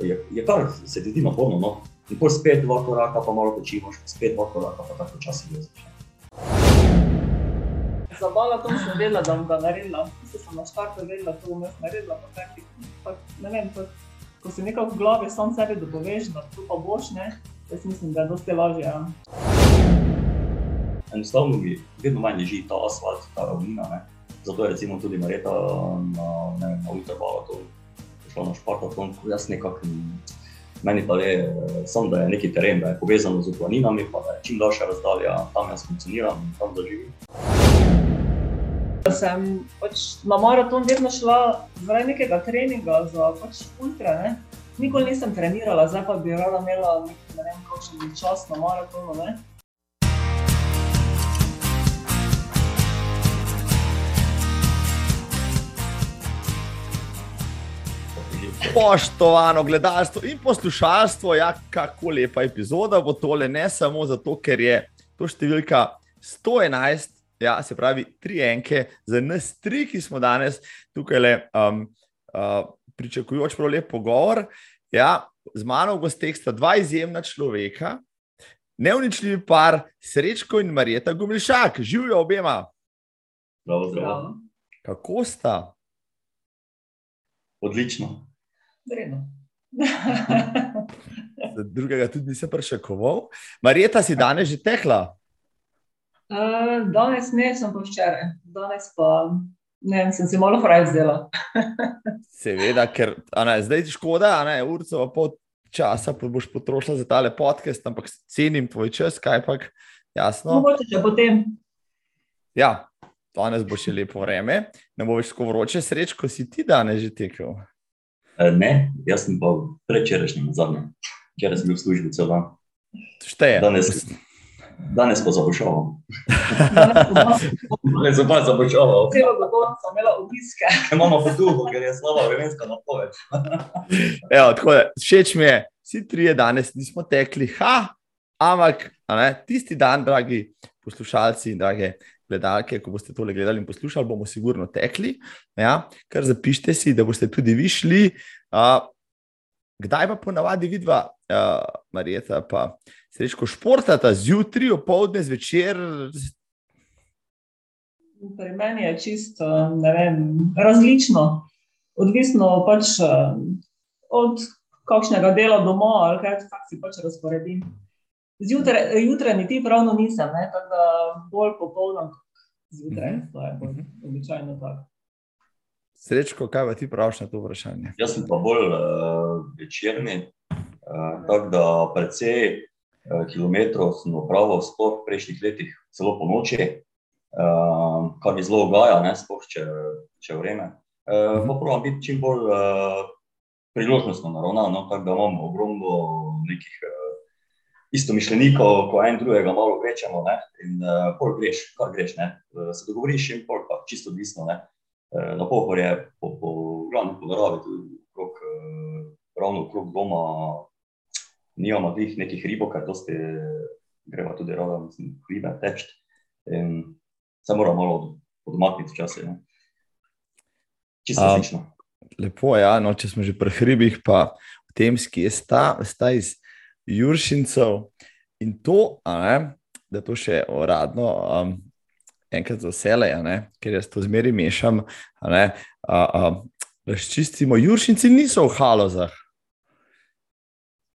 je, je kar se ti zdi naporno. No? In pol spet dva koraka, pa malo počimaš, spet dva koraka, pa tako časi vezaš. Za balaton sem vedela, da bom ga naredila. Se sem na štartu vedela, da bom jaz naredila. Pa taki, pa, ne vem, pa, ko si nekako v glavi sam sebi dopoveš, da to pa boš, ne, jaz mislim, da je dosti lažje. Ja. Enostavno mi vedno manj leži ta asfalt, ta ravnina. Ne? Zato je recimo tudi Mareta na, ne vem, na ultrabalatu šla na špartaton, ko jaz nekako meni pa je, samo da je neki teren, da je povezan z planinami, pa da je čim daljša razdalja, tam jaz funkcioniram tam da živim. Sem pač na maraton vedno šla zaradi nekega treninga za pač ultra. Ne? Nikoli nisem trenirala, zdaj pa bi rada imela nek, ne vem, kakšen čas na maratonu. Ne? Poštovano gledalstvo in poslušalstvo, ja, kako lepa epizoda bo tole, ne samo zato, ker je to številka 111, ja, se pravi, tri enke za nas tri, ki smo danes tukaj le um, uh, pričakujoč prav lep pogovor. Ja, z mano v gosteh sta dva izjemna človeka, neuničljivi par, Srečko in Marjeta Gumilšak, živijo obema. Zdravo, zdravo. Kako sta? Odlično. Vredno. Za drugega tudi nisem pričakoval. Marjeta si danes že tekla. Uh, danes ne, sem pa včeraj. Danes pa ne, sem se malo fraj zdela. Seveda, ker ne, zdaj ti škoda, ne urco pa pol časa boš potrošila za tale podcast, ampak cenim tvoj čas, kaj pa jasno. Mogoče če potem. Ja, danes bo še lepo vreme, ne bo več tako vroče, srečko si ti danes že tekel. E, Ne, jaz sem pa prečerajšnji na zadnjem. Včeraj sem bil v službi cel dan. Šteje. Danes, danes pa zabošavam. Danes pa zabošavam. Celo dogodno sem imela obiske. Imamo pa duho, ker je slaba vremenska napoved. Evo, tako da, všeč mi je, vsi trije danes nismo tekli, ha, ampak a ne, tisti dan, dragi poslušalci in drage gledalke, ko boste tole gledali in poslušali, bomo sigurno tekli. Ja, kar zapišite si, da boste tudi vi šli. A, kdaj pa ponavadi vidva, uh, Marjeta, pa srečko športata zjutraj, opoldne, zvečer, Pri meni je čisto vem, različno, odvisno pač eh, od kakšnega dela doma ali kaj tak si pač razporedim. Zjutraj, jutraj niti pravno nisem, ne, tako da bolj popoldan kot zjutraj. Mhm. To je bolj običajno tako. srečko, kaj pa ti praviš na to vprašanje? Jaz sem pa bolj uh, večerni, uh, tako da precej uh, kilometrov sem opravil sploh v prejšnjih letih, celo po noči, uh, kar mi zelo ogaja, ne, sploh če, če vreme. Uh, pa pravim biti čim bolj uh, priložnostno naravnan, no, tako da imam ogromno nekih uh, istomišljenikov, ko en drugega malo večamo, ne, in uh, pol greš, kar greš, ne, uh, se dogovoriš in pol pa čisto odvisno, ne. Eh, na pohor je po, po, glavno po naravi, tudi okrog, eh, ravno okrog doma, nimamo teh nekih ribov, ker dosti greva tudi rada, mislim, hribe teč. In se mora malo odmakniti včasih. ne. Čisto A- različno. Lepo je, ja, no, če smo že pri hribih, pa v Temski je sta, sta iz Juršincev in to, a ne, da to še uradno, um, enkrat za vse, ker jaz to zmeri mešam, a ne, a, a, razčistimo, Juršinci niso v halozah.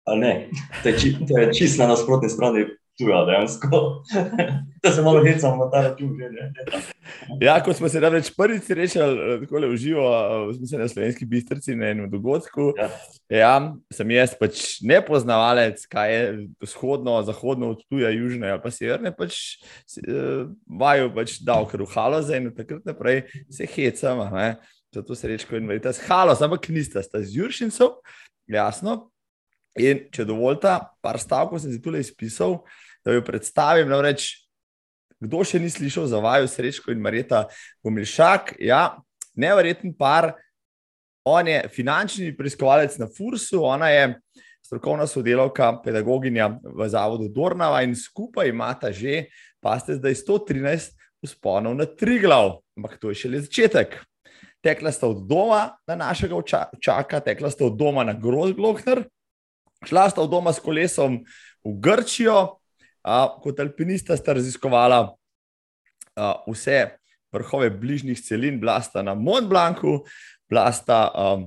Ali ne, to je, či, to je čisto na nasprotni strani tuja, dejansko. da se malo hecamo na ta račun. že. Ja, ko smo se namreč prvič srečali eh, takole v živo, eh, mislim, na slovenski bistrici na enem dogodku, Ja. ja, sem jaz pač nepoznavalec, kaj je vzhodno, zahodno od tuja, južne ali pa severne, pač eh, vaju pač dal, ker v haloze in takrat naprej se hecam, ne. zato se rečko in verjeta s halos, ampak nista, sta z Juršincov, jasno. In če dovolite, par stavkov sem si tukaj izpisal, da jo predstavim. Namreč, kdo še ni slišal za vaju, Srečko in Marjeta Gomilšak, ja, neverjeten par. On je finančni preiskovalec na Fursu, ona je strokovna sodelavka, pedagoginja v zavodu Dornava in skupaj imata že, pa ste zdaj 113 usponov na tri glav, ampak to je šele začetek. tekla sta od doma na našega čaka, tekla sta od doma na Grozglokner, šla sta od doma s kolesom v Grčijo, a, kot alpinista sta raziskovala a, vse vrhove bližnjih celin, bila sta na Mont Blancu, bila sta um,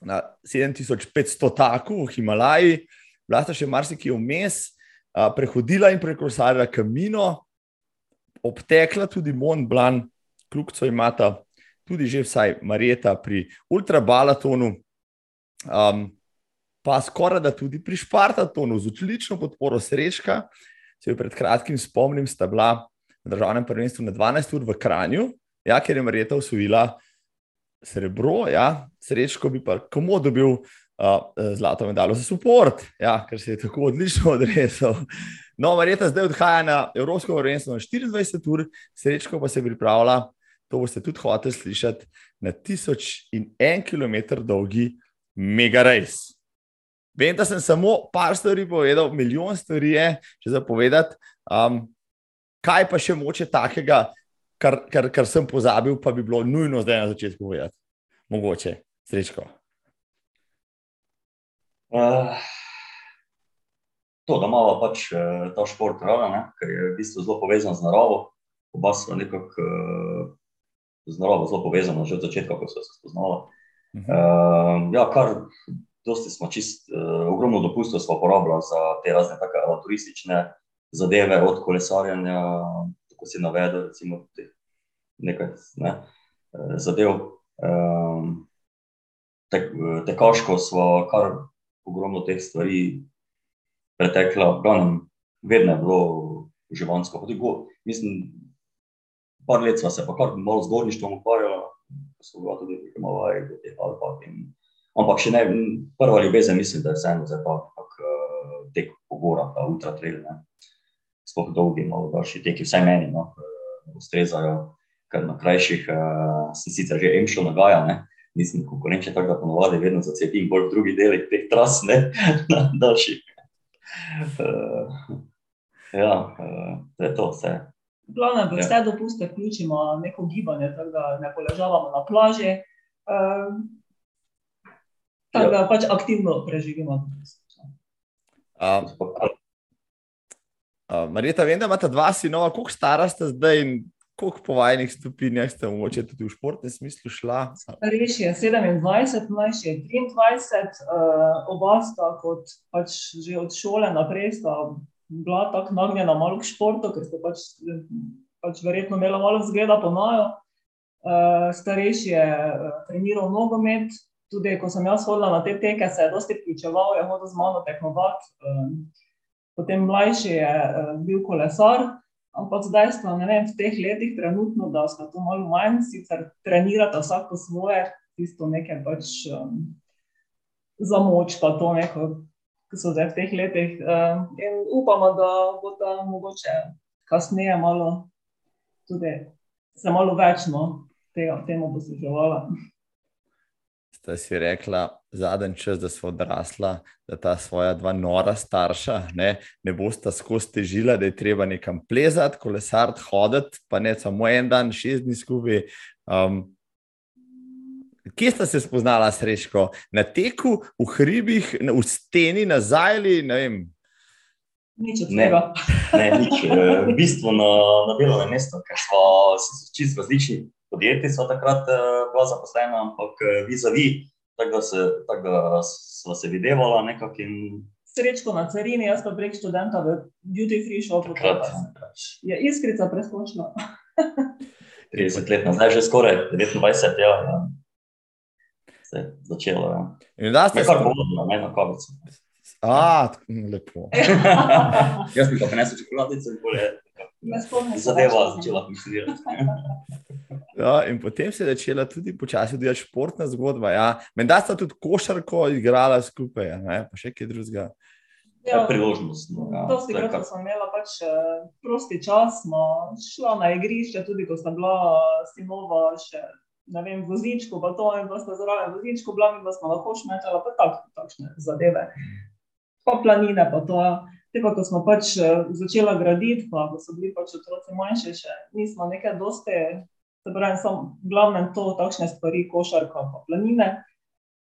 na 7500 taku v Himalaji, bila sta še marsikaj vmes, a, prehodila in prekrosarila kamino, obtekla tudi Mont Blanc, kljubco imata tudi že vsaj Marjeta pri ultrabalatonu, um, pa skoraj da tudi pri Špartatonu z odlično podporo Srečka. Se jo pred kratkim spomnim, sta bila na državnem prvenstvu na 12 ur v Kranju, ja, ker je Marjeta usvojila srebro, ja, Srečko bi pa komu dobil. Uh, zlato medaljo za support, ja, ker se je tako odlično odrezal. No, Marjeta zdaj odhaja na Evropsko prvenstvo na 24 ur, srečko pa se pripravlja to boste tudi hoteli slišati, na 1001 km dolgi mega race. Vem, da sem samo par stvari povedal, milijon stvari je že zapovedati. Um, kaj pa še moče takega, kar, kar, kar sem pozabil, pa bi bilo nujno zdaj na začetku povedati? Mogoče, srečko. Uh, to, da imamo pač uh, ta šport rada, ker je v bistvu zelo povezan z naravo, oba sva nekako uh, z naravo zelo povezano, že od začetka, ko so se spoznala. Uh -huh. uh, ja, kar dosti smo čist, uh, ogromno dopustov smo porabili za te razne take avanturistične zadeve, od kolesarjanja, tako si navedel, recimo, te, nekaj ne, uh, zadev. Um, tek, tekaško smo kar ogromno teh stvari pretekla, glavnem, vedno je bilo živansko. Mislim, par let smo se pa kar malo zgorništvom ukvarjali, ko smo bili tudi malo vaje do teh Alpak. In, ampak še ne, prva ljubezen mislim, da je vseeno za tak, uh, tek po gorah, ta ultra trail, ne. Sploh dolgi, malo daljši teki, vsaj meni, no, uh, ustrezajo, ker na krajših uh, sem sicer že emšel nagaja, ne. Nisem konkurenčen, tako da ponovadi vedno zacepim bolj v drugi delih teh tras, ne, na daljših. Uh, ja, uh, to je to vse. Glavno, da ja. vse dopuste vključimo neko gibanje, tako da ne poležavamo na plaži. Um, tako ja. da pač aktivno preživimo. Um, uh, Marita, vem, da imate dva sinova, koliko stara ste zdaj in koliko po vajnih stopinjah ste mogoče tudi v športnem smislu šla? Starejši je 27, mlajši je 23, uh, oba sta kot pač že od šole naprej sta bila tako nagnjena malo k športu, ker ste pač, pač verjetno imeli malo zgleda po naju. Uh, starejši je uh, treniral nogomet, tudi ko sem jaz hodila na te teke, se je dosti vključeval, je hodil z mano tekmovati. Uh, potem mlajši je uh, bil kolesar, ampak zdaj smo vem, v teh letih trenutno, da smo to malo manj, sicer trenirata vsak po svoje, tisto nekaj pač um, za moč, pa to neko ki so zdaj v teh letih. Uh, in upamo, da bo ta mogoče kasneje malo tudi se malo več no, tega, temu posluževala. Ste si rekla, zadnji čas, da so odrasla, da ta svoja dva nora starša ne, ne bosta skozi težila, da je treba nekam plezati, kolesariti, hoditi, pa ne samo en dan, šest dni skupaj. Um, Kje ste se spoznala, srečko? Na teku, v hribih, v steni, na zajli? Ne, nič od tega. Ne, nič. Eh, v bistvu na, na delovnem mestu, ker smo čisto različni podjetji, so takrat uh, bila zaposlena, ampak uh, vis-a-vis, tako da, se, tak da smo se videvala nekako. In... Srečko na carini, jaz pa prek študenta v duty free shopu. Je iskrica preskočila. 30 let nazaj, že skoraj 29 let. Ja se je začelo. Ja. In da ste se podobno, ne na kavico. A, lepo. Jaz bi pa prinesel čokoladice in bolje. Zadeva začela funkcionirati. Ja, in potem se je začela tudi počasi odvijati športna zgodba. Ja. Menda sta tudi košarko igrala skupaj, ja, ne? pa še kaj drugega. Ja, priložnost. No, ja. To si kar sem imela pač uh, prosti čas, smo šla na igrišče, tudi ko sem bila sinova še ne vem, vozičko, pa to in pa sta zraven vozičko, bila mi, da smo lahko šmetala, pa tak, takšne zadeve. Pa planine, pa to. Te pa, ko smo pač eh, začela graditi, pa ko so bili pač otroci manjši, še nismo nekaj dosti Se pravi, sem v glavnem to, takšne stvari, košarka, pa planine.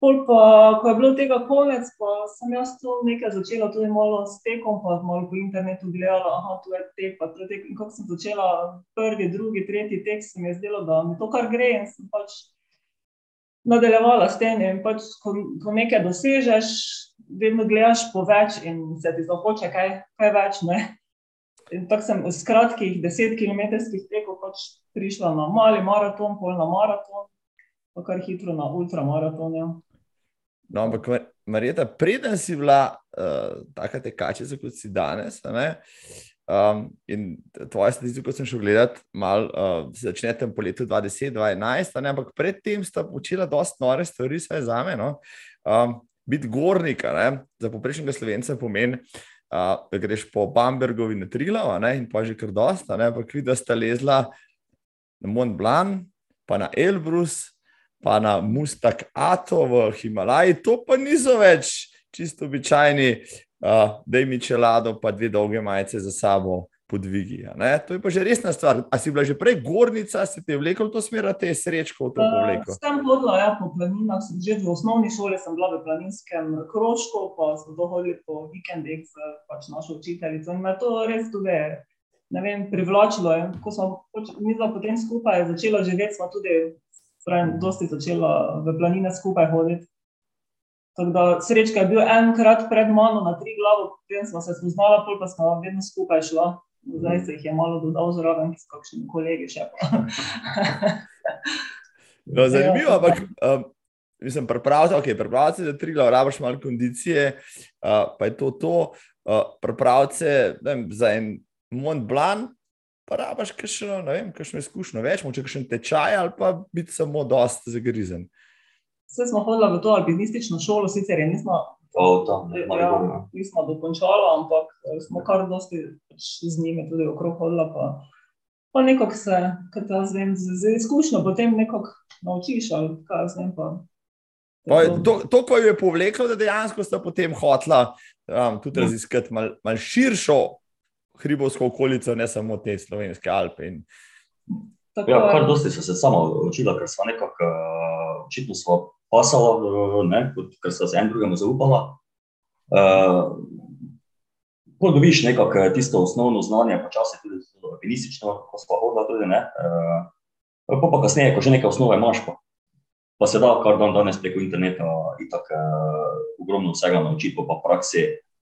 Pol pa, ko je bilo tega konec, pa sem jaz tu nekaj začela tudi malo s tekom, pa malo po internetu gledala, aha, tu je tek, pa tu je tek. In ko sem začela prvi, drugi, tretji tek, se mi je zdelo, da mi to kar gre in sem pač nadaljevala s tem. In pač, ko, ko nekaj dosežeš, vedno gledaš po več in se ti zahoče kaj, kaj več, ne. In tako sem v kratkih desetkilometrskih tekov pač prišla na mali maraton, pol na maraton, pa kar hitro na ultramaraton, ja. No, ampak, Mar- Marjeta, preden si bila uh, taka tekačica, kot si danes, ne, um, in tvoje statistiko sem šel gledati, malo uh, začne tam po letu 2010-2011, ampak predtem sta počela dosta nore stvari, vsaj za me. No? Um, biti gornik, a ne, za poprečnega slovenca pomeni, uh, da greš po Bambergovi na Trilov, a ne, in pa že kar dosta, ne, ampak vidi, da sta lezla na Mont Blanc, pa na Elbrus, pa na Mustak Ato v Himalaji, to pa niso več čisto običajni, uh, da jim čelado, pa dve dolge majice za sabo podvigi. To je pa že resna stvar. A si bila že prej gornica, si te vlekel v to smer, te je srečko v to povlekel? Sem hodila ja, po planinah, že v osnovni šoli sem bila v planinskem krožku, pa smo to hodili po vikendih s pač našo učiteljico in me je to res tudi vem, privlačilo. In ko smo pač mi dva potem skupaj začela živeti, smo tudi pravim, dosti začela v planine skupaj hoditi. Tako da srečka je bil enkrat pred mano na tri glavo, potem smo se spoznala, pol pa smo vedno skupaj šla. Zdaj se jih je malo dodal zraven, s kakšnimi kolegi še. No, zanimivo, ampak um, mislim, pripravljati, okay, pripravljati za tri glave, rabiš malo kondicije, uh, pa je to to. Uh, pripravljati se vem, za en Mont Blanc, pa rabiš kakšno, ne vem, kakšno izkušnjo več, moče kakšen tečaj ali pa biti samo dost zagrizen. Vse smo hodili v to alpinistično šolo, sicer je nismo, To, to, ne, ja, ne. nismo dokončali, ampak eh, smo kar dosti pač z njimi tudi okrog hodili. Pa, pa nekako se, kot jaz vem, z, z izkušnjo potem nekako naučiš, ali kaj jaz vem. Pa, Pa, to, to, ko jo je povleklo, da dejansko sta potem hotla um, tudi raziskati malo mal širšo hribovsko okolico, ne samo te slovenske Alpe. In, tako, Ja, kar dosti so se sama učila, ker sva nekako, uh, očitno sva pasala, uh, ne, kot- ker sva se en drugemu zaupala. Uh, Ko dobiš nekako eh, tisto osnovno znanje, počasi tudi to alpinistično, ko sva hodila tudi, ne. Uh, pa pa kasneje, ko že nekaj osnove imaš, pa, pa se da kar dan danes preko interneta itak uh, ogromno vsega naučiti, pa praksi,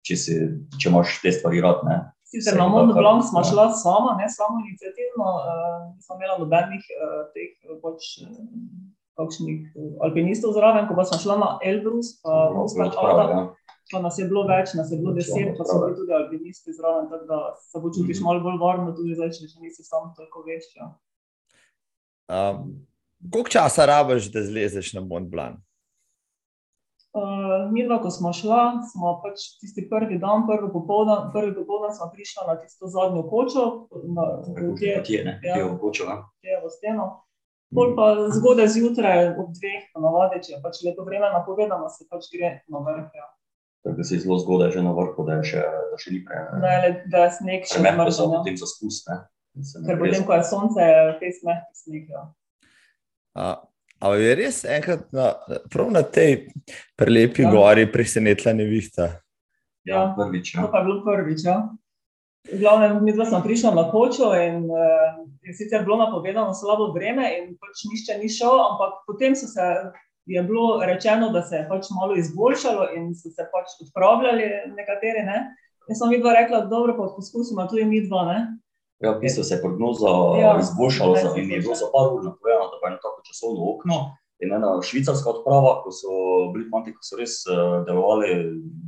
če, si, če imaš te stvari rad, ne. Sicer na Mont Blanc smo šla sama, ne samo inicijativno, uh, nismo imela nobenih uh, teh eh, pač, eh, kakšnih eh, alpinistov zraven, ko pa smo šla na Elbrus, pa Prav, Ada, ja. pa nas je bilo več, nas je bilo deset, pa so bili tudi alpinisti zraven, tako da se počutiš Mhm. malo bolj varno, tudi zdaj, če še nisi sam toliko veš. Ja. um, koliko časa rabiš, da zlezeš na Mont Blanc? Uh, mi dva, ko smo šla, smo pač tisti prvi dan, prvi popoldan, prvi popoldan smo prišla na tisto zadnjo kočo, na, kje, Kje, ne, Ja. kje je okočil, ne. kje je v steno. Pol pa zgodaj zjutraj ob dveh, ponavadi, če je pač lepo vreme napovedano, se pač gre na vrh. Ja. Tako da si zelo zgodaj že na vrhu, da, je še, da še ni pre, Da, je, le- da je sneg še premehko za zmrznjen. ja. potem za spust. Ne. Da ne Ker potem, ko je sonce, je fejs mehki sneg. Ja. Uh, Ali je res enkrat na, prav na tej prelepi Ja. ja. gori presenetila nevihta? Ja, prvič. To Ja. pa je bilo prvič. Ja. V glavnem, mi dva smo prišla na kočo in uh, je sicer bilo napovedano slabo vreme in pač nišče ni šel, ampak potem so se, je bilo rečeno, da se je pač malo izboljšalo in so se pač odpravljali nekateri. Ne? In sem mi dva rekla, dobro, pa poskusimo tudi mi dva. Ne? Ja, v bistvu se je prognoza Ja, ja, izboljšala za, se in je bilo za par ur napovedano, da bo eno tako časovno okno. In ena švicarska odprava, ko so bili fanti, ki so res uh, delovali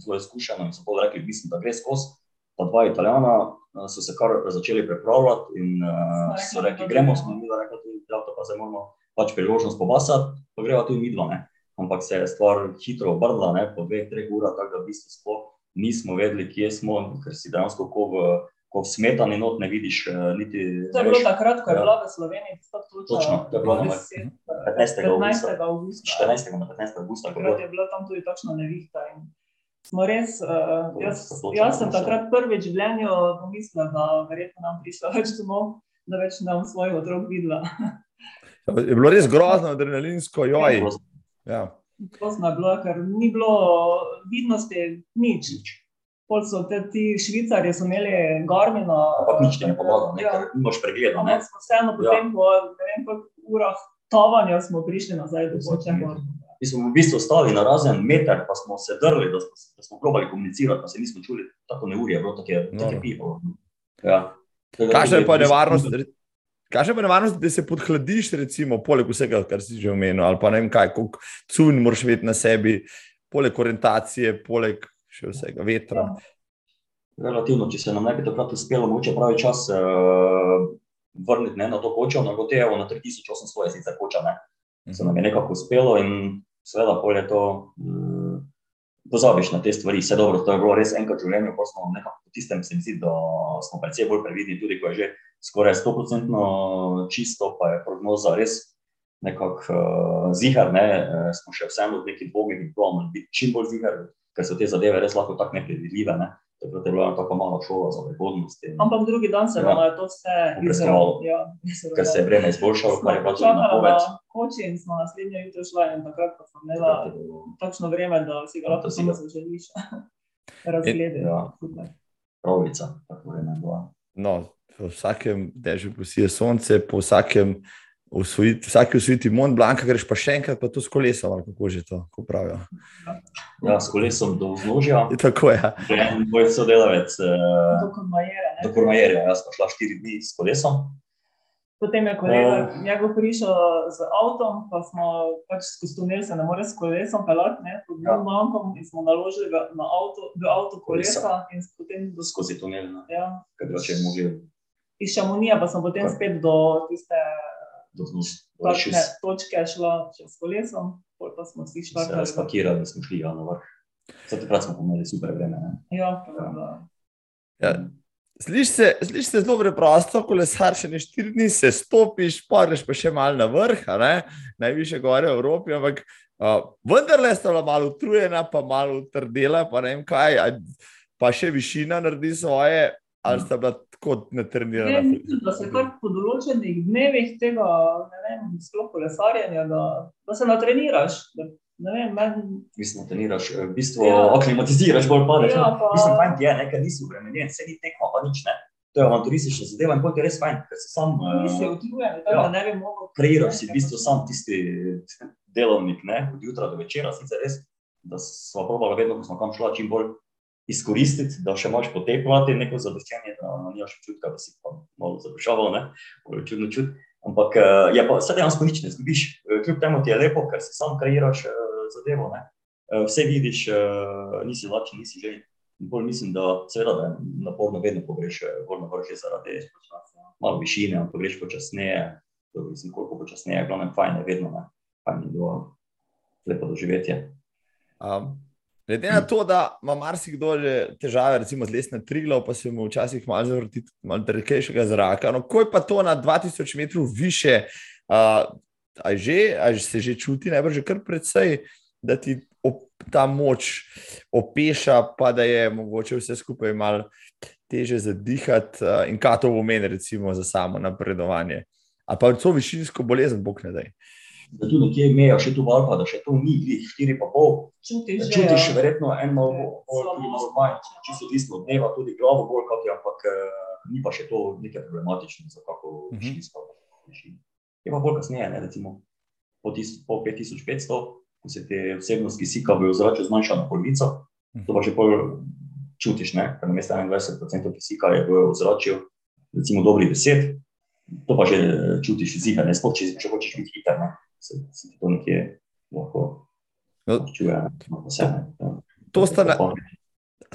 zelo izkušeno in so pa rekli, mislim, da gre skozi. Pa dva italijana uh, so se kar začeli pripravljati in uh, so rekli, gremo, smo mi rekli, da pa zdaj moramo pač priložnost pobasati, pa greva tudi mi dva. Ne? Ampak se je stvar hitro obrnila, ne? po dveh, treh urah, tako da v bistvu sploh nismo vedeli, kje smo, ker si dejansko ko v, ko v smetani not ne vidiš uh, niti. To je bilo takrat, ko je Ja. bila v Sloveniji tista točka. Točno, to je bilo na 10, 15. avgusta. 15. avgusta. 14. na 15. augusta, Takrat je bila tam tudi takšna nevihta. In smo res, uh, jaz, jaz sem takrat prvič v življenju pomislila, da verjetno nam prišla več domov, da več ne bom svojih otrok videla. Je bilo res grozno, adrenalinsko, joj. Ja. Grozno je bilo, ker ni bilo vidnosti nič. Pol so te ti švicari, so imeli Garmina. Ampak nič ti ne pomaga, ne, Ja. ker nimaš pregleda. Ne? Smo vseeno potem po ne vem koliko urah tavanja smo prišli nazaj do Počega. Mi smo v bistvu stali na razen meter, pa smo se drli, da smo, da smo probali komunicirati, pa se nismo čuli. Tako neurje je bilo, tako je, tako je pivo. Ja. Kakšna je pa nevarnost? Kakšna pa nevarnost, da se podhladiš, recimo, poleg vsega, kar si že omenil, ali pa ne vem kaj, koliko cun moraš imeti na sebi, poleg orientacije, poleg še vsega vetra. Relativno, če se nam nekaj takrat uspelo, mogoče pravi čas uh, vrniti ne, na to kočo, na Gotejevo, na 3800 je sicer koča, ne. Se nam je nekako uspelo in seveda pol je to, uh, pozabiš na te stvari, vse dobro, to je bilo res enkrat v življenju, pa smo nekako po tistem se mi zdi, da smo precej bolj previdni, tudi ko je že skoraj 100% čisto, pa je prognoza res nekako uh, zihar, ne, uh, smo še vseeno v neki dvomih in probamo biti čim bolj zihar, ker so te zadeve res lahko tako nepredvidljive, ne. Takrat je bila ena tako mala šola za prihodnost. in- Ampak drugi dan se Ja. nam je to vse Obrestovalo. Ja, ker se je vreme izboljšalo, kar je bilo Čakala napoved. na koči in smo naslednje jutro šla in takrat, ko sem imela takšno vreme, da si ga Ja, lahko to si samo zaželiš. Razglede. Ja. Pravica, tako vreme je bila. No, po vsakem dežju posije sonce, po vsakem usvojiti, vsaki usvojiti Mont Blanc, greš pa še enkrat, pa to s kolesom, ali kako že to kako pravijo. Ja, s kolesom do vznožja, tako je. Ja. en moj sodelavec eh, Do do Kormajerja, jaz pa šla štiri dni s kolesom. Potem je kolega Ja. njegov prišel z avtom, pa smo pač skozi tunel se ne more s kolesom pelati, ne, pod Ja. mankom in smo naložili ga na avto, v avto kolesa in potem do skozi tunel, ne, Ja. ker drugače je mogli Iz Šamonija pa sem potem Kaj? spet do tiste do vznožja. takšne točke šla še s kolesom, pol pa smo vsi Se štartali. spakirali, da smo šli ja, na vrh. Vse takrat smo imeli super vreme. Ne. Ja, to je bilo. Ja. Slišiš se, sliš se zelo preprosto, kolesar še ne štiri dni, se stopiš, pa greš pa še malo na vrh, a ne? najviše gore v Evropi, ampak uh, vendarle sta bila malo utrujena, pa malo utrdela, pa ne vem kaj, a, pa še višina naredi svoje, ali sta bila tako Ne, natrenirana. mislim, da se kar po določenih dnevih tega, ne vem, sploh kolesarjenja, da, da se natreniraš. Da, ne vem, meni Mislim, treniraš, eh, v bistvu Ja. ja. aklimatiziraš, bolj padeš. Ja, Ja, pa- Mislim, fajn ti je, nekaj nisi obremenjen, se ni tekmo, pa nič ne. To je avanturistična zadeva in potem je res fajn, ker si sam nisi uh, utrujen, tako ja. da ne bi mogel. kreiraš si v bistvu sam tisti delovnik, ne, od jutra do večera, sicer res, da smo probali vedno, ko smo kam šla, čim bolj izkoristiti, da še imaš potekati neko zadoščenje, da no, nimaš občutka, da si pa malo zadušaval, ne, bolj čudno čut. Ampak eh, je pa vse dejansko nič ne zgubiš, Eh, kljub temu ti je lepo, ker si sam kreiraš eh, zadevo, ne. Vse vidiš, nisi lačen, nisi že. Bolj mislim, da seveda da je naporno vedno pogreš eh, gor na vrh že zaradi malo višine, ampak greš počasneje, to mislim, koliko počasneje, glavno fajn je vedno, ne, fajn je bilo lepo doživetje. Um, glede na to, da ima marsikdo že težave, recimo z lesne triglav, pa se mu včasih malo zavrti malo rekejšega zraka. No, ko je pa to na 2000 metrov više, uh, a, že, a se že čuti, najbrž že kar precej, da ti op, ta moč opeša, pa da je mogoče vse skupaj malo teže zadihati uh, in kaj to pomeni, recimo, za samo napredovanje. Ali pa to višinsko bolezen, bog ne daj. Da tu nekje meja še tu v Alpah, da še to ni glih 4,5, Čutiš, že, čutiš ja. verjetno en malo bolj, tudi malo manj, če- čisto odvisno od dneva, tudi glavo bolj kot je, ampak eh, ni pa še to nekaj problematično za kako Mhm. višinsko višino. Je pa bolj kasneje, ne, recimo po, tis, po 5500, ko se te vsebnost kisika v ozračju zmanjša na polovico, to pa še bolj čutiš, ne, ker namesto 21% kisika je v ozračju recimo dobrih 10, to pa že čutiš zika, ne, sploh če, če hočeš biti hiter, ne, se, se to nekje lahko No, čuje, no, vse, ne. ja. To sta na,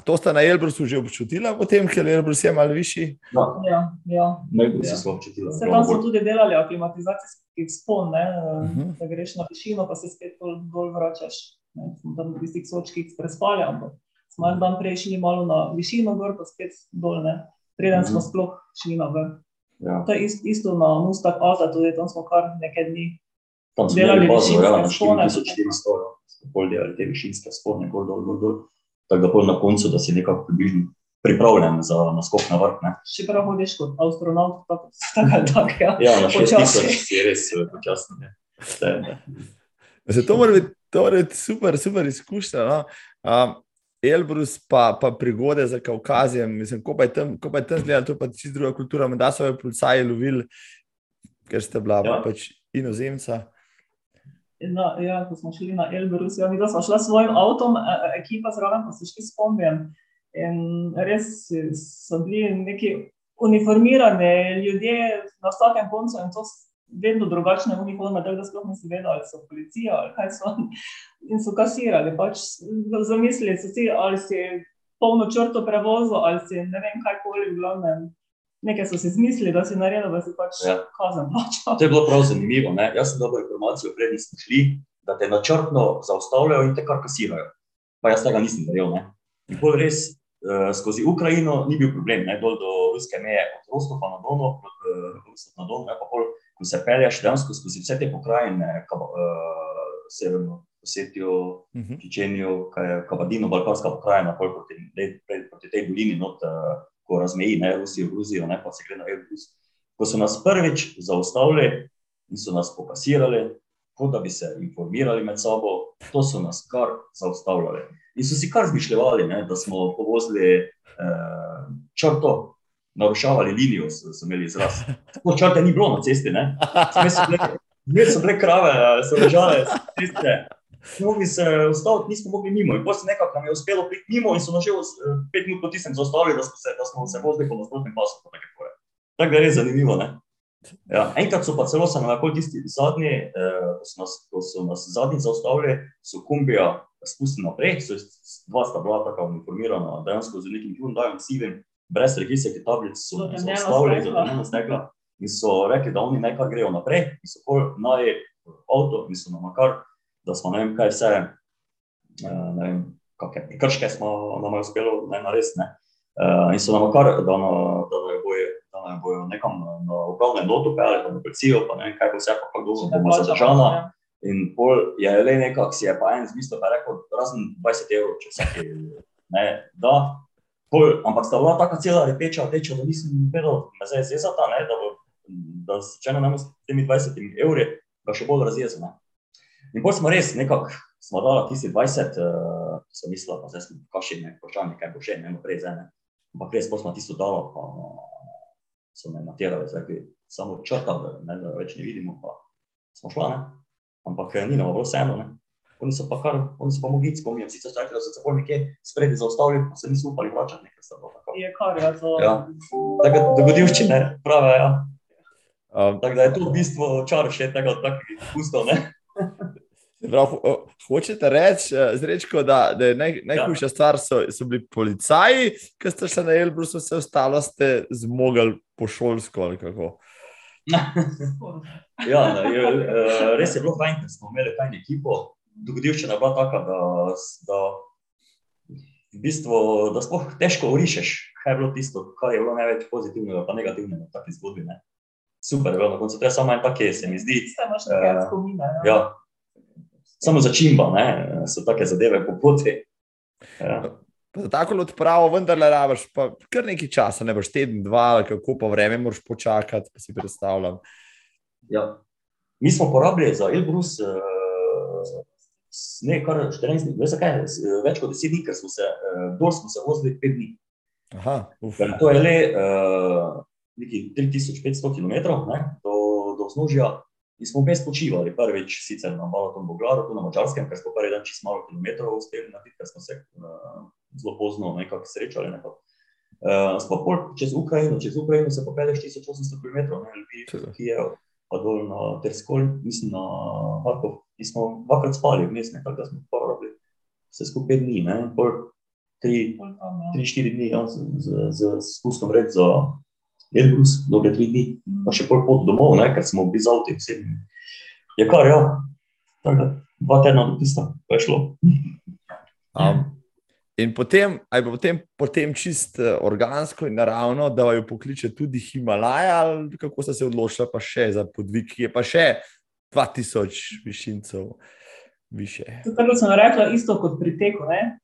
To sta na Elbrusu že občutila, potem, ker je Elbrus je malo višji. Ja, Ja, ja. najbolj Ja. si sploh čutila. Se tam so tudi delali aklimatizacijski spon, ne, Mhm. da greš na višino, pa se spet dol, dol vračaš. Ne, smo tam v tistih sočkih prespali, ampak smo en dan prej šli malo na višino, gor pa spet dol, ne. preden smo Mhm. sploh šli na vrh. Ja, To je ist, isto na Mustak Alta, tudi tam smo kar nekaj dni. Tam smo delali bazo, ja, na višinske spone. 4400, ja, smo pol delali te višinske spone, gor dol, gor dol. Tako da pol na koncu, da si nekako približno pripravljen za naskok na vrh. Ne. Še prav hodiš kot astronaut, tako tako ali tako. Ja. Ja, na Počasi. 6000 je res eh. Zdaj, to mora biti, to mora biti super, super izkušnja. No? Um, Elbrus, pa, pa prigode za Kaukazijem, mislim, ko pa je tam, ko pa je tam zgledal, to je pa čisto druga kultura. Da so jo policaji lovili, ker ste bila. Ja. pač inozemca. No, ja, ko smo šli na Elbrus, ja, mi smo šli s svojim avtom, e- e- ekipa zraven, pa se še spomnim. In res so bili neki uniformirani ljudje na vsakem koncu in to vedno drugačne uniforme, tako da sploh nisi vedel, ali so policija ali kaj so. In so kasirali, pač zamislili so si, ali si polno črto prevozil, ali si ne vem, kaj koli, v glavnem. Nekaj so si izmislili, da si naredil, da si pač Ja. kazen plačal. To je bilo prav zanimivo. Ne? Jaz sem dobil informacijo, preden smo šli, da te načrtno zaustavljajo in te kar kasirajo. Pa jaz tega nisem verjel. ne. In pol res uh, skozi Ukrajino ni bil problem, ne dol do ruske meje, od Rostova na Donu, uh, Rostov na Donu, ne, pa pol, ko se pelješ dejansko skozi vse te pokrajine, kaba, uh, severno Osetijo, Mhm. Čečenijo, Kabadino, Balkanska pokrajina, pol proti, proti tej dolini, not, uh, ko razmeji ne, Rusijo, Gruzijo, ne, pa se gre na Elbrus. Ko so nas prvič zaustavili in so nas pokasirali, kot da bi se informirali med sabo, to so nas kar zaustavljali. In so si kar zmišljali, da smo povozili eh, črto, narušavali linijo, so, so imeli izraz. Tako črte ni bilo na cesti, ne. Zmeraj so bile- so krave, so ležale s ceste. Mogli se ustaviti, nismo mogli mimo. In potem nekako nam je uspelo priti mimo, in so nas že eh, pet minut po tistem zaustavili, da smo se, da smo se vozili po nasprotnem pasu. fore. Tako da je res zanimivo. Ne? Ja, enkrat so pa celo se nam lahko tisti zadnji, eh, ko, so nas, ko so nas zadnji zaustavili, so kombija spustili naprej, so dva sta bila tako uniformirana, dejansko z nekim Hyundaiem sivim, brez registrskih tablic, so nas zaustavili, zatemnjena stekla. In so rekli, da oni naj kar grejo naprej, in so pol naj avto, in so nam kar, da smo ne vem kaj vse, eh, ne vem, kakšne prekrške smo nam je uspelo ne, narediti. Ne. Uh, in so nam kar, da, na, da, naj bojo, da naj bojo nekam na upravno enoto peljali, pa na policijo, pa ne vem kaj bo vse, pa kako dolgo bomo zadržana. Ja. In pol je le nekako si je pa en zmislil, pa je rekel, razen 20 evrov, če vsake, ne, da. Pol, ampak sta bila taka cela repeča, teča, da nisem vedel, me zdaj zezata, ne, da bo, da se če ne namo s temi 20 evri, ga še bolj razjezil. Ne. In bolj smo res nekako, smo dala tisti 20, uh, sem mislila, pa zdaj smo kašine, koščani, kaj bo še, ne, naprej zdaj, ne. Ampak res, bolj smo tisto dala, pa so me natirali, zdaj, ki samo črta, da, ne, da več ne vidimo, pa smo šla, ne. Ampak eh, ni nam bilo vseeno, ne. Oni so pa kar, oni so pa mogli iti, spomnim, sicer so rekli, da so se pol nekje spredi zaustavili, pa se niso upali vračati, nekaj sta bilo tako. Je kar, ja, to. Ja. Tako dogodivščine, prave, ja. Um, Tako da je to v bistvu čar še tega takih pustov, ne. Prav, ho- hočete reči, eh, zrečko, da, da je naj, najhujša stvar, so, so bili policaji, ki ste šli na Elbrus, vse ostalo ste zmogli po šolsko ali kako. Ja, ne, je, eh, res je bilo fajn, ker smo imeli fajn ekipo. Dogodivščina je bila taka, da, da, v bistvu, da sploh težko urišeš, kaj je bilo tisto, kar je bilo največ pozitivnega, pa negativnega v taki zgodbi. Ne. Super je bilo na koncu, to je samo en tak, se mi zdi. Ste imaš nekaj Eh, spomina. Ja, samo začimba, ne, so take zadeve po poti. Ja. Tako odpravo, vendarle rabiš pa kar nekaj časa, ne boš teden, dva, kako pa vreme moraš počakati, pa si predstavljam. Ja. Mi smo porabili za Elbrus uh, ne, kar 14 dni, zakaj, S- več kot 10 dni, ker smo se, uh, dol smo se vozili 5 dni. Aha, uf. Ker to je le uh, nekih 3500 km ne, do, do vznožja in smo vmes počivali. Prvič sicer na Balaton Boglaru, tu na Mačarskem, ker smo prvi dan čist malo kilometrov uspeli narediti, ker smo se uh, zelo pozno nekako srečali. Nekako. Uh, smo pol čez Ukrajino, čez Ukrajino se popelješ 1800 km, ne, Lviv, Kijev, pa dol na Terskol, mislim na Harkov. In smo dvakrat spali vmes, ne, tako da smo porabili vse skupaj dni, ne, pol tri, tri, štiri dni, ja, z, z, z spustom red za Elbrus, dobre tri dni, pa še pol pot domov, ne, ker smo bili z avti vsi. Je kar, ja, tako da dva tedna do tista, pa je šlo. Um, in potem, aj bo potem, potem čist eh, organsko in naravno, da jo pokliče tudi Himalaja, ali kako se odločili, pa še za podvig, ki je pa še 2000 višincev više. Tako sem rekla, isto kot pri teku. Ne?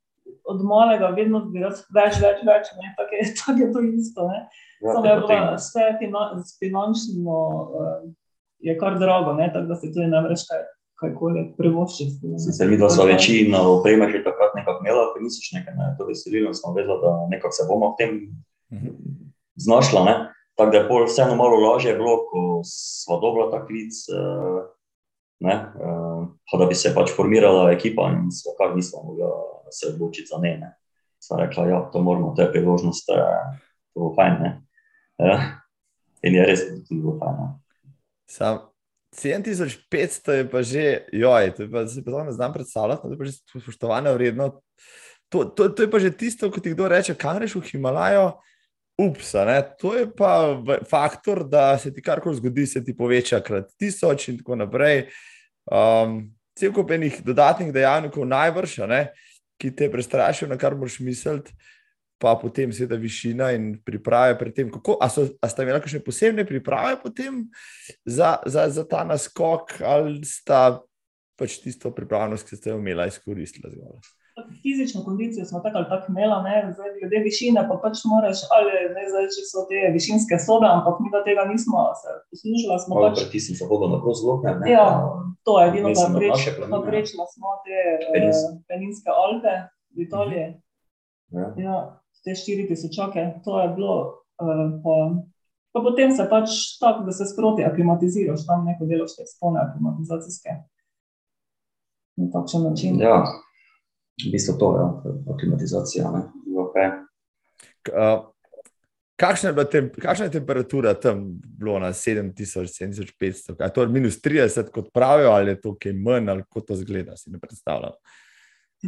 od malega vedno več, več, več, ne, tako je, tak je to isto. Ne. Ja, Samo je bilo vse fina- finančno uh, je kar drago, ne, tako da si tudi ne moreš kaj, kajkoli privoščiti. Sicer mi dva sva večina opreme že takrat nekako imela, ker nisi nekaj, ne, to veselilo, smo vedela, da nekako se bomo v tem Mhm. znašla, ne. Tako da je pol vseeno malo lažje bilo, ko sva dobila ta klic, eh, ne, eh, pa da bi se pač formirala ekipa in sva kar nisva mogla se odločiti za ne, ne. Sva rekla, ja, to moramo, to je priložnost, eh, to bo fajn, ne. Eh, In je res bilo fajn, ne. Sam 7500 je pa že, joj, to pa, se pa ne znam predstavljati, no, to je pa že spoštovane vredno. To, to, to je pa že tisto, ko ti kdo reče, kam greš v Himalajo, ups, a ne, to je pa faktor, da se ti karkoli zgodi, se ti poveča krat tisoč in tako naprej. Um, cel kup enih dodatnih dejavnikov najbrž, ne, ki te prestrašijo, na kar moraš misliti. Pa potem seveda višina in priprave pred tem. Kako, a, so, a ste imeli kakšne posebne priprave potem za, za, za ta naskok, ali sta pač tisto pripravljenost, ki ste jo imeli, izkoristili zgolj? Fizično kondicijo smo tako ali tako imeli, ne, zdaj glede višine pa pač moraš, ali ne zdaj, če so te višinske sobe, ampak mi do tega nismo se poslužila, smo Malo pač. pritisnil za vodo na prosglopne, ne. Ja, to je edino, na preč, prečila smo te Peninske. uh, Peninske Alpe v Italiji. Ja. Ja, te štiri tisočake, to je bilo. Uh, pa, pa potem se pač tako, da se sproti aklimatiziraš, tam neko delaš te spone aklimatizacijske. Na takšen način. Ja, v bistvu to je ja, aklimatizacija. Ne? Okay. K- a, Kakšna je, bila tem, kakšna je temperatura tam bilo na 7000, 7500? A je to minus 30, kot pravijo, ali je to kaj manj, ali kako to zgleda, si ne predstavljam.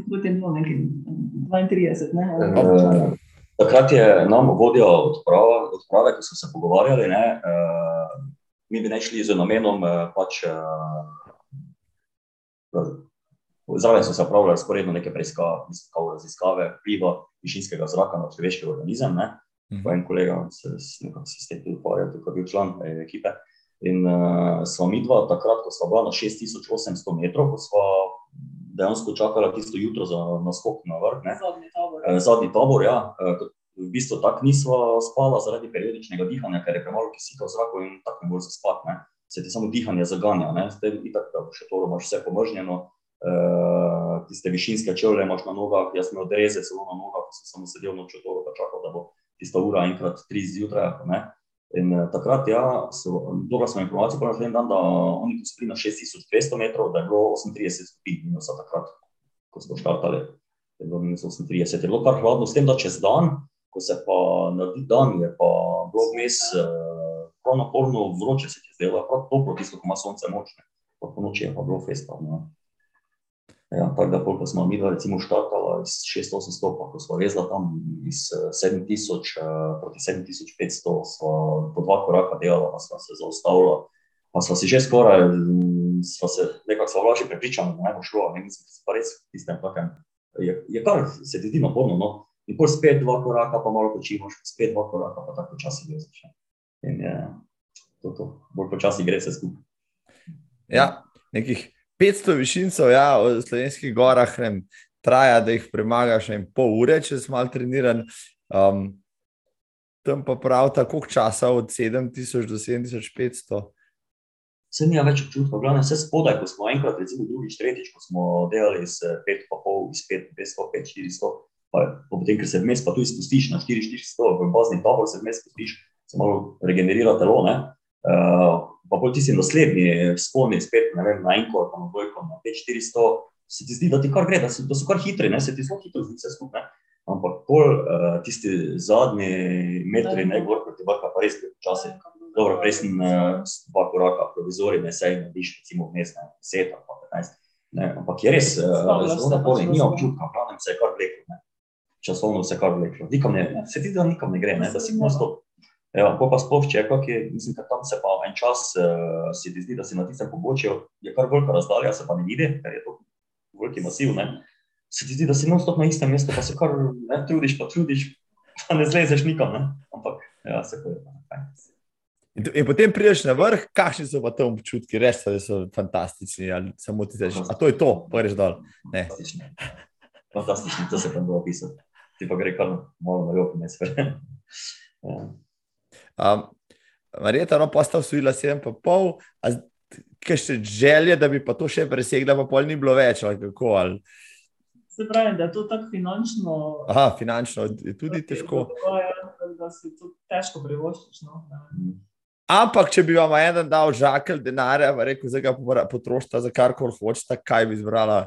Potem je bilo nekaj 32, ne? Eh, Takrat je nam vodja odprava, odprave, ko smo se pogovarjali, ne, eh, mi bi ne šli z namenom, eh, pač, eh, zraven so se opravljali sporedno neke preiskave, raziskave vpliva višinskega zraka na človeški organizem. Ne. Mhm. Pa en kolega se s- nekako se s tem tudi ukvarja, tako je bil član eh, ekipe. In uh, sva mi dva, takrat, ko sva bila na 6800 metrov, ko sva dejansko čakala tisto jutro za naskok na vrh, ne, Zadnji tabor. Eh, zadnji tabor, ja, eh, v bistvu tako nisva spala zaradi periodičnega dihanja, ker je premalo kisika v zraku in tako ne moreš zaspati. Ne. Se ti samo dihanje zaganja, ne. zdaj itak, da še to imaš vse pomržnjeno, uh, tiste višinske čevlje imaš na nogah, jaz sem dreze celo na nogah, ko sem samo sedel noč od toga, čakal, da bo tista ura enkrat tri zjutraj. Ne. In uh, takrat, ja, so, dobra sem informacija, pa naslednji dan, da oni, ko so bili na 6200 metrov, da je bilo 38 stopinj minusa takrat, ko smo štartali. Je bilo minus 38, je bilo kar hladno, s tem, da čez dan, ko se pa naredi dan, je pa bilo vmes eh, prav naporno vroče, se ti zdelo, prav toplo, tisto, ko ima sonce močne, pa po noči je pa bilo festa. Ja, tako da, ko smo mi dva recimo štartala iz 6-8 stopa, ko smo vezla tam iz eh, 7000 eh, proti 7500, smo po dva koraka delala, pa smo se zaustavila, pa smo si že skoraj, mm, sva se nekako sva bila že prepričana, da ne bo šlo, ne mislim, da se pa res v tistem takem je, je kar se ti zdi naporno. No? In pol spet dva koraka, pa malo počimaš, spet dva koraka, pa tako počasi greš. In je to, to. bolj počasi gre se skupaj. Ja, nekih 500 višincev ja, v slovenskih gorah ne, traja, da jih premagaš vem, pol ure, če si malo treniran. Um, tam pa prav tako časa od 7000 do 7500. Vse nima več občutka, glavno vse spodaj, ko smo enkrat, recimo drugič, tretjič, ko smo delali s 5,5, iz 5, 200, 5, 400, pa potem, ker se vmes pa tudi spustiš na 4, 400, v bazni tabor se vmes spustiš, se malo regenerira telo, ne. Uh, pa pol tisti naslednji sponi spet, ne vem, na enko, pa na dvojko, na 5, 400, se ti zdi, da ti kar gre, da so, da so kar hitri, ne, se ti zelo hitro zdi vse skupaj, ne. Ampak pol uh, tisti zadnji metri, ne, gor proti vrha, pa res počasi. Dobro, prej sem uh, dva koraka provizori, ne sej narediš, recimo vmes, ne, 10 ali pa 15. Ne, ampak je res, uh, zelo naporno, ni občutka, pravim, se je kar vleklo, ne. Časovno se je kar vleklo. Nikam ne, se ti zdi, da nikam ne gre, ne, da si non stop. Ja, pa sploh, če je kak je, mislim, ker tam se pa en čas uh, si ti zdi, da si na tistem pobočju, je kar velika razdalja, se pa ne vidi, ker je to veliki masiv, ne. Se ti zdi, da si non stop na istem mestu, pa se kar ne trudiš, pa trudiš, pa ne zlezeš nikam, ne. Ampak, ja, se hoje. In, in potem prideš na vrh, kakšni so pa tam občutki, rečeš, da so fantastični, ali samo ti rečeš, a to je to, pa greš dol. Ne. Fantastično, to se pa bo opisati. Ti pa gre kar malo na jok, ne sve. Ja. Um, Marjeta, no, pa sta usvojila 7,5, a z- kaj še želje, da bi pa to še presegla, pa pol ni bilo več, ali kako. Ali, Se pravi, da je to tako finančno. aha, finančno je tudi težko. Tako je, Da si to težko privoščiš. No. Ampak, če bi vam en dan dal žakelj denarja, pa rekel, zdaj ga potrošite za kar koli hočete, kaj bi izbrala?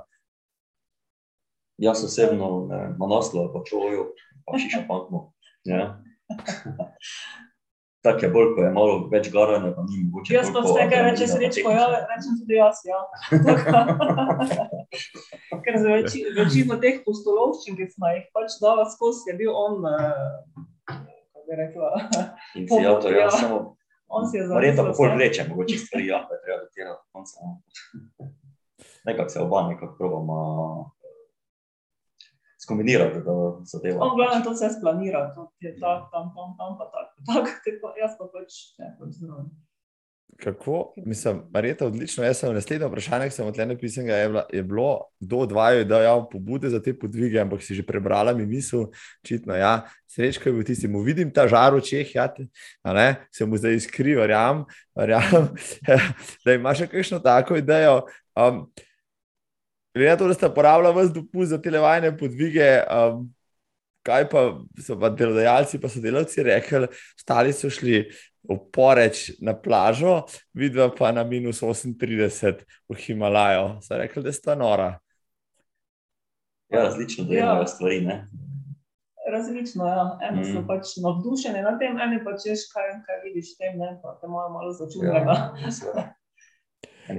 Jaz osebno ne, naslov pa čuvajo, pa še šampantno. Ja. Tako je bolj, ko je malo več garanja, pa ni mogoče. Jaz pa vse, kar reče srečko, ja, rečem tudi jaz. Ja. Ker za veči, večino teh postolovščin, ki smo jih pač dala skozi, je bil on, eh, kako bi rekla, Inicijator, ja, Ja. samo on si je Marjeta pa zamislil pol vleče, mogoče stvari, ja, pa je treba dotirati no. Nekako se oba nekako probamo eh, skombinirati, da zadeva. On glavno to vse splanira, to je tak, tam, tam, tam, pa tak, tak, te pa, jaz pa pač ne, pač zraven. Kako? Mislim, Marjeta, odlično. Jaz sem naslednje vprašanje, ki sem odle napisal, je, bila- je bilo, kdo od vaju je dal pobude za te podvige, ampak si že prebrala mi misel, očitno. Ja. Srečko je bil tisti, mu vidim ta žar v očeh, ja, te, a ne, se mu zdaj iskri, verjamem, verjamem da ima še kakšno tako idejo. Um, Glede na to, da ste porabljali vas dopust za televajne podvige, um, kaj pa so pa delodajalci, pa so delavci rekli, ostali so šli v Poreč na plažo, vidva pa na minus 38 v Himalajo. So rekli, da sta nora. Ja, različno dojemajo ja. stvari. Ne? Različno, ja. eni so Mm. pač navdušeni nad tem, eni pa češ, kaj, kaj vidiš tem, ne, pa te imajo malo začudnega. Ja,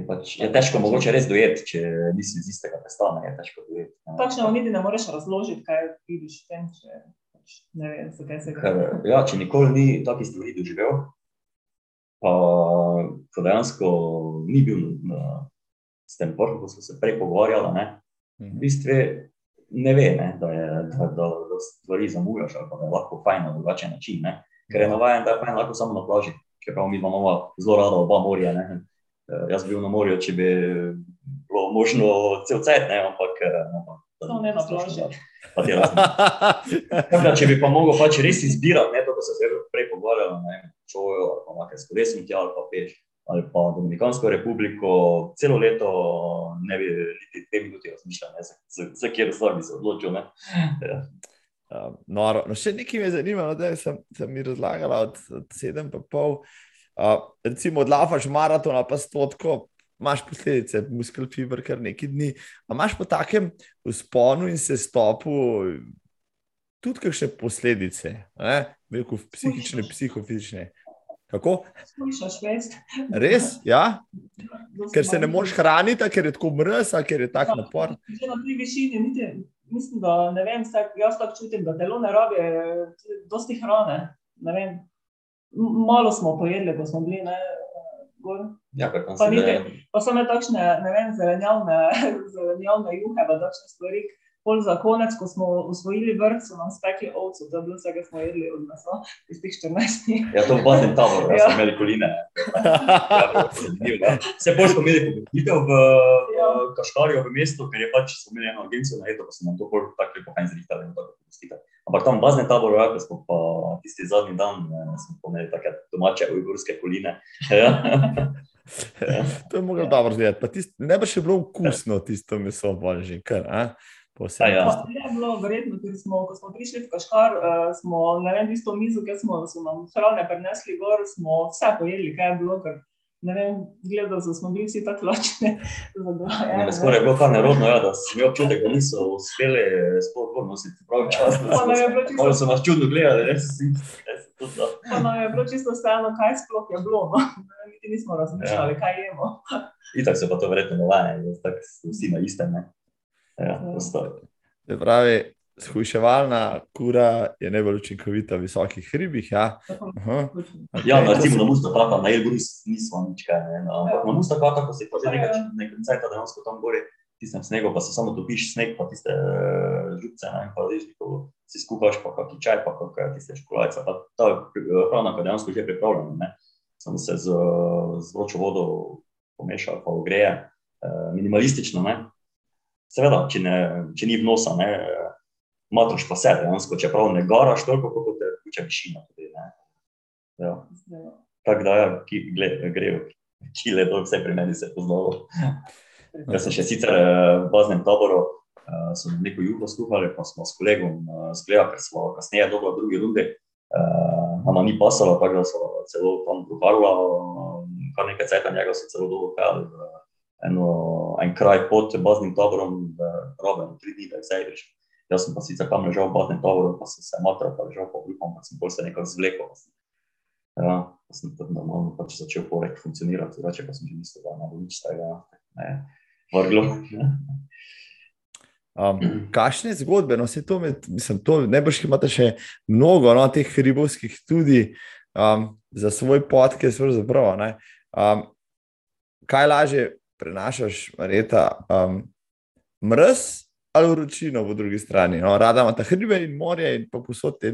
pač, je težko mogoče res dojeti, če nisi iz istega testa, ne, je težko dojeti. ja. Takšno niti ne moreš razložiti, kaj vidiš tem, če pač ne vem, zakaj se gre. ja, če nikoli ni takih stvari doživel, pa ko dejansko ni bil na, s tem vrhu, ko smo se prej pogovarjali, ne, v Mhm. bistvu ne ve, ne, da, je, da, da, da stvari zamujaš ali pa da je lahko fajn na drugačen način. Ne, ker je navaden, da je fajn lahko samo na plaži, čeprav mi imamo zelo rada oba morja. Ne. Eh, Jaz bi bil na morju, če bi bilo možno cel cel ne, ampak. eh, ampak Samo ne na plaži. Pa ti razne Tako da, če bi pa mogel pač res izbirati, ne to, da se zdaj prej pogovarjamo, ne vem, čojo, ali pa nekaj s kolesom tja, ali pa peš, ali pa Dominikansko republiko, celo leto ne bi niti dve minuti razmišljal, za, za, za kjer stvar bi se odločil. Ne. Ja. Um, noro. No, še nekaj me zanima, no, da sem, sem mi razlagala od, od 7,5. Uh, recimo, odlafaš maraton ali pa stotko, imaš posledice, muskel fiber, kar nekaj dni. A imaš po takem usponu in sestopu tudi kakšne posledice, ne? Veliko psihične, psihofizične. Kako? Slišiš, veš? Res? Ja? Ker se ne moreš hraniti, ker je tako mrz, ker je tak napor. Že na tej višini, niti, mislim, da ne vem, vsak, jaz tako čutim, da telo ne rabi eh, dosti hrane. Ne vem. Malo smo pojedli, ko smo bili ne, gor. Ja, Pa se niti- Pa so me takšne, ne vem, zelenjavne, zelenjavne juhe, pa takšne stvari. Pol za konec, ko smo usvojili vrt, so nam spekli ovco, to je bilo vse, kar smo jedli od mesa, tistih 14 dni. ja, to v baznem taboru, ja, Ja. smo imeli koline. Ja, bolj smo imeli popotnitev v Ja. v mestu, ker je pač smo imeli eno agencijo na eto, pa so nam to bolj tako lepo fajn zrihtali. in tako popustili. Ampak tam v baznem taboru, ja, ko smo pa tisti zadnji dan, eh, smo pa imeli take domače ujgurske koline. Ja. Ja. To je moglo dobro zgledati. Pa tist, ne bi še bilo okusno tisto meso, bolj že kar. A? Po vsem A ja. Pa Je bilo verjetno, ker smo, ko smo prišli v Kaškar, uh, smo na enem tisto mizo, ki smo so nam hrane prinesli gor, smo vse pojedli, kaj je bilo, ker ne vem, gledal, da smo bili vsi tako lačni. Ne, skoraj je bilo kar nerodno, ja, da sem imel občutek, da niso uspeli sploh gor nositi pravi čas. Malo so nas čudno gledali, res si res je to da. Pa nam je bilo čisto vseeno, kaj sploh je bilo. No? Niti nismo razmišljali, Ja. kaj jemo. Itak so pa to verjetno navajeni, da so vsi na istem. Ne? Ja, Ja. Se pravi, shujševalna kura je najbolj učinkovita v visokih hribih. Ja, Aha, Ja, okej, to recimo na Musta Kata, na Elbu nis, nismo nič kaj, ne, no, ampak Ja. na Musta Kata, ko si pa že Ja. nekaj, nekaj cajta dejansko tam gori, tistem snegu, pa se samo topiš sneg, pa tiste eh, župce, ne, pa ležnikov si skuhaš, pa kaki čaj, pa kakšne tiste školajce, pa ta eh, hrana, ki je dejansko že pripravljena, ne, samo se z, z vročo vodo pomeša, pa ogreje, eh, minimalistično, ne, seveda, če, ne, če ni vnosa, ne, matraš pa se dejansko, čeprav ne garaš toliko, kot te kuče višina. Tudi, ja. Tako da, ja, ki gled, grejo, kile, to vse pri meni se je poznalo. Jaz sem še sicer v baznem taboru, uh, so neko jugo skuhali, pa smo s kolegom uh, zgledali, ker smo kasneje dobro v drugi rundi. Uh, nama ni pasalo, tako da so celo tam duharila, kar nekaj cajta njega so celo dolgo pejali v eno, en kraj pod baznim taborom, v Raven, tri dni, da je vse greš. Jaz sem pa sicer tam ležal v baznem taboru, pa sem se matral, pa ležal pa upam, pa sem bolj se nekako zvlekel. Ja, pa sem tudi normalno pač začel porek funkcionirati, drugače pa sem že mislil, da ne bo nič tega, ne, vrglo. Um, Kakšne zgodbe, no, se to, med, mislim, to najbrž imate še mnogo no, teh ribovskih tudi um, za svoj podcast, pravzaprav. Um, kaj lažje prenašaš, reta, um, mrz ali vročino po drugi strani? No, rada imate hribe in morje, in pa posod je,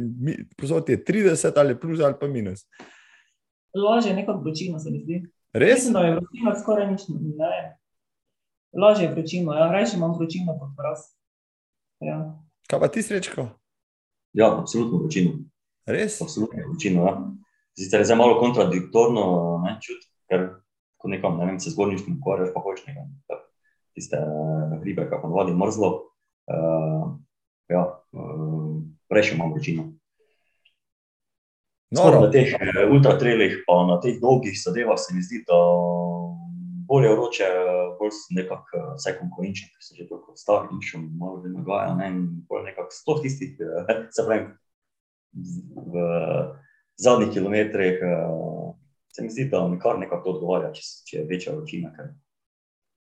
posod je 30 ali plus ali pa minus. Je neko vročino, se mi zdi. Res? Mislim, da je vročina skoraj nič ne. Lažje je vročino, ja, rajši imam vročino kot pras. Ja. Kaj pa ti srečko? Ja, absolutno vročino. Res? Absolutno vročino, ja. Sicer je zdaj malo kontradiktorno ne, čuti, ker ko nekam, ne vem, se zgornjiškim ukvarjaš, pa hočeš nekaj. Tiste ribe, kako navadi mrzlo. Uh, ja, uh, Prejši imam vročino. No, na teh ultratrelih, pa na teh dolgih zadevah se mi zdi, da bolje vroče, bolj nekako vse konkurenčen, ker se že toliko stavi in še malo že nagaja. Ne, in bolj nekako sto tistih, se pravi, v zadnjih kilometrih se mi zdi, da mi kar nekako to odgovarja, če, če je večja vročina, ker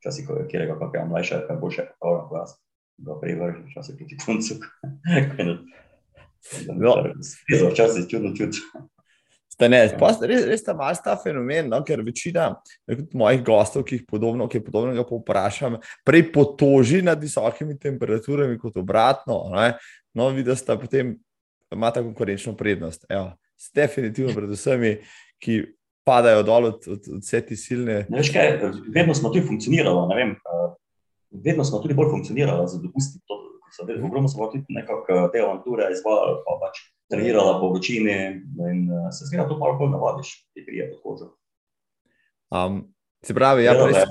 včasih, ko je kjerega kakega mlajša, kar boljše pripravljam, ko jaz ga prej vržem, včasih proti koncu. No, včasih čudno čuti. Ne, res, res ta malo ta fenomen, no, ker večina mojih gostov, ki jih podobno, ki podobnega povprašam, prej potoži nad visokimi temperaturami kot obratno. Ne. No, vidi, da potem imata konkurenčno prednost. Evo, definitivno pred vsemi, ki padajo dol od, od, od vse te silne. Ne, kaj, vedno smo tudi funkcionirali, vem, vedno smo tudi bolj funkcionirali za dopusti. Ogromno smo tudi nekako te avanture izvajali, pa pač trenirala po vročini in uh, se zgodi, da to malo bolj navadiš, ti prije pod kožo. Um, se pravi, ja, prej,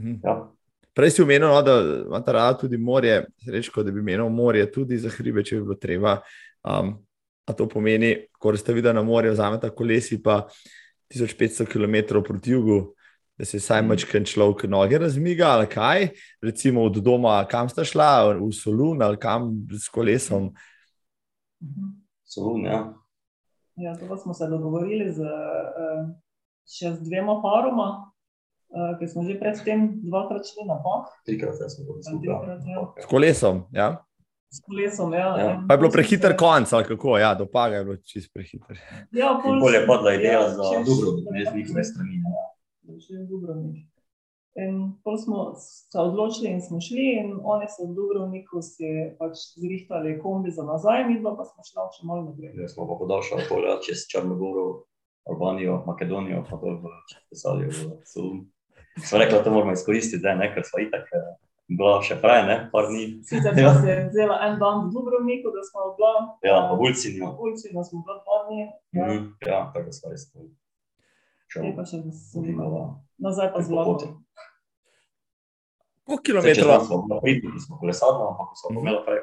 mhm. ja. prej si omenil, no, da imaš rada tudi morje, rečko, da bi imel morje tudi za hribe, če bi bilo treba. Um, a to pomeni, ko ste videli na morju, vzamete kolesi pa 1500 km proti jugu. Da se vsaj mačken človek noge razmiga, ali kaj, recimo od doma, kam sta šla, v Solun ali kam s kolesom. Mm. Solun, ja. Ja, to smo se dogovorili z, še z dvema paroma, ki smo že predtem dvakrat šli na pak. Trikrat ja, smo bili skupaj. Ja. S kolesom, ja. S kolesom, ja. Ja. Pa je bilo prehiter konc, ali kako, ja, do paga je bilo čist prehiter. Ja, pol, Bolje je padla ideja ja, za Dubrovnik, ne z njihove strani. ne. Šli v Dubrovnik. In pol smo se odločili in smo šli, in oni so v Dubrovniku si pač zrihtali kombi za nazaj, mi pa smo šli še malo naprej. Zdaj smo pa podaljšali polja čez Črnogoro, Albanijo, Makedonijo, pa dol v Pesalijo, v Solun. Smo rekli, da to moramo izkoristiti, zdaj, ne, ker smo itak eh, bila še prej, ne, par dni. Sicer Ja. se je vzela en dan v Dubrovniku, da smo bila. Ja, pa Vulcinjo. Na ulici, da smo bila dva dni. Ja, Mhm, Ja, tako da smo res to. Zdaj pa še z Zanimalo. Nazaj pa z vlakom. Koliko Zdaj, smo pridni, smo kolesarno, ampak smo Mhm. imeli prej.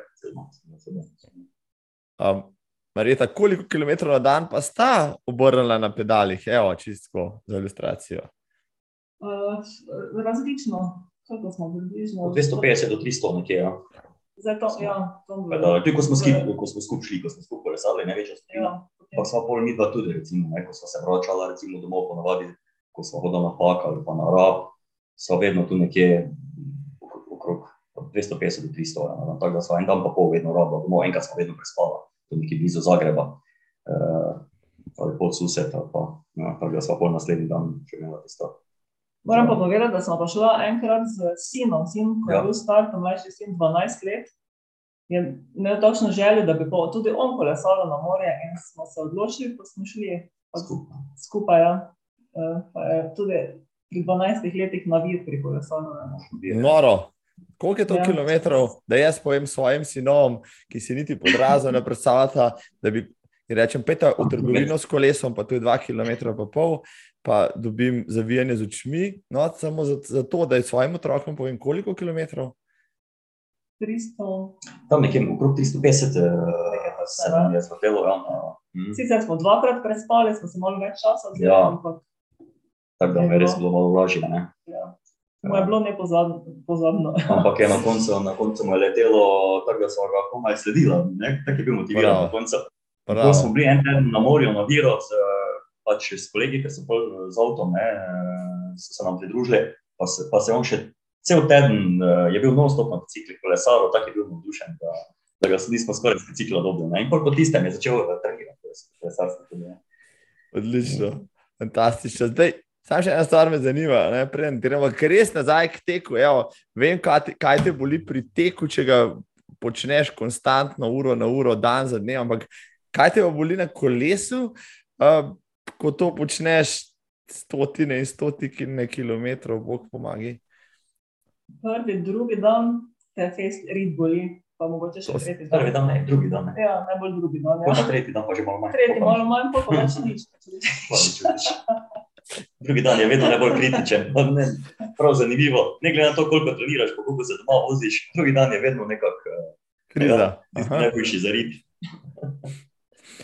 Um, Marjeta, koliko kilometrov na dan pa sta obrnila na pedalih? Evo, čistko za ilustracijo. Uh, različno, kako smo približno. Od 250 do 300 nekje, ja. Zdaj to, ja, to Da, tudi ko smo skupaj, ko smo skupaj šli, ko smo skupaj kolesarili, največja skupina. Ja, Pa sva pol mi dva tudi, recimo, ne, ko sva se vračala recimo, domov, ponavadi, ko sva hodila na pak ali pa na rab, sva vedno tu nekje okrog- okrog od 250 do 300. Ja, tako da sva en dan pa pol vedno rabila domov, enkrat sva vedno prespala, tu nekje blizu Zagreba, uh, ali pol sused, ali pa, ja, tako da sva pol naslednji dan še imela tisto. Moram pa povedati, da smo pa šla enkrat z sinom, sin, ko je Ja. bil star, tam mlajši sin, 12 let. Je imel takšno željo, da bi pa tudi on kolesal na morje, in smo se odločili, ko smo šli Skupaj. skupaj. Ja. Eh, Pa je tudi pri 12 letih navir pri kolesanju. Noro. Koliko je to Ja. kilometrov, da jaz povem svojim sinom, ki si niti podrazno ne predstavljata, da bi in rečem, peta v trgovino s kolesom, pa to je dva km pa pol, pa dobim zavijanje z očmi, no, samo za, za to, da svojim otrokom povem, koliko kilometrov. 300. Tam nekje okrog 350 eh, se nam je zvrtelo. Ja, no. Mhm. Sicer smo dvakrat prespali, smo se malo več časa vzeli, Ja. ampak Tako da me je res bilo malo vražje. ne. ja. mu je bilo nepozabno. pozabno. Ampak je na koncu, na koncu mu je letelo, tako da smo ga komaj sledili. Tako je bil motiviran na koncu. Ko Bravo. smo bili en teden na morju, na Viru, z, pač s kolegi, ki so z avtom, ne, so se nam pridružili, pa se, pa se on še cel teden eh, je bil non-stop na biciklih, kolesaril, tako je bil navdušen, da, da ga nismo skoraj z bicikla dobili. ne. In po tistem je začel eh, trenirati, kolesarstvo tudi. ne. Odlično, fantastično. Zdaj, samo še ena stvar me zanima, ne, preden gremo res nazaj k teku. Evo, vem, kaj te, kaj te boli pri teku, če ga počneš konstantno, uro na uro, dan za dnem, ampak kaj te boli na kolesu, uh, ko to počneš stotine in stotine kilometrov, bog pomagi. Prvi, drugi dan te fest rit boli, pa mogoče še tretji Prvi dan. dan, ne, drugi dan. Ne. Ja, najbolj drugi dan. Ja. pa tretji dan pa že malo manj. Tretji malo manj, pa pa več nič. Drugi dan je vedno najbolj kritičen. Ne, prav zanimivo. Ne glede na to, koliko treniraš, pa koliko se doma voziš, drugi dan je vedno nekako eh, Kriza. tisti Aha. najboljši zarit.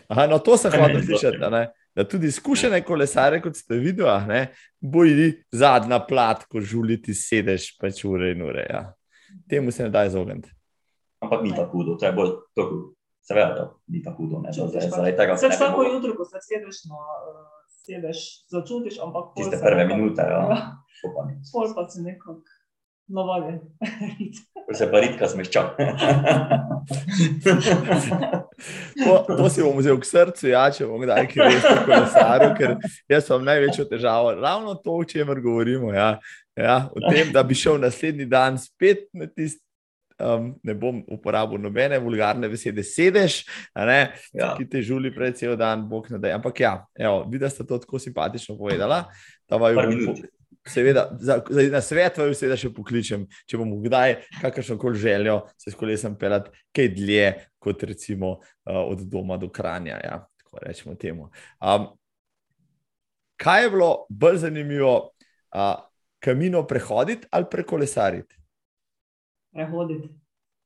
Aha, no, to sem Kaj hotel meni zelo slišati. Da tudi izkušene kolesare, kot ste videli, boji zadnja plat, ko žuliti sedeš pač ure in ure. Ja. Temu se ne da izogniti. Ampak ni tako hudo, to je bolj tako. Seveda, da ni tako hudo. Ne, da zdaj- pač. Zaradi tega se bi vsako jutro, ko se sedeš, na, uh, sedeš začutiš, ampak pol Tiste se prve minute, ja. Ja, to pa ni. pol pa se nekako navadi. Ko se pa ritka smešča. To, to si bom vzel k srcu, ja, če bom kdaj kaj res o kolesaru, ker jaz imam največjo težavo. Ravno to, o čemer govorimo. Ja, ja, o tem, da bi šel naslednji dan spet na tisti. Um, ne bom uporabil nobene vulgarne besede, sedeš, a ne, Ja. ki te žuli pred cel dan, bog ne da. Ampak ja, evo, vidiš, da ste to tako simpatično povedala. da vaju Bom Seveda, za, za, na svet vaju seveda še pokličem, če bomo kdaj kakršno koli željo se s kolesom pelati, kaj dlje kot recimo uh, od doma do kranja. Ja, tako rečemo temu. Um, kaj je bilo bolj zanimivo, uh, kamino prehoditi ali prekolesariti? Prehoditi.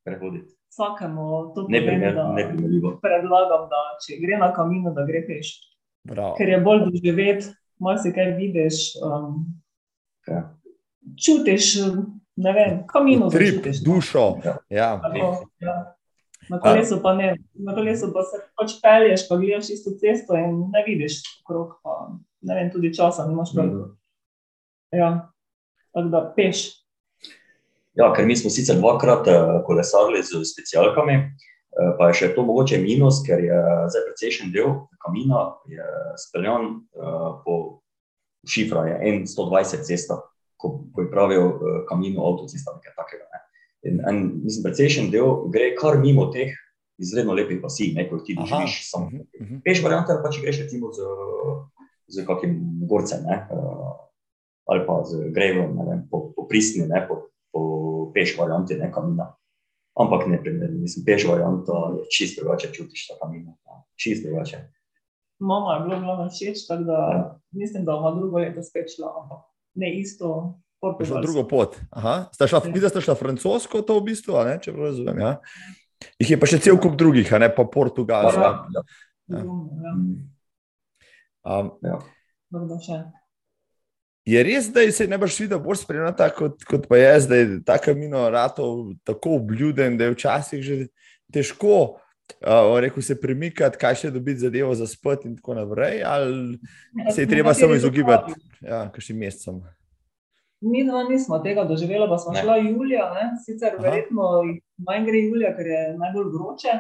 Prehoditi. Vsakemu to pomeni, da predlagam, da če gre na kamino, da gre peš. Bravo. Ker je bolj doživet, marsikaj vidiš, um, Ja. čutiš, ne vem, kamino Trip, začutiš. no. dušo. Ja. Ja. Tako, ja. Na kolesu pa ne, na kolesu pa se pač pelješ, pa gledaš isto cesto in ne vidiš okrog, pa ne vem, tudi časa nimaš prav. Mhm. Ja, tako da peš. Ja, ker mi smo sicer dvakrat eh, kolesarili z specialkami, eh, pa je še to mogoče minus, ker je zdaj precejšen del kamina je speljan eh, po šifra, je 120 cesta, ko, ko je pravijo eh, kamino avtocesta, nekaj takega. Ne. In en, mislim, precejšen del gre kar mimo teh izredno lepih vasi, ne, ko ti doživiš samo. Mhm, mhm. Peš varianta pa če greš recimo z, z kakim gorcem, ne, eh, ali pa z grevom, ne vem, po, po pristni, ne, po, po peš varianti, ne kamina. Ampak ne mislim, peš varianta je čisto drugače čutiš ta kamina. ja, Čisto drugače. Mama je bilo glavno všeč, tako da Ja. mislim, da bomo drugo leto spet šla, ampak ne isto. Šla drugo pot. Aha. Sta šla, Ja. videla sta šla francosko, to v bistvu, ne, če prav razumem. Ja. Jih je pa še cel kup drugih, ne pa portugalska. Ja, ja. Ja. Ja, Mm, Um, tako da še. je res, da se ne boš videl bolj spremljata, kot, kot pa jaz, da je ta kamino ratov tako obljuden, da je včasih že težko. Uh, rekel se premikati, kaj še dobiti zadevo za spet, in tako naprej, ali se je treba samo izogibati, ja, kakšnim mesecem. Mi dva nismo tega doživela, pa smo Ne. šla julija, ne? sicer Aha. verjetno manj gre julija, ker je najbolj vroče.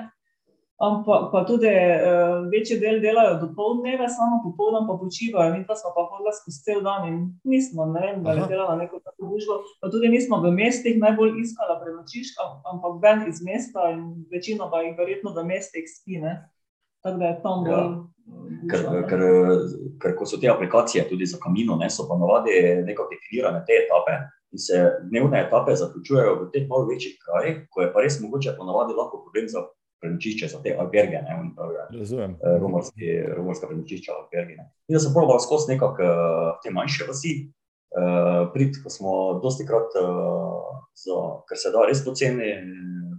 Ampak pa tudi uh, večji del delajo do poldneve, samo popoldan pa počivajo. Mi pa smo pa hodili skozi cel dan in nismo, ne vem, Aha. naletela na neko tako gužvo. Pa tudi nismo v mestih najbolj iskala prenočišč, am- ampak ven iz mesta in večina pa jih verjetno v mestih spi. Ne? Tako da je tam Ja. bolj. eh, Ker, ker, ker ko so te aplikacije tudi za kamino, ne, so pa navadi nekako definirane te etape. in se dnevne etape zaključujejo v teh malo večjih krajih, ko je pa res mogoče ponavadi lahko problem za prenočišče, za te alberge, ne, oni pravijo, Razumem. eh, romarski, romarska prenočišča, albergi. Ne. In da so probali skozi nekako eh, te manjše vasi, uh, prid, ko smo dosti krat, uh, za, ker se da res poceni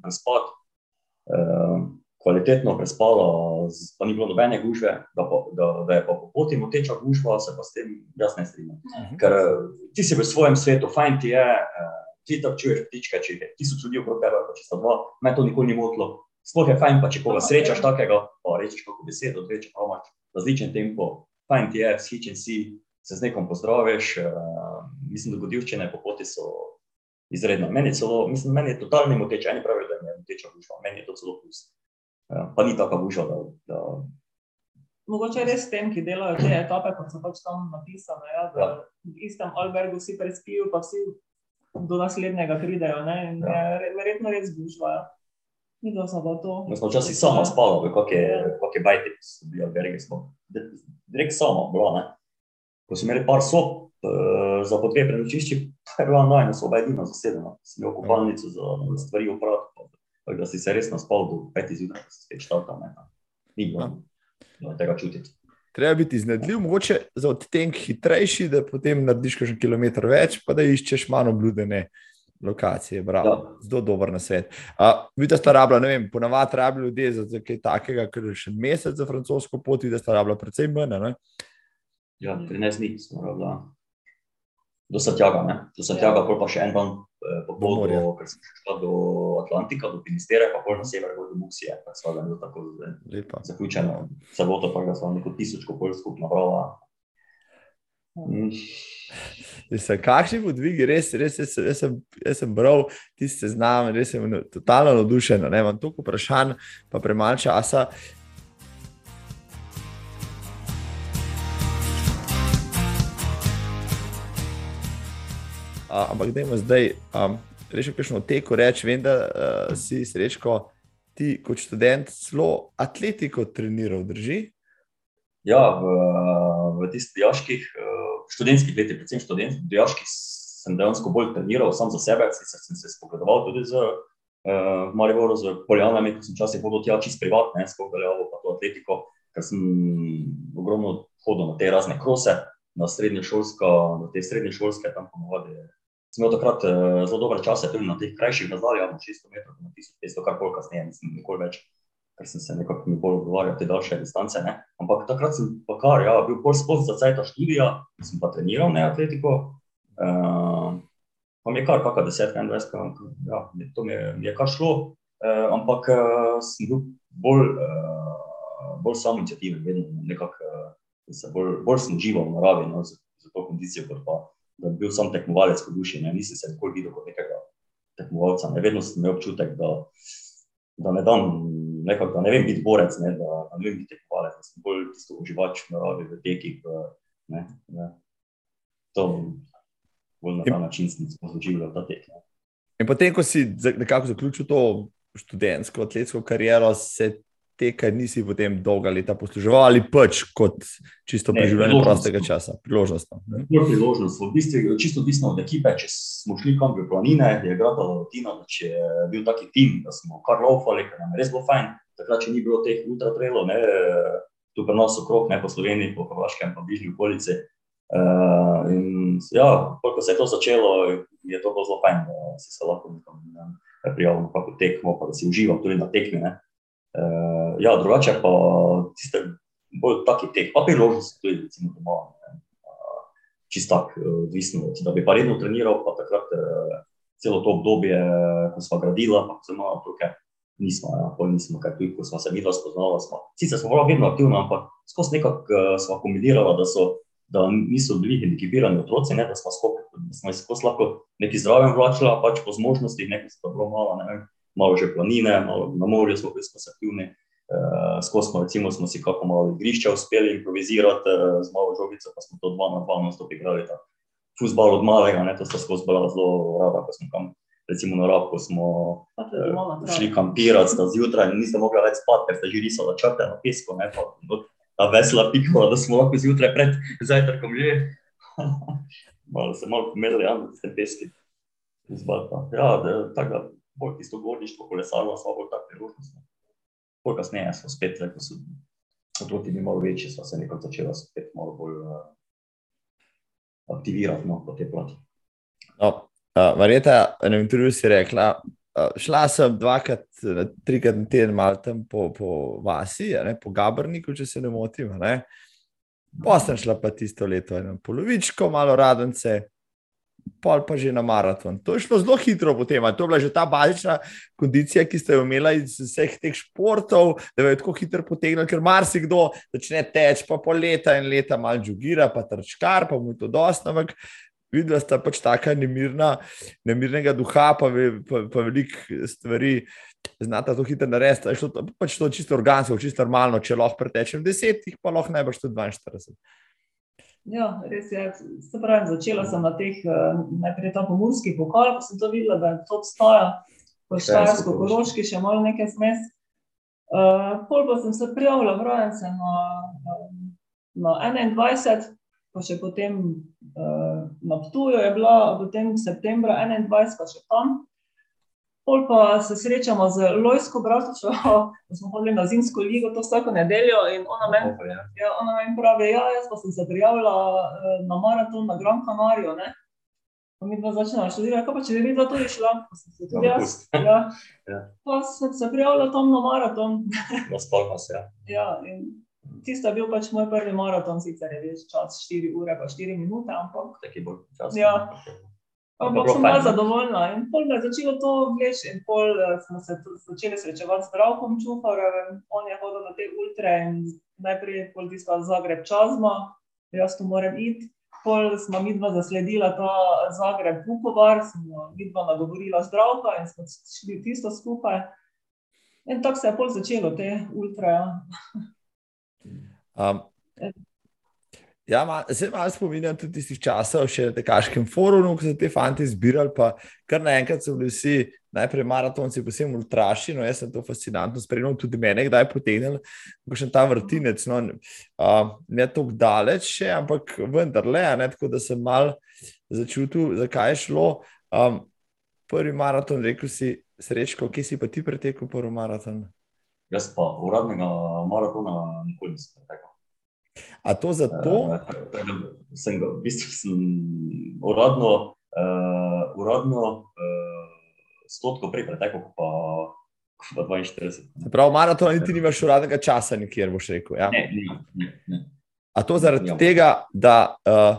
prespati, uh, kvalitetno prespala, z- pa ni bilo nobene gužve, da, pa, da, da je pa po poti moteča gužva, se pa s tem jaz ne strinjam. Mhm. Ker eh, ti si v svojem svetu, fajn ti je, eh, ti tako čuješ ptičke, če je tisoč ljudi okrog tebe, pa če sta dva, me to nikoli ni motilo. Sploh je fajn, pa če koga srečaš takega, pa rečeš kako besedo, če pa imaš različen tempo, fajn ti je, vzhičen si, se z nekom pozdraviš. Uh, mislim, dogodivščine po poti so izredne. Meni, celo, mislim, meni je totalni moteč, eni pravijo, da je moteča gužva, meni je to celo plus. Uh, pa ni taka gužva, da, da Mogoče res tem, ki delajo te etape, kot so pač tam napisane, ja, da Ja. v istem albergu vsi prespijo, pa vsi do naslednjega pridejo. Ne, in Ja. je verjetno res gužvajo. Mi da smo pa to. Mi smo včasih sama spala, v kakšne kakšne bajte, ki so bili albergi. Smo di- direkt sama bila, ne. Ko smo imeli par sob uh, za po dve prenočišči, pa je bila najna soba edina zasedena. Sem imel kopalnico za stvari opraviti, pa- tako da si se res naspal do petih zjutraj, da si spet štal tam. ne. Ni bilo bilo tega čutiti. Treba biti iznajdljiv, mogoče za odtenek hitrejši, da potem narediš še kilometr več, pa da iščeš manj obljudene lokacije. Bravo, Ja. zelo dober na svet. Vidite, da sta rabila, ne vem, ponavadi rabijo ljudje za, za kaj takega, ker je še mesec za francosko pot, da sta rabila precej manj. a Ne? Ja, 13 dni smo rabili. Do Satjaga, ne? Do Satjaga, pol pa še en dan eh, po podu, ker sem šla do Atlantika, do Finistere, pa pol na sever, do Buksije, tako sva ga bilo tako zaključeno, celoto pa ga smo neko tisočko pol skupno brala. Mm. Se, kakšni podvigi, res, res jaz, jaz, sem, jaz sem bral tiste zname, res sem na- totalno navdušen. ne, Imam toliko vprašanj, pa premalo časa. A, ampak dajmo zdaj, um, rešil kakšno teko reči. Vem, da uh, si srečko ti kot študent zelo atletiko treniral, drži? Ja, v, v tistih dijaških, eh, študentskih letih, predvsem študentskih, dijaških, sem dejansko bolj treniral sam za sebe, sicer sem se spogledoval tudi z uh, Mariboru, z Poljanami, ko sem včasih hodil tja čist privatne, spogledal pa to atletiko, ker sem ogromno hodil na te razne krose, na srednje šolsko, na te srednje šolske, tam ponovadi. Sem imel takrat uh, zelo dobre čase, tudi na teh krajših razdaljah, na 600 metrov, na 1500, kar koli kasneje, nisem nikoli več ker sem se nekako mi bolj odgovarjal te daljše distance. Ne? Ampak takrat sem pa kar, ja, bil bolj sploh za cajta študija, sem pa treniral ne atletiko. Uh, pa mi je kar kakšna desetka, dvajsetka, ja, mi- to mi je, mi je kar šlo, uh, ampak uh, sem bil bolj, uh, bolj samoiniciativen, vedno nekako uh, bolj, bolj sem užival v naravi, no, za, za to kondicijo, kot pa da bi bil sam tekmovalec po duši, ne, nisem se nikoli videl kot nekega tekmovalca, ne, vedno sem imel občutek, da, da ne dam nekako, da ne vem biti borec, ne, da, da ne vem biti tekmovalec, da sem bolj tisto uživač v naravi, v tekih. V, ne, ne. To bolj na ta način sem doživel ta tek. Ne. In potem, ko si nekako zaključil to študentsko, atletsko kariero, se tega nisi potem dolga leta posluževal ali pač kot čisto preživljanje prostega časa, priložnost. hm? Bolj priložnost, v bistvu čisto odvisno od ekipe. Če smo šli kam v planine, je gradala rutina, da če je bil taki tim, da smo kar laufali, ker nam je res bilo fajn. Takrat, če ni bilo teh ultratrailov, ne, tu pri nas okrog, ne po Sloveniji, po Hrvaškem, pa bližnji okolici. Uh, in ja, ko se je to začelo, je to bilo zelo fajn, da si se lahko nekam, prijavil na kakšno tekmo, pa da si užival tudi na tekmi. Ne. Uh, ja, drugače pa tiste bolj taki tek, pa priložnosti tudi recimo doma. Ne. Uh, čist tak, eh, odvisno od da bi pa redno treniral, pa takrat eh, celo to obdobje, ko smo gradila, pa sem imel otroke, nismo, ja, pol nismo, ker tudi ko smo se mi dva spoznala, smo, sicer smo bila vedno aktivna, ampak skozi nekako eh, smo kombinirala, da so da niso bili hendikepirani otroci, ne, da smo skupaj, da smo skozi lahko neki zdravim vlačila, pač po zmožnosti, nekaj sta bilo malo, ne vem, malo že planine, malo na morju smo bili skozi aktivni, skozi smo, recimo, smo si kako malo igrišča uspeli improvizirati uh, z malo žogico, pa smo to dva na dva na stop igrali, ta futbal od malega, ne, to sta skozi bila zelo rada, ko smo kam, recimo na Rabku smo na šli kampirati, sta zjutraj in niste mogli več spati, ker ste že risali črte na pesku, ne, pa no, ta vesela pikala, da smo lahko zjutraj pred zajtrkom že. malo se malo pomerili, ja, s tem peski. Zbalta. Ja, tako da bolj tisto gorništvo, kolesarstvo, smo bolj tako priložnost. Bolj kasneje smo spet, ko so otroci bili malo večji, smo se nekako začela spet malo bolj uh, aktivirati no, po tej plati. No, uh, Marjeta, na intervjuju si rekla, uh, šla sem dvakrat, trikrat na teden malo tam po, po vasi, ne, po Gabrniku, če se ne motim. Ne. Pa sem šla pa tisto leto eno polovičko, malo radence, pol pa že na maraton. To je šlo zelo hitro potem, to je bila že ta bazična kondicija, ki ste jo imeli iz vseh teh športov, da je tako hitro potegnil, ker marsikdo začne teči, pa pol leta in leta malo žugira, pa trčkar, pa mu je to dosta, ampak videla sta pač taka nemirna, nemirnega duha, pa, ve- pa, pa veliko stvari. Znata to hitro narediti, je šlo to- pač to čisto organsko, čisto normalno. Če lahko pretečem deset, jih pa lahko najbrž tudi 42. Ja, res je. Se pravi, začela sem na teh, eh, najprej ta pomorski pokal, ko sem to videla, da to obstaja, po Štajersko, Štajersko-Koroški še malo nekaj zmes. Uh, pol pa sem se prijavila v rojence na, na 21, pa še potem uh, na Ptuju je bila, potem septembra 21 pa še tam. Pol pa se srečamo z Lojsko Bratušo, da smo hodili na zimsko ligo, to vsako nedeljo in ona meni ja. Ja, ona meni pravi, ja, jaz pa sem se prijavila eh, na maraton na Gran Canarijo. Ne? Pa mi dva začnemo študirati, kaj pa če bi dva tudi šla, pa sem se tudi Ja, jaz. Ja. Ja. Pa sem se prijavila tam na maraton. Na Spalmas, ja. Ja, in tisto je bil pač moj prvi maraton, sicer je bil čas 4 ure pa 4 minute, ampak, Taki bolj časni. Ja. Ampak sem bila zadovoljna. In pol je začelo to vleči in pol eh, smo se začeli srečevati z Zdravkom Čufarjevem, on je hodil na te ultre in najprej pol tisto Zagreb Čazma, jaz tu moram iti. Pol smo mi dva zasledila ta Zagreb Vukovar, smo mi dva nagovorila zdravka in smo šli tisto skupaj. In tako se je pol začelo te ultre. Ja. Um, ja, ma, se malo spominjam tudi tistih časov, še na tekaškem forumu, ko so te fanti zbirali, pa kar naenkrat so bili vsi, najprej maratonci, posebej ultraši. No, jaz sem to fascinantno spremljal, tudi mene kdaj potegnil, ko še ta vrtinec. No, uh, ne tako daleč, še, ampak vendarle, a ne tako, da sem mal začutil, zakaj je šlo. Um, prvi maraton, rekel si, srečko, kje si pa ti pretekel prvi maraton? Jaz pa uradnega maratona nikoli nisem pretekel. A to zato? Eh, tako da sem ga, v bistvu sem uradno, uh, uradno uh, stotko prej pretekel, kot pa, pa 42. Se pravi, maraton niti nimaš uradnega časa, nikjer boš rekel. Ja? Ne, ne, ne, ne. A to zaradi Ja. tega, da uh,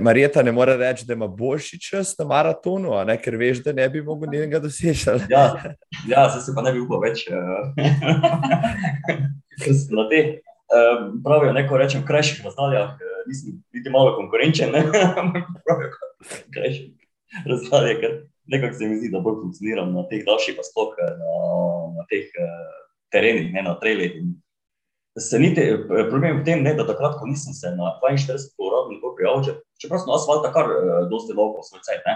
Marjeta ne more reči, da ima boljši čas na maratonu, ne, ker veš, da ne bi mogel njenega doseči. Ja, ja se pa ne bi upal več. Uh, na te, uh, pravijo, neko rečem, v krajših razdaljah, uh, nisem niti malo konkurenčen, ne, pravijo, v krajših razdaljah, ker nekako se mi zdi, da bolj funkcioniram na teh daljših, pa sploh eh, na, na teh uh, terenih, ne na Se niti, eh, problem je v tem, ne, da takrat, ko nisem se na 42 uradno nikoli prijavil, če- čeprav sem asfalta kar uh, dosti dolgo cajt, ne,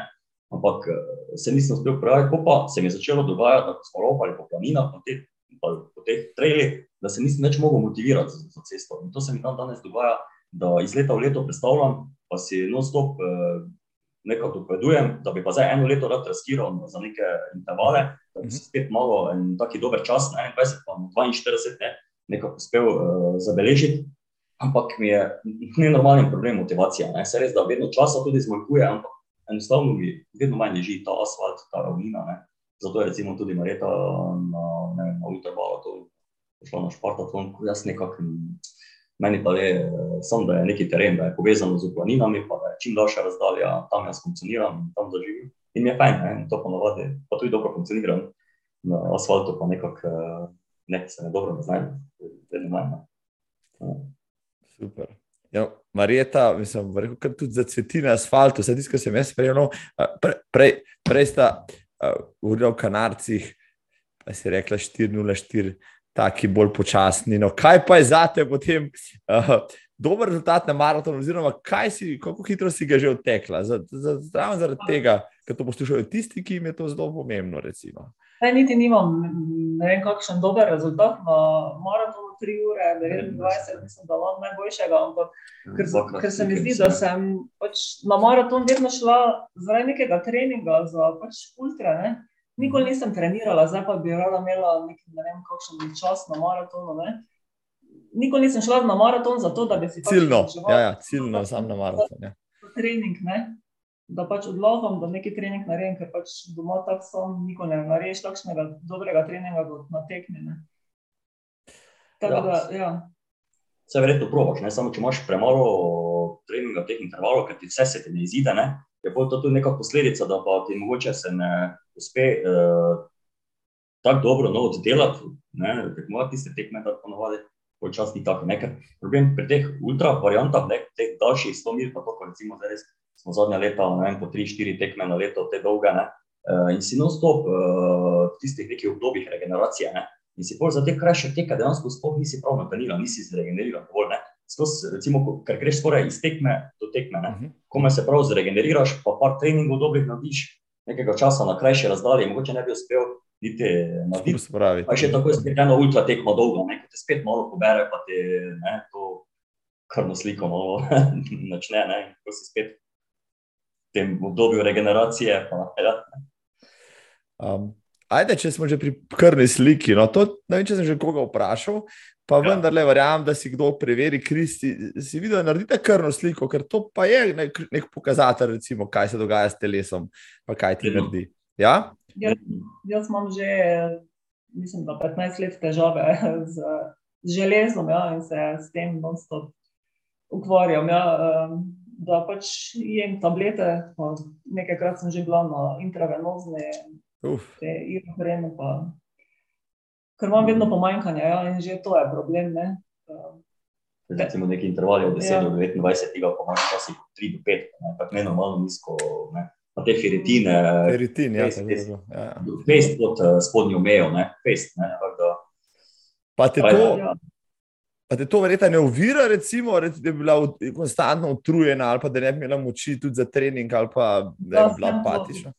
ampak eh, se nisem uspel prijaviti, pa se mi je začelo dogajati, da smo ropali po planinah, po teh, pa po teh trailih, da se nisem več mogel motivirati za, za cesto. In to se mi dan danes dogaja, da iz leta v leto predstavljam, pa si non-stop eh, nekako dopovedujem, da bi pa zdaj eno leto rad riskiral za neke intervale, da bi se spet malo en taki dober čas, na 21 pa na 42, ne, nekako uspel uh, zabeležiti. Ampak mi je nenormalen problem motivacija. Ne. Se res, da vedno časa tudi zmanjkuje, ampak enostavno mi vedno manj leži ta asfalt, ta ravnina. Ne. Zato je recimo tudi Mareta na, ne vem, na ultrabalatu prišla na špartaton, ko jaz nekako, meni pa je samo, da je neki teren, da je povezano z planinami, pa da je čim daljša razdalja, tam jaz funkcioniram in tam zaživim. In mi je fajn, ne, in to pa navadi, pa tudi dobro funkcioniram. Na asfaltu pa nekako eh, ne, se ne dobro ne znajdem, vedno manj. Ja. Super. Ja, Marjeta, mislim, rekel, kar tudi zacveti na asfaltu, vse tisto, kar sem jaz spremljal. Pre, prej, prej sta uh, govorila o kanarcih, pa si rekla 404, taki bolj počasni. No, kaj pa je zate potem uh, dober rezultat na maratonu, oziroma kaj si, kako hitro si ga že odtekla? Za, za, za, zaradi tega, ker to poslušajo tisti, ki jim je to zelo pomembno. Recimo. Ne, niti nimam, ne vem, kakšen dober rezultat na maratonu, 3 ure, 29, mislim, da imam najboljšega, ampak ker, ker se mi zdi, da sem pač na maraton vedno šla zaradi nekega treninga za pač ultra. Ne? Nikoli nisem trenirala, zdaj pa bi rada imela nek, ne vem, kakšen čas na maratonu. Ne? Nikoli nisem šla na maraton zato, da bi si ciljno, pač ja, ja, ciljno, sam na maraton. Ja. Trening, ne? da pač odložim, da neki trening naredim, ker pač doma tako sem, nikoli ne narediš takšnega dobrega treninga kot na tekmi. Ja. Ja. Vse verjetno probaš, ne? samo če imaš premalo treninga teh intervalih, ker ti vse se ti ne izide, ne? Je to tudi neka posledica, da pa ti mogoče se ne uspe uh, tako dobro no, oddelati, tekmovati tiste tekme, da ponovadi počasni tako nekaj. Problem pri teh ultra variantah, ne, teh daljših 100 mil, pa to, recimo zdaj res smo zadnja leta, ne vem, po 3-4 tekme na leto, te dolge, ne, uh, in si non stop uh, v tistih nekih obdobjih regeneracije, ne, in si pol za te krajše teke dejansko sploh nisi prav natanila, nisi zregeneriral dovolj, ne, Skos, recimo, ker greš skoraj iz tekme do tekme, ne, uh mhm. -huh. kome se prav zregeneriraš, pa par treningov dobrih narediš, nekega časa na krajše razdalje, mogoče ne bi uspel niti narediti. Pa še tako je spet ena ultra tekma dolga, ne, te spet malo pobere, pa te ne, to krvno sliko malo načne, ne, ko si spet tem obdobju regeneracije. Pa, ja. um, ajde, če smo že pri krvni sliki. No, to, ne vem, če sem že koga vprašal, pa ja. vendar le verjamem, da si kdo preveri, Kristi, si videl, da naredite krvno sliko, ker to pa je nek, nek pokazatelj, recimo, kaj se dogaja s telesom, pa kaj ti ja. naredi. Ja? Ja, jaz imam že, mislim, 15 let težave z, z železom ja, in se s tem non-stop ukvarjam. Ja. Um, da pač jem tablete. Nekajkrat sem že bila na intravenozne, te iroprene, ker imam vedno pomanjkanje ja, in že to je problem. Ne? Recimo neki intervali od 10 ja. do 29, tega pa imaš časi 3 do 5, tako ne normalno nizko. Ne? Pa te feritine, feritin, ja, fest, fest, ja. fest pod uh, spodnjo mejo, ne? fest. Ne? Da, pa te to, ja. Pa te to verjetno ne uvira, recimo, da bi bila konstantno utrujena ali pa da ne bi imela moči tudi za trening ali pa da bi bila apatična.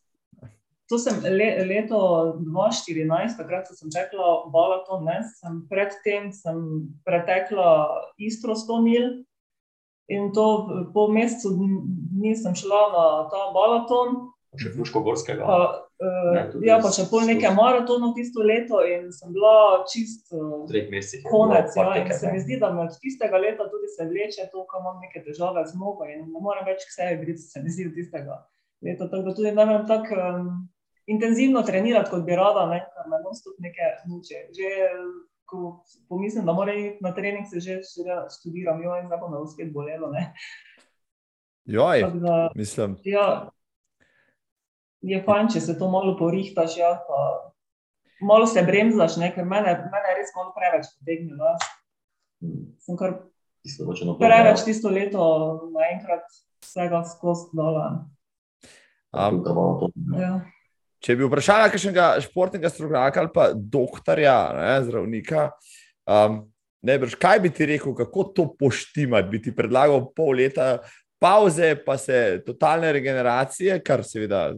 To sem le, leto 2014, takrat sem tekla balaton, ne, sem predtem sem pretekla istro 100 mil in to po mesecu dni sem šla na ta balaton. Še Fuško-Gorskega. Uh, ja, pa še pol nekaj maratonov tisto leto in sem bila čist uh, konec. Ja, in se mi zdi, da me od tistega leta tudi se vleče to, kam imam neke težave z nogo in ne morem več k sebi briti, se mi zdi od tistega leta. Tako da tudi ne vem tako um, intenzivno trenirati, kot bi rada, ne, ker me non stop neke muče. Že ko pomislim, da moram iti na trening, se že študiram, jo in zdaj pa me bo spet bolelo. Joj, mislim. Ja, je fajn, če se to malo porihtaš, ja, pa malo se bremzaš, ne, ker mene, mene res malo preveč potegnilo. Sem kar preveč tisto leto naenkrat vsega skozi dol. Ja. Če bi vprašala kakšnega športnega strokovnjaka ali pa doktorja, ne, zdravnika, um, ne brž, kaj bi ti rekel, kako to poštimati, bi ti predlagal pol leta pauze, pa se totalne regeneracije, kar seveda,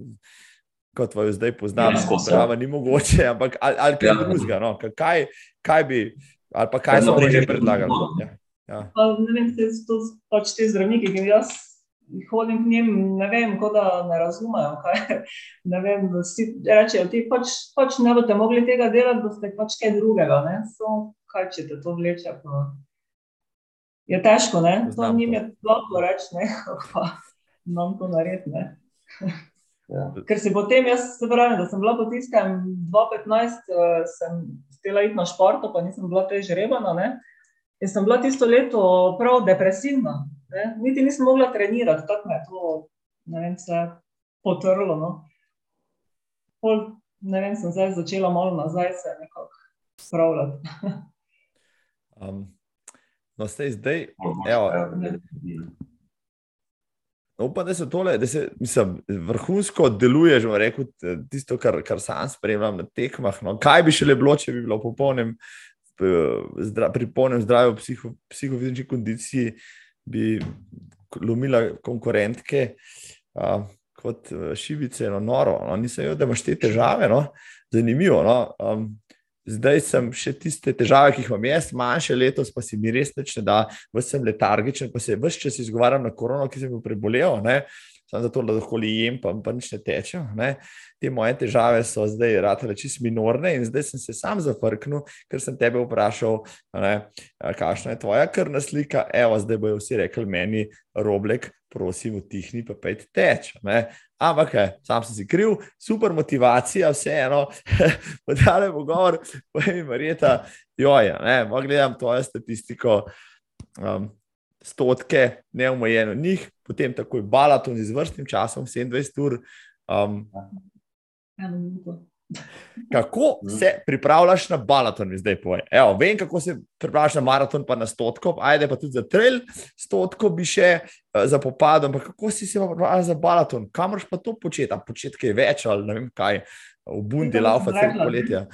kot jo zdaj poznamo, ja, ni mogoče, ampak ali, ali kaj ja. drugega. No? Kaj, kaj bi, ali pa kaj smo že predlagali? Ja. Ja. Ne vem, te, to, pač te zdravniki, ki jaz hodim k njim, ne vem, kot da ne razumejo. Kaj, ne vem, rečejo, ti pač, pač ne boste mogli tega delati, da ste pač kaj drugega. So, kaj če te to vleče? Pa je težko, ne? to njim je lahko reči, pa nam to naredi. Ja. Ker si potem, jaz se pravim, da sem bila po tistem 2015, uh, sem stela iti na športo, pa nisem bila tej žrebana. Ne? In sem bila tisto leto prav depresivna. Ne? Niti nisem mogla trenirati, tako me je to, ne vem, se potrlo. No? Pol, ne vem, sem zdaj začela malo nazaj se nekako spravljati. um, No, zdaj, zdaj evo, upam, da se tole, da se mislim, vrhunsko deluje, že rekel, tisto, kar, kar sam spremljam na tekmah. No. Kaj bi še le bilo, če bi bilo popolnem, zdra, pri polnem zdravju, psiho, psihofizični kondiciji, bi lomila konkurentke. Uh, kot eh, šivice, no, noro. No. Nisem vedel, da imaš te težave. No. Zanimivo. No. Um, zdaj sem še tiste težave, ki jih imam jaz, manjše letos, pa si mi res neč ne da, vse sem letargičen, pa se vse čas izgovarjam na korono, ki sem jo prebolel. Ne samo zato, da lahko jem, pa, pa nič ne teče. Ne. Te moje težave so zdaj ratele čisto minorne in zdaj sem se sam zafrknil, ker sem tebe vprašal, kakšna je tvoja krvna slika. Evo, zdaj bojo vsi rekli meni, roblek, prosim, utihni, pa pej teč. Ne. Ampak, sam sem si kriv, super motivacija, vseeno, podale pogovor, pa mi marjeta, joja, ne, gledam tvojo statistiko. Um, stotke, neomejeno njih, potem takoj balaton z vrstnim časom, 27 ur. Um, kako se pripravljaš na balaton, zdaj povej? Evo, vem, kako se pripravljaš na maraton, pa na stotko, ajde pa tudi za trail, stotko bi še uh, za popad, ampak kako si se pripravljaš za balaton, kam moraš pa to početi? Početi kaj več ali ne vem kaj, v bundi, laufa, cel poletje.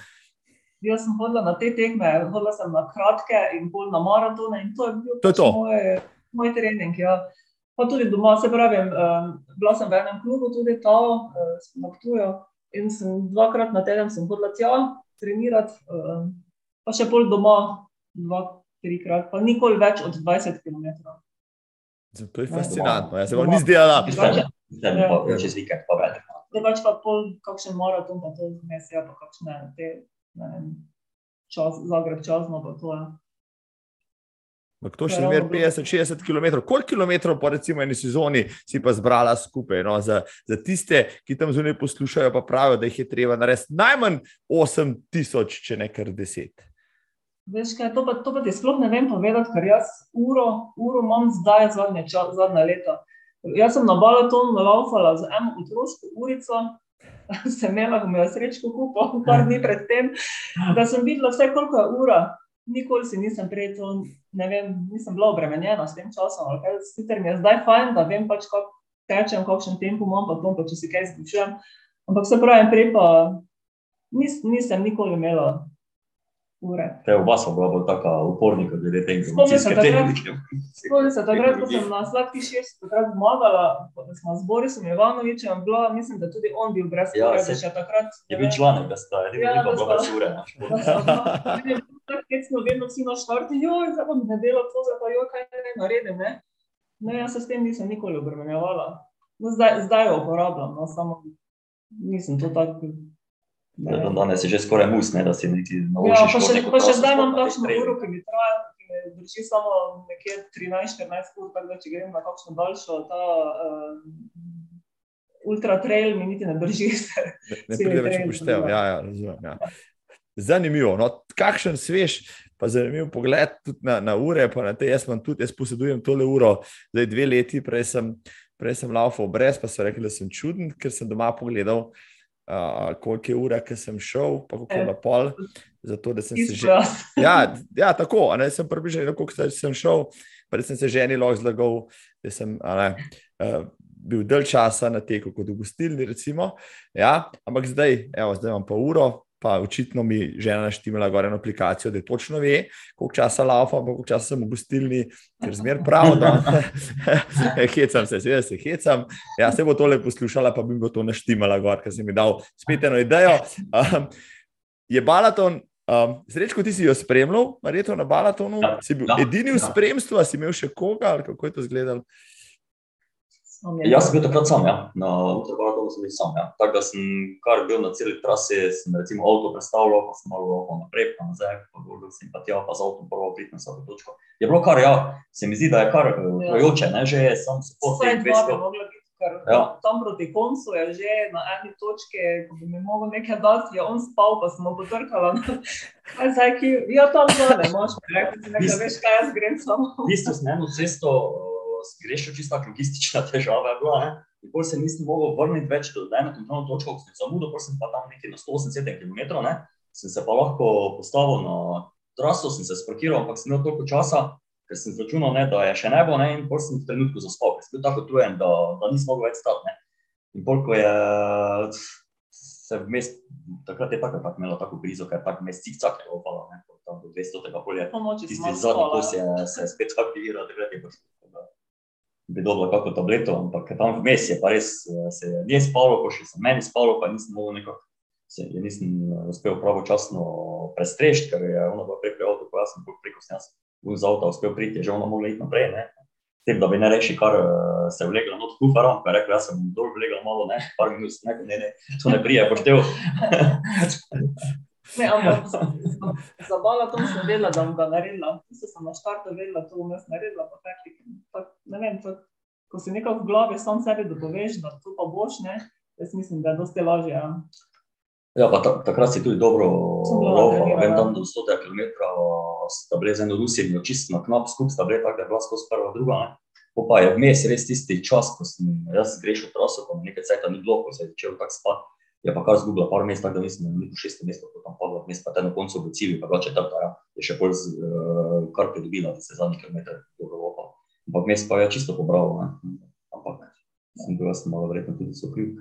Jaz sem hodila na te tekme, hodila sem na kratke in bolj na maratone. To je bil to je pač to. Moj, moj trening. Ja. Pa tudi doma, se pravi, um, bila sem v enem klubu, tudi ta, uh, na Ptuju. In sem dvakrat na teden hodila tja, trenirati, um, pa še pol doma, dva, trikrat, pa nikoli več od 20 km. To je fascinantno, jaz se vam ni zdela. Zdaj, čez vikend, pa več. Da pač pa pol, kakšen maraton, pa to zmes, ja, pa kakšne te Zagreb časno, pa to je. Ampak to še zmeraj 50-60 km. Koliko kilometrov po recimo eni sezoni si pa zbrala skupaj? No? Za, za tiste, ki tam zunaj poslušajo, pa pravijo, da jih je treba narediti najmanj 8000, če ne kar 10. Veš, kaj, to, pa, to pa ti sploh ne vem povedati, ker jaz uro, uro imam zdaj, zadnje, čas, zadnje leta. Jaz sem na balatonu laufala z eno otroško urico, sem imela, ko mi je srečko kupil, par dni predtem, da sem videla vse, koliko je ura. Nikoli si nisem prej to, ne vem, nisem bila obremenjena s tem časom. Sicer mi je zdaj fajn, da vem pač, kako tečem, kakšen tempo imam, pa to, pa če si kaj zgučujem. Ampak se pravi, prej pa nis, nisem nikoli imela ure. Te v vas bila bolj taka upornika, glede tega, Spomnim se informacijske takrat- tehnike. Spomnim se takrat, ko sem na Sladki šest takrat zmagala, ko smo z Borisom Ivanovičem, bila, mislim, da tudi on bil brez Ja, ure, da še takrat. Je bil članek, da sta edini Ja, ja, da pa brez ure. Tako smo vedno vsi na štartu, joj, zdaj bom nedelo to, zdaj pa joj, kaj naj naredim, ne? No, jaz se s tem nisem nikoli obremenjevala. No, zdaj, zdaj jo uporabljam, no, samo nisem to tako. Ja, dan danes je že skoraj mus, ne, da si niti Ja, naložiš. pa še, pa še zdaj imam takšno uro, ki mi traja, ki me drži samo nekje 13-14 ur, tako da če grem na kakšno daljšo, ta uh, ultra trail mi niti ne drži. Ne, ne pride več zelo. Ja, ja, razumem. Ja. Zanimivo. No, kakšen svež, pa zanimiv pogled tudi na, na ure. pa Na te, jaz, imam tudi, jaz posedujem tole uro, zdaj dve leti, prej sem, prej sem laufal brez, pa so rekli, da sem čuden, ker sem doma pogledal, uh, koliko je ura, ki sem šel, pa je na pol. Zato, da sem se že. Isto. Ja, ja tako, a ne sem približal, kako sem šel, pa sem se ženi lahko zlagal, da sem a ne, uh, bil dalj časa na teku kot v gostilni. Recimo, ja, ampak zdaj, evo, zdaj imam pa uro. Pa očitno mi žena naštimala gor eno aplikacijo, da točno ve, koliko časa laufam, koliko časa sem v gostilni, ker zmer prav, da hecam se, seveda se hecam. Ja, se bo tole poslušala, pa bi mi bo to naštimala gor, ker sem mi dal spet eno idejo. Um, je balaton, um, srečko ti si jo spremljal, verjetno na balatonu, Ja, si bil ja, edini v ja. spremstvu, a si imel še koga, ali kako je to izgledalo? Sam je. Jaz sem bil takrat sam, ja. na ultramaratonu sem bil sam. Ja. Tako da sem kar bil na celi trasi, sem recimo avto predstavljal, pa sem malo lahko naprej, pa nazaj, pa gor sem pa tja, pa z avtom prvo prid na vsako točko. Je bilo kar, ja, se mi zdi, da je kar utrojoče, ne, že sam se po Vsaj dva bi 200. mogla biti, ker Ja. tam proti koncu je že na eni točki, ko bi mi mogel nekaj dati, je on spal, pa smo potrkala. Kaj zdaj, ki, ja, tam zole, moš reči, ti nekaj veš, kaj jaz grem samo. V bistvu sem eno cesto zgrešil, čisto tako logistična težava je bila. Ne? In pol se nisem mogel vrniti več do ene kontrolne točke, ko sem zamudil, pol sem pa tam nekje na 187 km, ne? sem se pa lahko postavil na traso, sem se sparkiral, ampak sem imel toliko časa, ker sem zračunal, ne, da je še nebo, ne, in pol sem v trenutku zaspal, ker sem bil tako utrujen, da, da nisem mogel več stati. Ne. In pol, ko je se vmes, takrat je tako, tako imela tako krizo, ker je tako vmes cikcak je opala, ne, tam do 200 polja. Tisti zadnji kos je se spet aktiviral, takrat je prišlo. Bi dobila kako tableto, ampak tam vmes je pa res, eh, se je nje spalo, ko še se meni spalo, pa nisem mogel nekako, se je nisem eh, uspel pravočasno prestrešiti, ker je ona bila preko avto, ko jaz sem preko snjas z avta uspel priti, je že ona mogla iti naprej, ne. Tem, da bi ne reči, kar eh, se je vlegla not kufarom, pa je rekel, jaz sem dol vlegla malo, ne, par minut, ne, ne, ne, to ne prije, poštev. Ne, ampak zabava to sem vedela, da bom ga naredila. Tisto sem na štartu vedela, to bom jaz naredila, pa tak, tak, ne vem, tak, ko si nekako v glavi sam sebi dopoveš, da to pa boš, ne, jaz mislim, da je dosti lažje. Ja. Ja, pa ta, takrat si tudi dobro trenirana. vem tam do 100 km, sta bile z eno Rusijo, čisto na knap skup, sta bile tako, da je bila skozi prva, druga, ne. Po pa je vmes res tisti čas, ko sem jaz grešil traso, pa nekaj cajta ni bilo, ko se je začel tako spati. Je pa kar zgubila par mest, tako da mislim, da ni po šestem mestu, ko tam padla vmes, pa te na koncu v cilju, pa bila četrta, ja. je še bolj z, uh, kar pridobila, da se zadnji kilometer dobro lopa. Ampak vmes pa je čisto pobralo, ne. Ampak sem bil jaz malo verjetno tudi so kriv.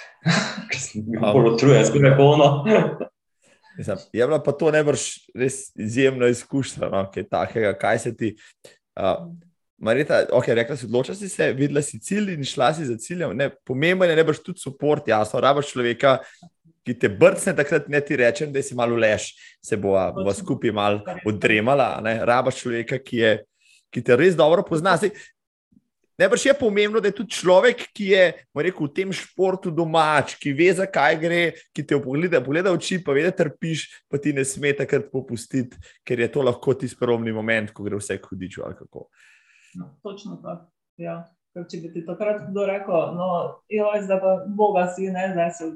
Ker sem bil bolj utrujen, skoraj. Mislim, je bila pa to najbrž res izjemna izkušnja, no, kaj takega, kaj se ti. Uh, Marita, okay, rekla si, odločila si se, videla si cilj in šla si za ciljem. Ne, pomemben je najbrž tudi podpor, jasno, rabaš človeka, ki te brcne, takrat ne ti rečem, da si malo leš, se bo skupaj malo odremala. Ne, rabaš človeka, ki, je, ki te res dobro pozna. Zdaj, Najbrž je pomembno, da je tudi človek, ki je rekel, v tem športu domač, ki ve, zakaj gre, ki te pogleda, pogleda oči, pa ve, da trpiš, pa ti ne sme takrat popustiti, ker je to lahko tisti prelomni moment, ko gre vse k hudiču. ali kako. Točno tako. Ja. Ker če bi ti takrat kdo rekel, no, joj, zdaj pa Boga si, ne, zdaj se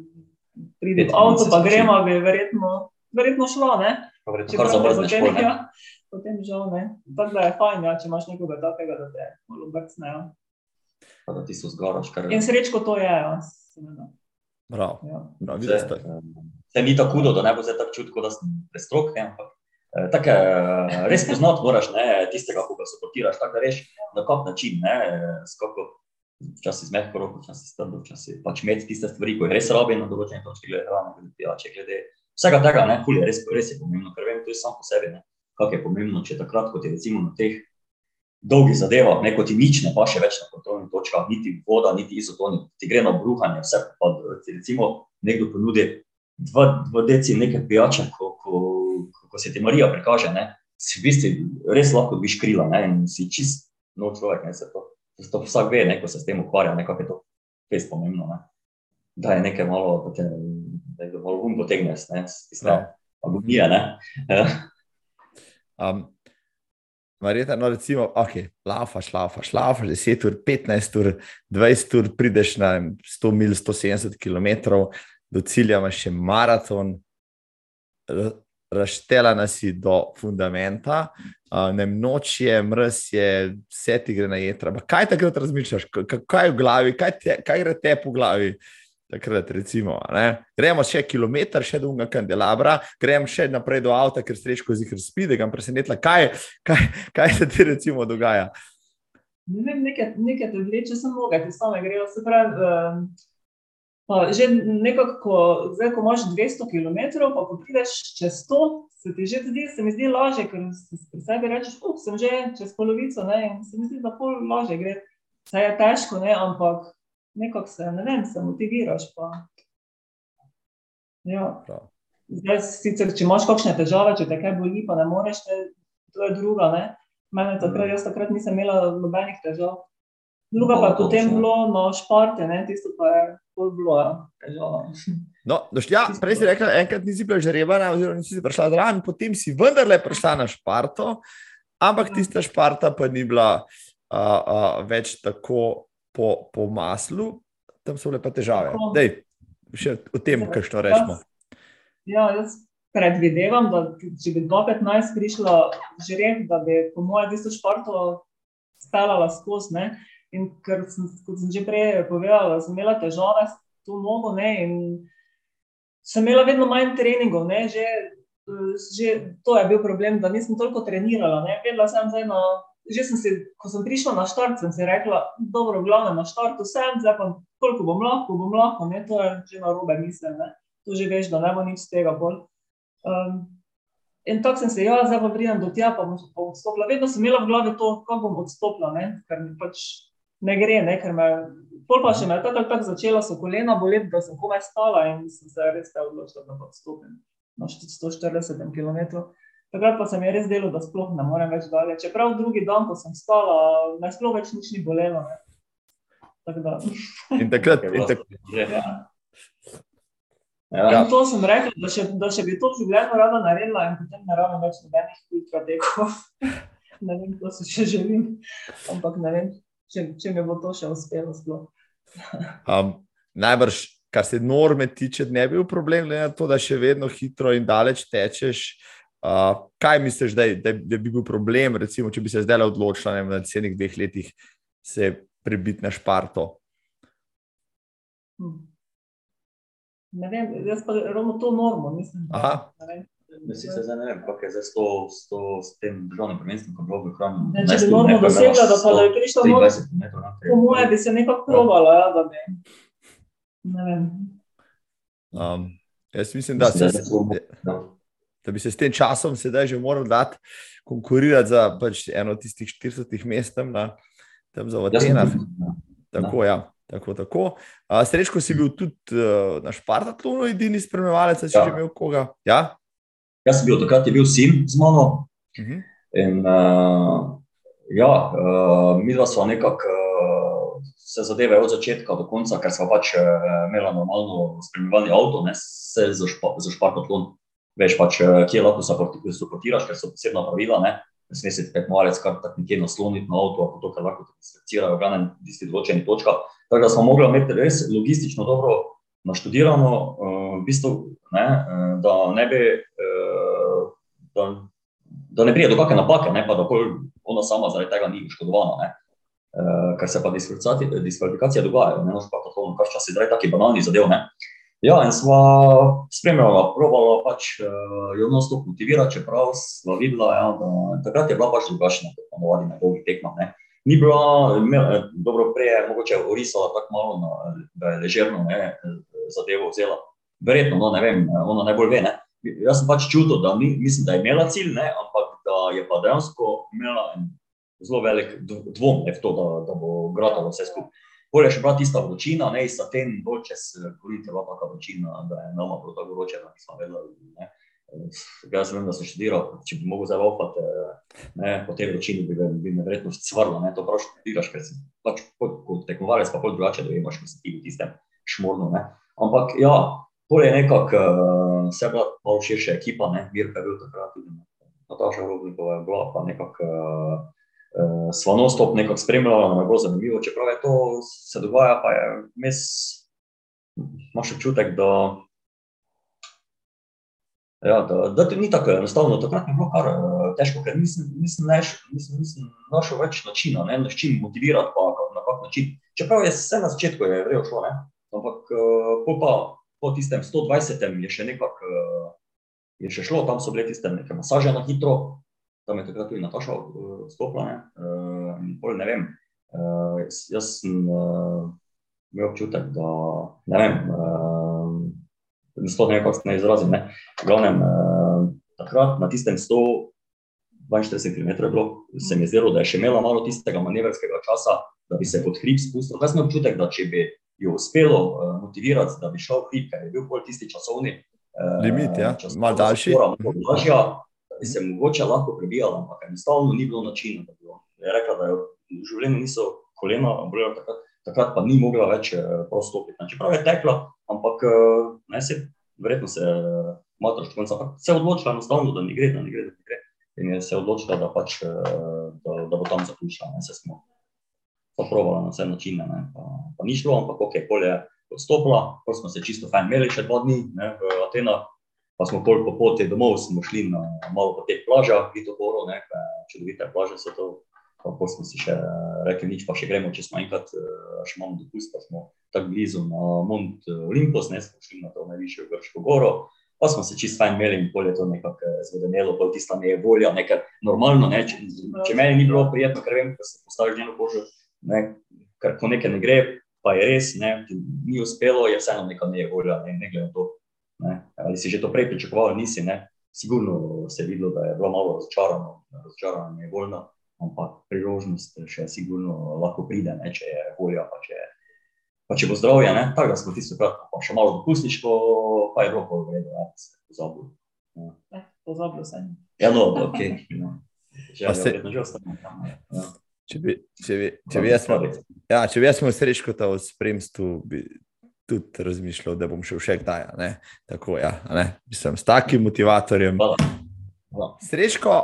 pride v avto, se pa gremo, bi verjetno, verjetno šlo, ne? Pa verjetno kar zamrzneš, potem, ja, potem žal ne. Tako da je fajn, ja, če imaš nekoga takega, da te malo brcnejo. Pa da ti so zgaraš, kar In srečko to je, ja. seveda, Prav, ja. je. eh, Saj ni tako hudo, da ne bo zdaj tako čutko, da sem prestrok, ne, ampak tako eh, res poznati moraš ne, tistega, ko ga suportiraš, tako veš, na kak način, eh, skako, včasih z mehko roko, včasih s trdo, včasih pač imeti tiste stvari, ko jih res rabi na določene točke, glede hrane, glede pijače, glede vsega tega, ne, ful je res, res je pomembno, ker vem, to je sam po sebi, ne, kak je pomembno, če takrat, ko ti recimo na teh dolgih zadevah, ne, ko ti nič ne paše več na kontrolnih točkah, niti voda, niti izotoni, ti gre na bruhanje, vse pa recimo nekdo ponudi dva, deci neke pijače, ko, ko, se ti Marija prikaže, ne, si v bistvu res lahko dobiš krila ne, in si čist nov človek. Ne, to, to vsak ve, ne, ko se s tem ukvarja, nekako je to res pomembno. Ne. Da je nekaj malo, te da te malo um potegne, ne, tiste Prav. agonije. Ne. Um, Marjeta, no, recimo, ok, lafaš, lafaš, lafaš 10 ur, 15 ur, 20 ur, prideš na 100 mil, 170 km, do cilja imaš še maraton, ra- razštelana si do fundamenta, uh, ne noč je, mrz je, vse ti gre na jedra. Kaj takrat razmišljaš, kaj je v glavi, kaj, te, kaj gre te po glavi? Takrat, recimo, ne? gremo še kilometr, še do unga kandelabra, gremo še naprej do avta, ker srečko zikr spi, da ga presenetla. Kaj, kaj, kaj se ti recimo dogaja? Ne vem, nekaj, nekaj te vleče, samo noge, ti same grejo. Se pravi, um, že nekako, ko, zdaj, ko imaš 200 km, pa ko prideš čez 100, se ti že zdi, se mi zdi lažje, ker pri sebi rečeš, uh, sem že čez polovico, ne, in se mi zdi, da pol lažje gre. Saj je težko, ne, ampak nekako se, ne vem, se motiviraš. Pa. Ja. Zdaj, sicer, če imaš kakšne težave, če te kaj boli, pa ne moreš, te, to je druga. Ne? Mene takrat, jaz takrat nisem imela nobenih težav. Druga pa je potem bilo na šparte, ne? tisto pa je bolj bilo ja. No, doš, ja, prej si rekla, enkrat nisi bila žrebana, oziroma nisi prišla zraven, potem si vendarle prišla na Šparto, ampak Ja. tista Šparta pa ni bila uh, uh, več tako po, po maslu, tam so bile pa težave. Tako. Dej, še o tem, kaj što rečemo. Ja, jaz predvidevam, da če bi 2015 prišla žreb, da bi po mojem tisto športo stalala skozi. In ker sem, kot sem že prej povedala, sem imela težave s to nogo ne? in sem imela vedno manj treningov. Ne? Že, eh, že to je bil problem, da nisem toliko trenirala. Ne? Vedela sem zdaj na. Že sem si, ko sem prišla na štart, sem si rekla, dobro, glavno na štartu sem, zdaj pa koliko bom lahko, bom lahko, ne, to je že na robe misel, ne, to že veš, da ne bo nič tega bolj. Um, in tako sem se, ja, zdaj pa pridem do tja, pa bom, bom odstopila. Vedno sem imela v glavi to, kako bom odstopila, ne, ker pač ne gre, ne, ker me. Pol pa še me je tako tak začela, so kolena boleti, da sem komaj stala in sem se res odločila, da pa odstopim na 140 km. Takrat pa se mi je res delo, da sploh ne morem več dalje. Čeprav drugi dan, ko sem stala, me sploh več nič ni bolelo. Ne. Tako da. In takrat, in tak, Ja. Ja. In to sem rekla, da še, da še bi to v življenju rada naredila in potem ne rabim več nobenih ultratekov. ne vem, to se še želim, ampak ne vem, če, če mi bo to še uspelo um, najbrž, kar se norme tiče, ne bi bil problem, glede na to, da še vedno hitro in daleč tečeš. Uh, kaj misliš, da, da, da bi bil problem, recimo, če bi se zdaj odločila ne, v naslednjih dveh letih se prebiti na šparto? Hm. Ne vem, jaz pa ravno to normo, mislim. Aha. ne vem. Mislim, se zdaj ne vem, kako je zdaj s, to, s, to, s tem državnim prvenstvom, ko je bilo v hrani. Ne, če bi normo dosegla, da pa da je prišla noč, 23 km naprej. po moje bi se nekako probala, ja, da bi. Ne vem. Um, jaz mislim, da, Mislim, se, da se bomo- Ja. da bi se s tem časom sedaj že moral dati konkurirati za pač eno od tistih 40 mest tam, na, tam za tudi, ja. Tako, ja. Tako, tako. Uh, Srečko si bil tudi uh, na Špartatlonu, edini spremljevalec, ali si Ja. že imel koga? Ja. Jaz sem bil takrat, je bil sin z mano Uh -huh. in uh, ja, uh, mi dva smo nekako uh, se zadeve od začetka do konca, ker smo pač uh, imeli normalno spremljevalni avto, ne, se za, špa, za špartatlon. Veš pač, uh, kje lahko supporti- supportiraš, ker so posebna pravila, ne. Ne sme se tekmovalec kar tako nekje nasloniti na avto, pa to, kar lahko distancirajo, glavnem tisti določeni točka. Tako da smo mogli imeti res logistično dobro naštudirano, v bistvu, ne, da ne bi, da, da ne pride do kakšne napake, ne, pa da ona sama zaradi tega ni oškodovana. Ne. Uh, ker se pa diskvalifikacije, dogajajo, ne noč pa tako, kar včasih zaradi takih banalnih zadev. Ne. Ja, in sva spremljala, probala pač uh, jo non-stop motivirati, čeprav sva videla, ja, da takrat je bila pač drugačna, kot ponovadi na dolgih tekmah. ne. Ni bila, imela- dobro, prej je mogoče orisala tako malo, na, da je ležerno ne, zadevo vzela. Verjetno, no, ne vem, ona najbolj ve. Ne. Jaz sem pač čutil, da ni, mislim, da je imela cilj, ne, ampak da je pa dejansko imela en zelo velik dv- dvom v to, da, da bo gratalo vse skupaj. Bolje še bila tista vročina, ne iz Aten, dol čez Korinth je bila taka vročina, da je nama bilo tako vroče, da nismo vedeli. Ne. Jaz vem, da sem študiral, če bi mogel zdaj laufati, ne, po tej vročini bi, bi me verjetno cvrlo, ne, to prav študiraš, ker si pač kot, kot tekmovalec pa pol drugače, da veš, ko si ti v tistem šmornu, ne. Ampak ja, pol je nekako uh, se je bila malo širša ekipa, ne, Mirka je bil takrat tudi, Nataša Robnikova je bila pa nekako uh, uh, sva non-stop nekako spremljala, nam je bilo zanimivo, čeprav je to se dogaja, pa je mes, imaš občutek, da Ja, da, da to ni tako enostavno. Takrat mi je bilo kar težko, ker nisem, nisem, neš, nisem, nisem našel več načina, ne, na čim motivirati, pa na kak način. Čeprav je vse na začetku je vrejo šlo, ne. ampak uh, pa po tistem 120. je še nekako uh, je še šlo, tam so bile tiste neke masaže na hitro, tam je takrat tudi Nataša uh, stopila. Ne, uh, ne vem, uh, jaz, sem uh, imel občutek, da ne vem. Uh, ne vem, kako se naj izrazim. Glavnem, eh, takrat na tistem 142 km je bilo, se mi je zdelo, da je še imela malo tistega manevrskega časa, da bi se pod hrib spustil. Jaz sem občutek, da če bi jo uspelo eh, motivirati, da bi šel hrib, ker je bil bolj tisti časovni eh, Limit, ja, malo daljši. malo daljša, da bi se mogoče lahko prebijala, ampak enostavno ni bilo načina. da bi jo- Je rekla, da jo v življenju niso kolena bolela takrat, takrat pa ni mogla več eh, prav stopiti. ne. Čeprav je tekla, ampak ne se, verjetno se matraš konca, ampak se je odločila enostavno, da ne gre, da ne gre, da ne gre. In je se odločila, da pač, da, da bo tam zaključila, ne, se smo pa provala na vse načine, ne, pa, pa ni šlo, ampak ok, pol je odstopila, pol smo se čisto fajn imeli še dva dni ne, v Atenah, pa smo pol po poti domov, smo šli na malo po teh plažah, Vitoporo, ne, pa čudovite plaže so to, pa pol smo si še rekli, nič pa še gremo, če smo enkrat, eh, še imamo dopust, pa smo tako blizu na Mont Olympus, ne, smo šli na to najvišjo grško goro, pa smo se čisto fajn imeli in pol je to nekako eh, zvedenelo, pol tista ne je volja, nekaj normalno, ne, če, če meni ni bilo prijetno, ker vem, da se postaviš njeno kožo, ne, ker ko nekaj ne gre, pa je res, ne, ni uspelo, je vseeno neka ne je volja, ne, ne glede na to, ne, ali si že to prej pričakoval, nisi, ne, sigurno se je videlo, da je bila malo razočarana, razočarana, nevoljna, ampak priložnost še sigurno lahko pride, ne, če je volja, pa če, pa če bo zdravje. Ne, tako da smo tisto kratko, pa še malo dopustniško, pa je bilo pa v redu, ja, se pozabil. Ja. Pozabil sem. Ja, no, ok. No. Že, se- že ostane tam. Ja. Če bi, če bi, če bi jaz ja, če bi jaz imel srečko ta v spremstvu, bi tudi razmišljal, da bom šel še kdaj. ne. Tako, ja, ne. Mislim, s takim motivatorjem. Srečko,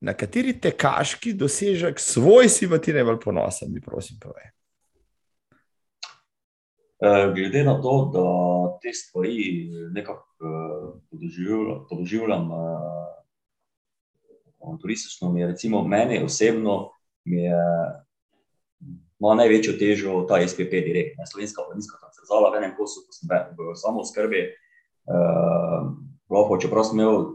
na kateri tekaški dosežek svoj si v ti najbolj ponosen, mi prosim, povej. Eh, Glede na to, da te stvari nekako eh, podoživljam, podoživljam eh, turistično, mi je recimo meni osebno mi je, ima največjo težo ta SPP direkt, ne, slovenska planinska transverzala v enem kosu, ko sem bil v samo skrbi. Uh, lahko, čeprav sem imel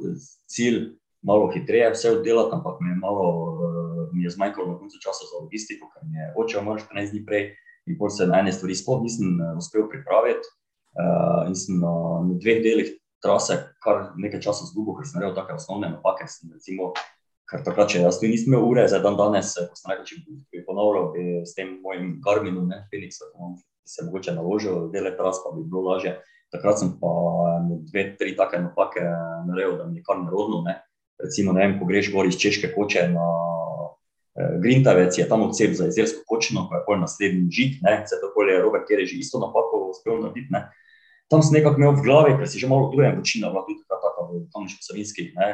cilj malo hitreje vse oddelati, ampak mi je malo uh, mi je zmanjkalo na koncu časa za logistiko, ker mi je oče umrl 14 dni prej in pol se na ene stvari sploh nisem eh, uspel pripraviti. Uh, in sem na, na dveh delih trase kar nekaj časa zgubil, ker sem naredil take osnovne napake. Sem, recimo, ker takrat, če jaz nisem imel ure, za dan danes, eh, ko sem rekel, če bi, ponovil, bi s tem mojim Garminom, ne, Phoenixom, bi se mogoče naložil dele tras, pa bi bilo lažje. Takrat sem pa dve, tri take napake naredil, da mi je kar nerodno. Ne. Recimo, ne vem, ko greš gor iz Češke koče na eh, Grintavec, je tam odsep za jezersko kočino, pa je pol naslednji žig, ne, se tako je Robert, že isto napako uspel narediti. Ne. Tam sem nekako imel v glavi, ker si že malo tujem, kočina bila tudi takrat taka v Kamniško-Savinski, ne,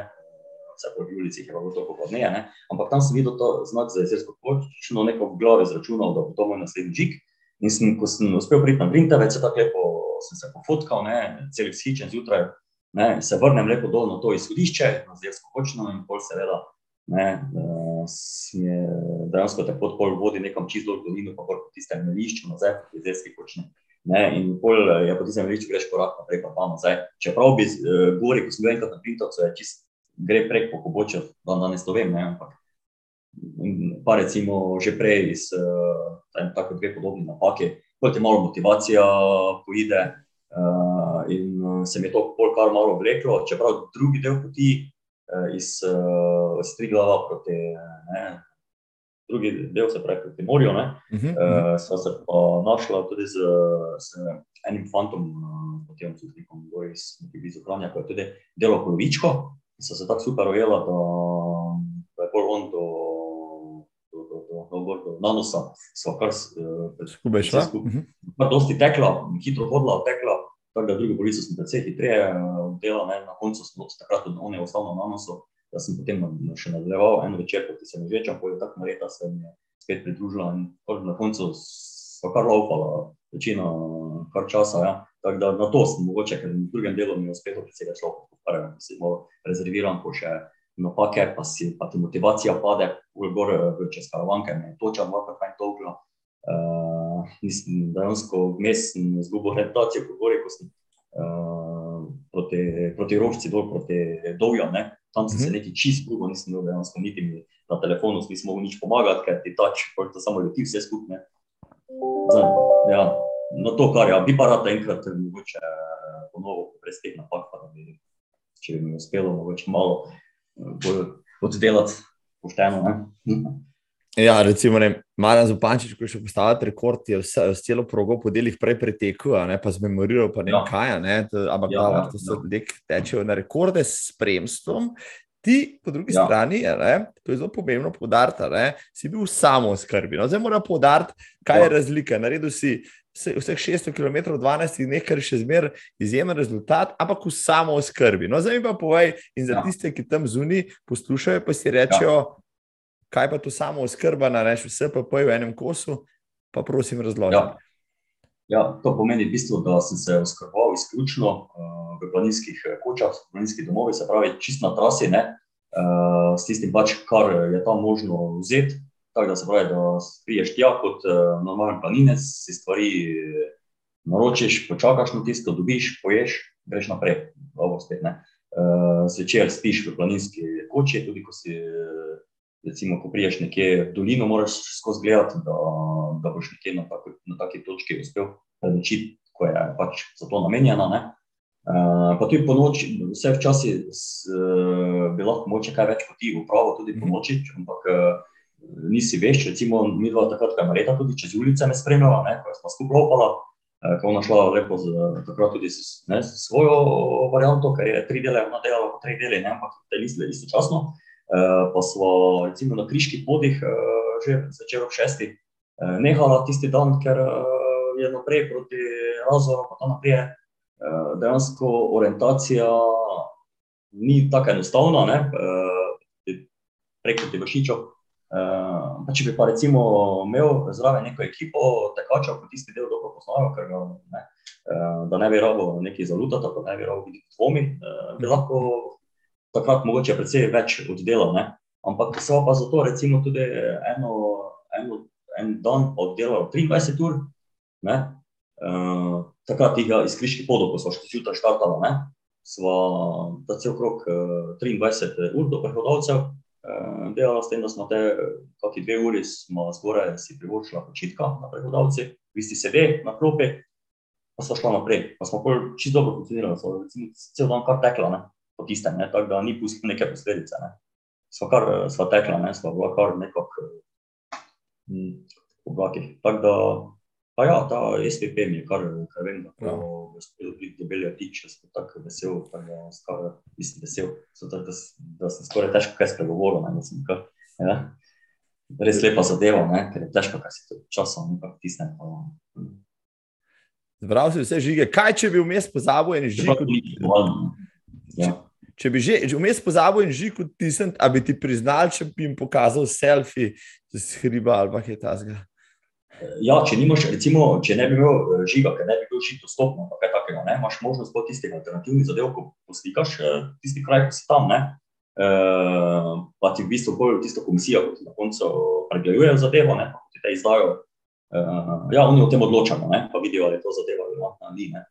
vse po ulicah je bilo toliko podneje, ne, ampak tam sem videl to znak za jezersko kočino, neko v glavi zračunal, da bo to moj naslednji žig. In sem, ko sem uspel priti na Grintavec, se tako lepo sem se pofotkal, ne, cel vzhičen zjutraj, ne, se vrnem lepo dol na to izhodišče, na Zjersko kočno in pol seveda, ne, uh, je dejansko te pot pol vodi nekam čist dol dolino, pa po tistem melišču nazaj, po Zjerski kočni. Ne, in pol eh, je po tistem melišču greš korak naprej, pa pa nazaj. Čeprav bi uh, gori, ko sem bil enkrat na Pintovcu, je čist gre prek po pobočju, dan danes to vem, ne, ampak pa recimo že prej iz uh, tako dve podobni napake, kot je malo motivacija poide uh, in uh, se mi je to pol kar malo vleklo, čeprav drugi del poti uh, iz, uh, iz Triglava proti, ne, drugi del se pravi proti morju, ne, Uh -huh. uh, sva se pa našla tudi z, z enim fantom, uh, potem sodnikom gor iz nekih blizu Kranja, ko je tudi delal polovičko, so se tako super ujela, da, da je bolj on do, do, do, do, do, do, do nanosa, sva kar uh, Skupaj šla. skupaj. Uh -huh. pa dosti tekla, hitro hodila, tekla, tako da drugo polico sem precej hitreje eh, delal, ne, na koncu sem od takrat, od on je ostal na nanosu, da sem potem še nadaljeval en večer, ko se mi žeča, ko je tako nareta, se mi je spet pridružila in na koncu sva kar laufala, večino kar časa, ja. Tako da na to sem mogoče, ker v drugem delu mi je uspelo presegati človek, po prvem si malo rezerviran, ko še napake, pa, si, pa ti motivacija pade, gor eh, čez karavanke, me je toča, malo fajn tolkla. Uh, nisem dejansko vmes izgubil orientacijo po gori, ko sem uh, proti, proti rožci dol, proti dovju, ne. Tam sem se Mhm. neki čist zgubil, nisem imel dejansko niti mi na telefonu, nisem mogel nič pomagati, ker ti tač, to samo leti vse skupne. Zdaj, ja, na to, kar je, bi pa rad enkrat eh, mogoče eh, ponovo brez teh napak, pa da bi, če bi mi uspelo, mogoče malo eh, bolj oddelati pošteno. Ne? Ja, recimo, ne, Marjan Zupančič, ko je še postavil rekord, je vse, s celo progo po delih prej pretekel, a ne, pa zmemoriral, pa ne Ja. kaj, ne, to, ampak Ja, ja, ja, ja, to so ja. ljudje, ki tečejo na rekorde s spremstvom. Ti, po drugi Ja. ja. strani, a ne, to je zelo pomembno poudariti, si bil samo skrbi. No, zdaj moram poudariti, kaj ja. Ja. je razlika. Naredil si vseh 600 km v 12 dneh, kar je še zmeraj izjemen rezultat, ampak v samo skrbi. No, zdaj mi pa povej, in za Ja. tiste, ki tam zunaj poslušajo, pa si rečejo, ja. kaj pa to samo oskrba, nareš vse pa poj v enem kosu, pa prosim razloži. Ja. Ja, to pomeni v bistvu, da sem se oskrboval izključno uh, v planinskih eh, kočah, v planinskih domovih, se pravi, čist na trasi, ne, uh, s tistim, pač, kar je tam možno vzeti. Tako da se pravi, da priješ tja kot uh, normalen planinec, si stvari eh, naročiš, počakaš na tisto, dobiš, poješ, greš naprej, dobro spet ne. Uh, zvečer spiš v planinski koči, tudi ko si, recimo, ko priješ nekje v dolino, moraš skozi gledati, da, da boš nekje na, tako, na taki točki uspel prenočiti, ko je pač za to namenjena. Ne. Uh, pa tudi po noči, vse včasih uh, bi lahko moče kaj več poti upravo tudi po Mhm. noči, ampak uh, nisi veš, recimo, mi dva takrat, ko je Mareta tudi čez ulice me spremljala, ne, ko smo skupaj lopala, eh, ko ona šla lepo z, takrat tudi s, ne, s svojo varianto, ker je tri dele, ona delala po treh delih, ne, ampak te liste istočasno, eh, pa smo recimo na kriških podih eh, že začel ob šestih eh, nehala tisti dan, ker eh, je naprej proti razoru, pa tam naprej eh, dejansko orientacija ni tako enostavna, ne, eh, preko te Uh, če bi pa recimo imel zraven neko ekipo tekačev, ki tisti del dobro poznajo, ker ga, ne, uh, da ne bi rabo nekaj zalutati, da ne bi rabo biti dvomi, uh, bi lahko takrat mogoče predvsej več oddelal. Ne. Ampak so pa zato recimo tudi eno, eno, en dan oddelal 23 ur, ne, uh, takrat tega iz kriških podov, ko smo še zjutraj štartali, sva da cel krok uh, 23 ur do prehodovcev, Eh, delala s tem, da smo te kakšne dve uri zgoraj si privoščila počitka na prehodavci, vi ste sedeli na klopi, pa smo šla naprej. Pa smo čisto dobro funkcionirali, so recimo cel dan kar tekla, ne, po tistem, ne, tako da ni pustila neke posledice, ne. Sva kar, sva tekla, ne, sva bila kar nekako hm, v oblakih. Tako da, pa ja, ta SPP mi je kar, kar vem, da prav, uspelo priti do Belja Tič, jaz sem tako vesel, da sem mislim, vesel, so, da, da, da sem skoraj težko kaj spregovoril. Ne, sem, kar, ja. Res lepa zadeva, ne, ker je težko, kaj si to časom nekako tisne. Zbral si vse žige. Kaj, če bi vmes pozabil en žig? Ja. Če bi že vmes pozabil en žig odtisniti, a bi ti priznal, če bi jim pokazal selfie z hriba ali pa je ta zgled? Ja, če, nimaš, recimo, če ne bi imel eh, žiga, ker ne bi bil žig dostopno, pa kaj takega, ne, imaš možnost po tistih alternativnih zadev, ko poslikaš eh, tisti kraj, ko si tam, ne, uh, pa ti v bistvu bolj tisto komisijo, ko ti na koncu pregledujejo zadevo, ne, pa ti te izdajo, ja, oni o tem odločajo, ne, pa vidijo, ali je to zadeva relevantna ali ne.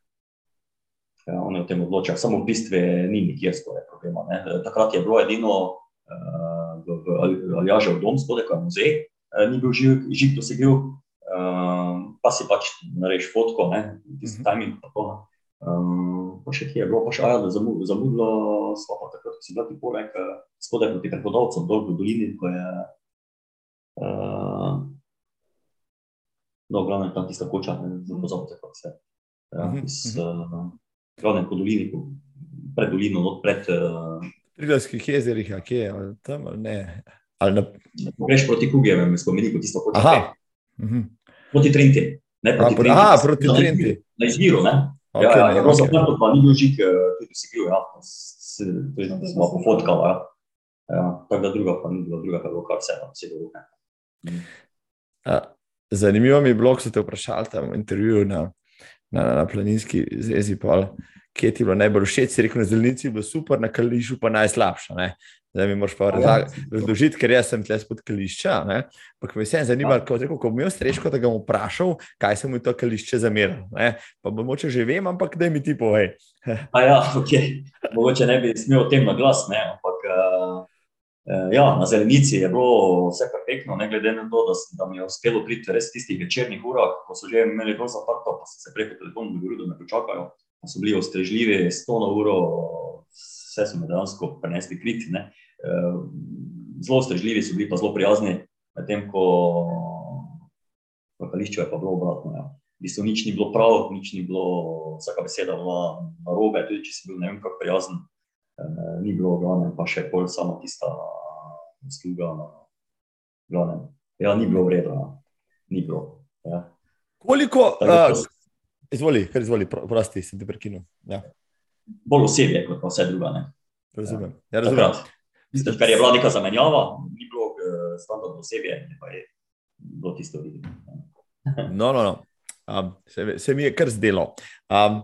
Ja, oni o tem odločajo, samo v bistvu ni nikjer skoraj problema, ne. Takrat je bilo edino v, Aljažev dom spodaj, ko je muzej, ni bil žig, žig dosegljiv, um, pa si pač narediš fotko, tisti mhm. timing. Um, pa še kje je bilo, pa še ajalo, zamudilo, smo pa takrat, ko si bil ti porek, spodaj proti prehodovcem, dol v dolini, ko je, uh, no, glavno je tam tista koča, zelo zapote, kako se, ja, mhm, iz, uh, glavno po dolini, pred dolino, not pred... Uh, Prilskih jezerih, a kje je, tam ali ne? Ali na... Greš proti Kugijevem, spomeni, ko tisto koča. Aha. Mhm proti Trenti. Ne, proti Trenti. Aha, proti na Trenti. Na izviru, ne? Okay, ja, ja, je bilo okay. zaprto, pa ni bil žig, eh, tudi si bil, ja. Se, tudi smo pofotkali, ja. ja. Tako da druga pa ni bilo, druga pa je bilo kar vse, vse do ruke. Mm. Zanimivo mi je bilo, ko ste vprašali tam v intervjuju na, na, na planinski zvezi, kje ti je bilo najbolj všeč, si rekel, na zelenici je bilo super, na kališu pa najslabša. Zdaj mi moraš pa Ja. razložiti, ker jaz sem tle spod kališča. Ampak me vseeno zanima, Ja. ko, rekel, ko bi imel streško, da ga bom vprašal, kaj se mu je to kališče zamerilo. Pa bo moče že vem, ampak da mi ti povej. A ja, ok. Mogoče ne bi smel o tem na glas, ne, ampak uh, ja, na zelenici je bilo vse perfektno, ne glede na to, da, da mi je uspelo priti res v tistih večernih urah, ko so že imeli bolj zaprto, pa so se preko telefona dogovorili, da me počakajo. Pa so bili ostrežljivi, 100 na uro, vse so me dejansko prenesli kriti. Ne. Uh, zelo ostrežljivi so bili, pa zelo prijazni, medtem ko v kališču je pa bilo obratno. Ja. V bistvu nič ni bilo prav, nič ni bilo, vsaka beseda bila na robe, tudi če si bil ne vem kako prijazen, eh, ni bilo glavno, pa še bolj sama tista sluga. Glavne. Ja, ni bilo vredno, ja. ni bilo. Ja. Koliko, Tako uh, izvoli, kar izvoli, pro- prosti, sem te prekinil. Ja, Bolj osebje kot pa vse druga. Ne. razumem. Ja, razumem. Takrat. Tisto, kar je bila neka zamenjava, ni bilo eh, standardno osebje, pa je bilo tisto videti. No, no, no. Um, se, se mi je kar zdelo. Um,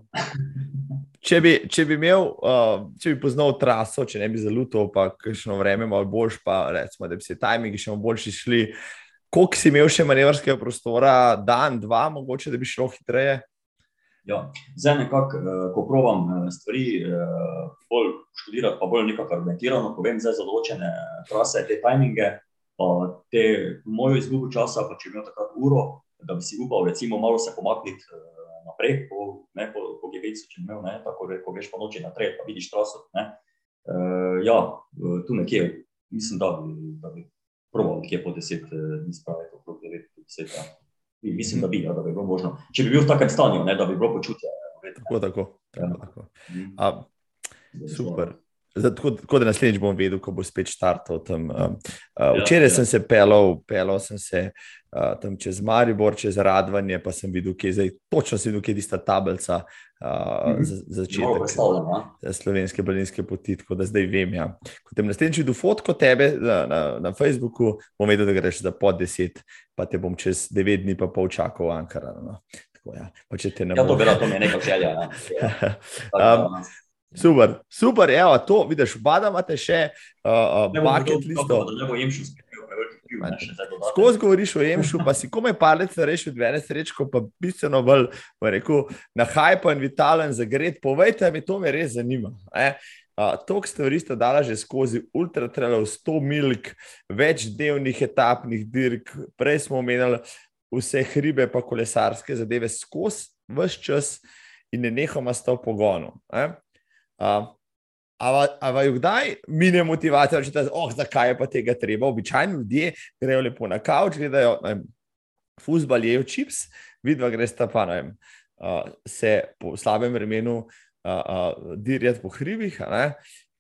če, bi, če bi imel, uh, če bi poznal traso, če ne bi zalutal, pa kakšno vreme malo boljš, pa recimo, da bi se tajmingi še boljši šli, koliko si imel še manevrskega prostora, dan, dva, mogoče, da bi šlo hitreje? Ja. Zdaj, nekako, eh, ko provam eh, stvari eh, bolj študirati, pa bolj nekako argumentirano, povem zdaj za določene trase, te tajminge, te mojo izgubo časa, pa če bi imel takrat uro, da bi si upal, recimo, malo se pomakniti naprej po, ne, po, po GVC, če bi imel, ne, tako ko greš po noči naprej, pa vidiš traso. Ne. Ja, tu nekje, mislim, da bi, da bi probal nekje po 10 dni spraviti, okrog 9, 10. Ja. Mislim, da bi, ja, da bi bilo možno. Če bi bil v takem stanju, ne, da bi bilo počutje. Tako, tako. tako, ja. tako. A, super. Tako, tako da naslednjič bom vedel, ko bo spet štartal tam. Uh, uh, včeraj ja, sem ja. se pelal, pelal sem se uh, tam čez Maribor, čez Radvanje, pa sem videl, kje je zdaj, točno sem videl, kje je tista tablica uh, mm -hmm. za začetek za slovenske balinske poti, tako da zdaj vem. Ja. Ko te naslednjič vidim fotko tebe na, na, na Facebooku, bom vedel, da greš za pod deset, pa te bom čez devet dni pa pol čakal v Ankara. No. Tako, ja. Pa če te ne bo. Ja, to bi rad, to mi je nekaj želja. Ne? Ja. um, Super, super, evo, to vidiš, bada imate še uh, uh, bucket listo. Skozi govoriš o Jemšu, pa si komaj palec rešil, dve ene srečko, pa bistveno bolj, pa rekel, na hajpo in vitalen za gred. Povejte mi, to me res zanima. Eh? Uh, to, kar ste v dali že skozi ultratrelov, 100 milk, večdnevnih etapnih dirk, prej smo omenjali vse hribe, pa kolesarske zadeve skozi vse čas in ne nehamo s to pogonom. Eh? Ampak, kdaj mine motivacija, da je oh, zakaj je pa tega treba? Običajno ljudje grejo lepo na kavč, gledajo fusbal, jejo čips, vidva gresta pa vem, uh, se po slabem vremenu uh, uh, dirjati po hribih.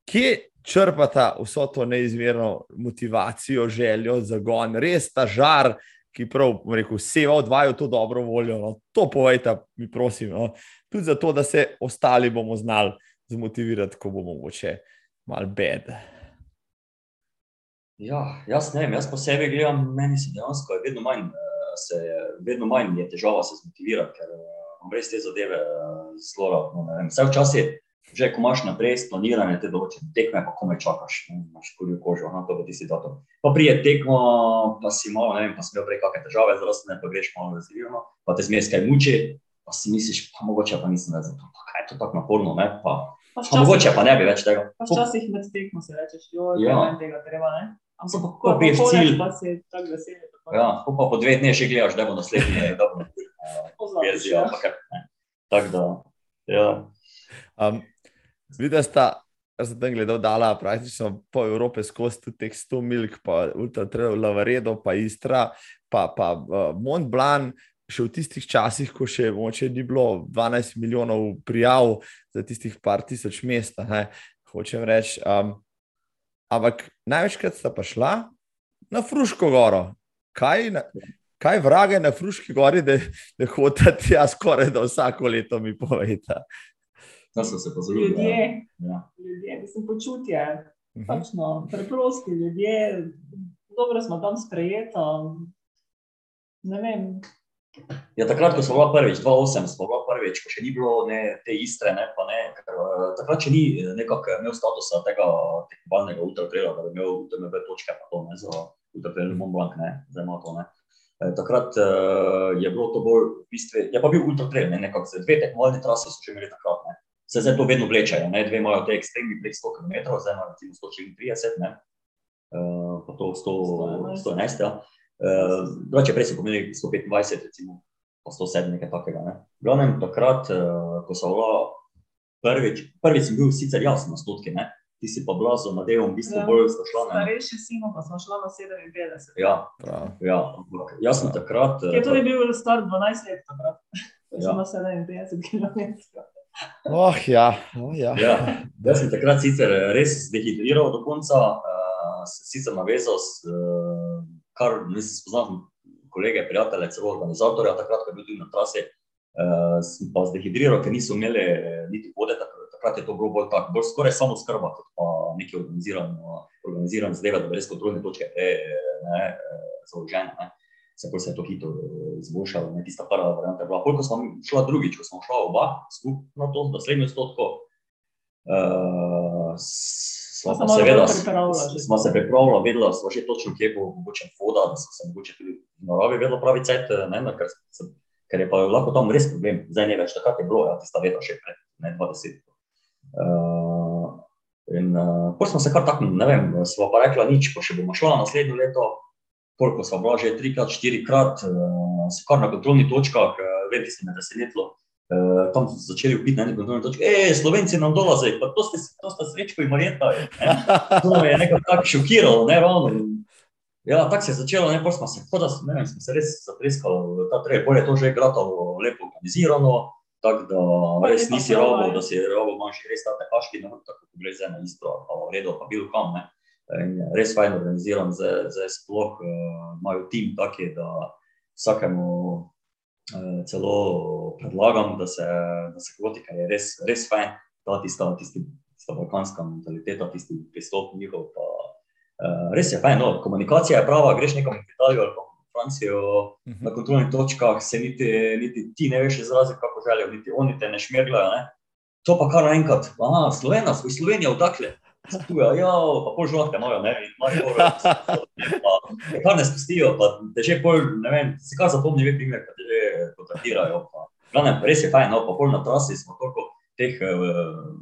Kje črpata vso to neizmerno motivacijo, željo, zagon, res ta žar, ki prav, rekel, seva odvaja to dobro voljo. No? To povejte, mi prosim. No? Tudi zato, da se ostali bomo znali zmotivirati, ko bo mogoče malo bed. Ja, jaz ne vem, jaz posebej gledam, meni se dejansko je vedno manj, eh, se, vedno manj je težava se zmotivirati, ker eh, imam res te zadeve eh, zelo rad. No, Vse včasih, že ko imaš naprej splanirane te določene tekme, pa komaj čakaš, ne, imaš kurjo kožo, aha, to bo tisti datum. Pa prije tekmo, pa si malo, ne vem, pa si imel prej kakšne težave zdravstvene, pa greš malo razvijeno, pa te zmes kaj muči, pa si misliš, pa mogoče pa nisem več za to, pa kaj je to tako naporno, ne, pa Pa mogoče pa ne bi več tega. Včasih med tekmo se rečeš, joj, ja. ne tega treba, ne? Ampak ko, ko piješ cilj, pa si tako vesel. Ja, pa, pa po dveh dneh še gledaš, da bo naslednji, da bo naslednji. Ja. Tako da, ja. Um, Videla sta, jaz sem tam gledal, dala praktično po Evropi skozi tudi teh 100 milk, pa Ultra Trail, Lavaredo, pa Istra, pa, pa uh, Mont Blanc, še v tistih časih, ko še moče ni bilo 12 milijonov prijav za tistih par tisoč mest, hočem reči. Um, ampak največkrat sta pa šla na Fruško goro. Kaj, na, kaj vrage na Fruški gori, da, da hodite tja skoraj da vsako leto, mi povejte. Ljudje, ja. ljudje, mislim, počutje. Uh mhm. -huh. no, preprosti ljudje, dobro smo tam sprejeti. Ne vem, Ja, takrat, ko smo bili prvič, 2008, smo bili prvič, ko še ni bilo ne, te istre, ne, pa ne, ker, uh, takrat še ni eh, nekako imel statusa tega tekmovalnega ultratrela, da bi imel UTMB točke, pa to ne za ultratrel Mont Blanc, ne, zdaj ima to ne. E, takrat uh, je bilo to bolj, v bistvu, je pa bil ultratrel, ne, nekako za dve tekmovalne trase so še imeli takrat, ne. Se zdaj to vedno vlečejo, ne, dve imajo te ekstremni prek 100 km, zdaj imajo recimo 130, ne, uh, pa to 100, 111, ja. Uh, drugače, prej so pomenili 125, recimo, pa 107, nekaj takega. Ne. Glavnem, takrat, uh, ko so bila prvič, prvič sem bil sicer jaz na stotki, ne. ti si pa bila z Madejem, v bistvu ja, bolj spošla. Starejši si, pa smo šla na 57. Ja, ja, ampak jaz sem takrat. Je tudi bil star 12 let, takrat. Ja. Samo 57 km. Oh, ja. Oh, ja. Ja. Jaz sem takrat sicer res dehidriral do konca, uh, sicer navezal s uh, kar nisem spoznal, kolege, prijatelje, celo organizatorja, takrat, ko je bil tudi na trasi, uh, sem pa zdehidriral, ker niso imeli eh, niti vode, takrat, je to bilo bolj tako, bolj skoraj samo skrba, kot pa neki organiziran, organiziran zdaj, da bi res kontrolne točke te ne, eh, založene. Ne. Pa se je to hitro izboljšalo, ne tista prva varianta. Koliko smo šli drugič, ko smo šli oba skupaj na to, da slednjo stotko. Uh, smo, seveda, smo se pripravljali, vedeli smo že točno, kje bo mogoče voda, da so se mogoče tudi na rovi vedeli pravi cajt, ker, ker je pa lahko tam res problem. Zdaj ne več, takrat je bilo, ja, tista veta še pred ne, 20. Uh, in uh, potem smo se kar tako, ne vem, smo pa rekla nič, pa še bomo šla naslednjo leto, koliko smo bila že trikrat, štirikrat, uh, so kar na kontrolnih točkah, uh, me, da se netlo. Uh, tam so začeli upiti na eno kontrolno točko. E, Slovenci nam dolaze, pa to ste, to ste srečko in marjeta. To me je nekako tako šokiralo, ne ravno. Ja, tako se je začelo, ne, pol smo se, kot da smo, ne vem, smo se res zatreskali ta trej, bolje to že gratalo, lepo organizirano, tako da Pa res nisi robo, ja. da si robo, imaš res ta tekaški navrh, tako ko gre za eno isto, pa v redu, pa bil kam, ne. In je res fajn organiziran, zdaj, sploh uh, imajo tim taki, da vsakemu celo predlagam, da se, da se kvoti, ker je res, res fajn, ta tista, tisti, tista balkanska mentaliteta, tisti pristop njihov, pa uh, res je fajn, no, komunikacija je prava, greš nekam v Italijo ali pa v Francijo, na kontrolnih točkah se niti, niti ti ne veš izraziti, kako želijo, niti oni te ne šmirgljajo. Ne? To pa kar naenkrat, aha, Slovena, svoj Slovenija odakle. Tuja, ja, pa pol žlahte imajo, ne, in imajo pa te kar ne spustijo, pa te že pol, ne vem, si kar zapomni ve primer, kad te že kontaktirajo, pa, glavnem, res je fajn, no, pa pol na trasi smo toliko teh uh,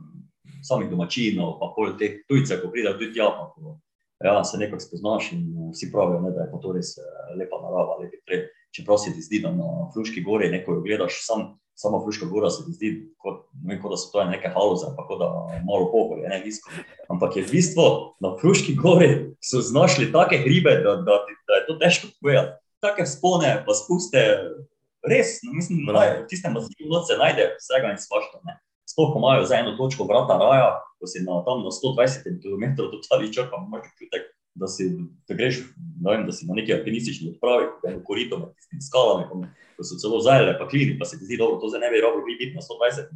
samih domačinov, pa pol teh tujcev, ko pridejo tudi tja, pa ko, ja, se nekako spoznaš in uh, vsi pravijo, ne, da je pa to res uh, lepa narava, lepi trend. Čeprav se ti zdi, da na Fruški gori, neko jo gledaš, sam, sama Fruška gora se ti zdi, kot, ne vem, kot da so to neke haluze, pa kot da malo pogorje, ne nizko. Ampak je v bistvu na Fruški gori so znašli take hribe, da, da, da je to težko povedati. Take spone, pa spuste, res, no, mislim, da v tistem mazivu noč se najde vsega in svašta. Ne. Sploh, ko imajo za eno točko vrata raja, ko si na, tam na 120 km totalni črpa, imaš občutek, da, si, da greš, ne vem, da si na neki alpinistični odpravi, ko je korito med tistimi skalami, ko, ko so celo zajele, pa klini, pa se ti zdi dobro, to zdaj ne bi rabo biti na 120.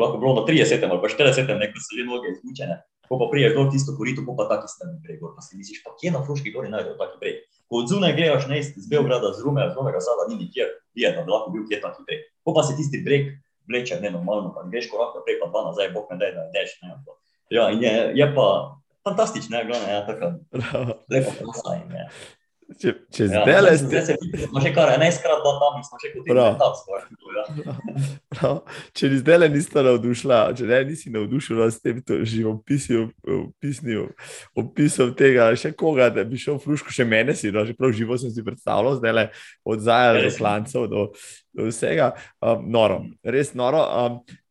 Lahko bilo na 30 ali pa 40, nekaj so že noge izmučene. Ko pa priješ dol tisto korito, ko pa taki strmi breg, gor, pa si misliš, pa kje na Fruški gori najdejo taki breg. Ko od zunaj gledaš, ne iz Beograda, z Rume, z Novega Sada, ni nikjer, je, da bi lahko bil kje taki breg. Ko pa se tisti breg vleče nenormalno, pa ne greš korak naprej, pa dva nazaj, bog ne daj, da ideš. Ne, pa. ja, in je, je pa fantastično, ne, glavno, ja, taka lepa trasa in je. Če, če Ja, zdaj le zdaj ste. se vidimo, že kar enajstkrat bila tam in smo še kot tam skoraj. Prav, če ni zdaj le nista navdušila, če ne nisi navdušila s tem to živopisom, opisnim opisom tega, še koga, da bi šel v Fruško, še mene si, no, že prav živo sem si predstavljal, zdaj le od zaja do Res. klancev do, do vsega. Um, noro, res noro. Um,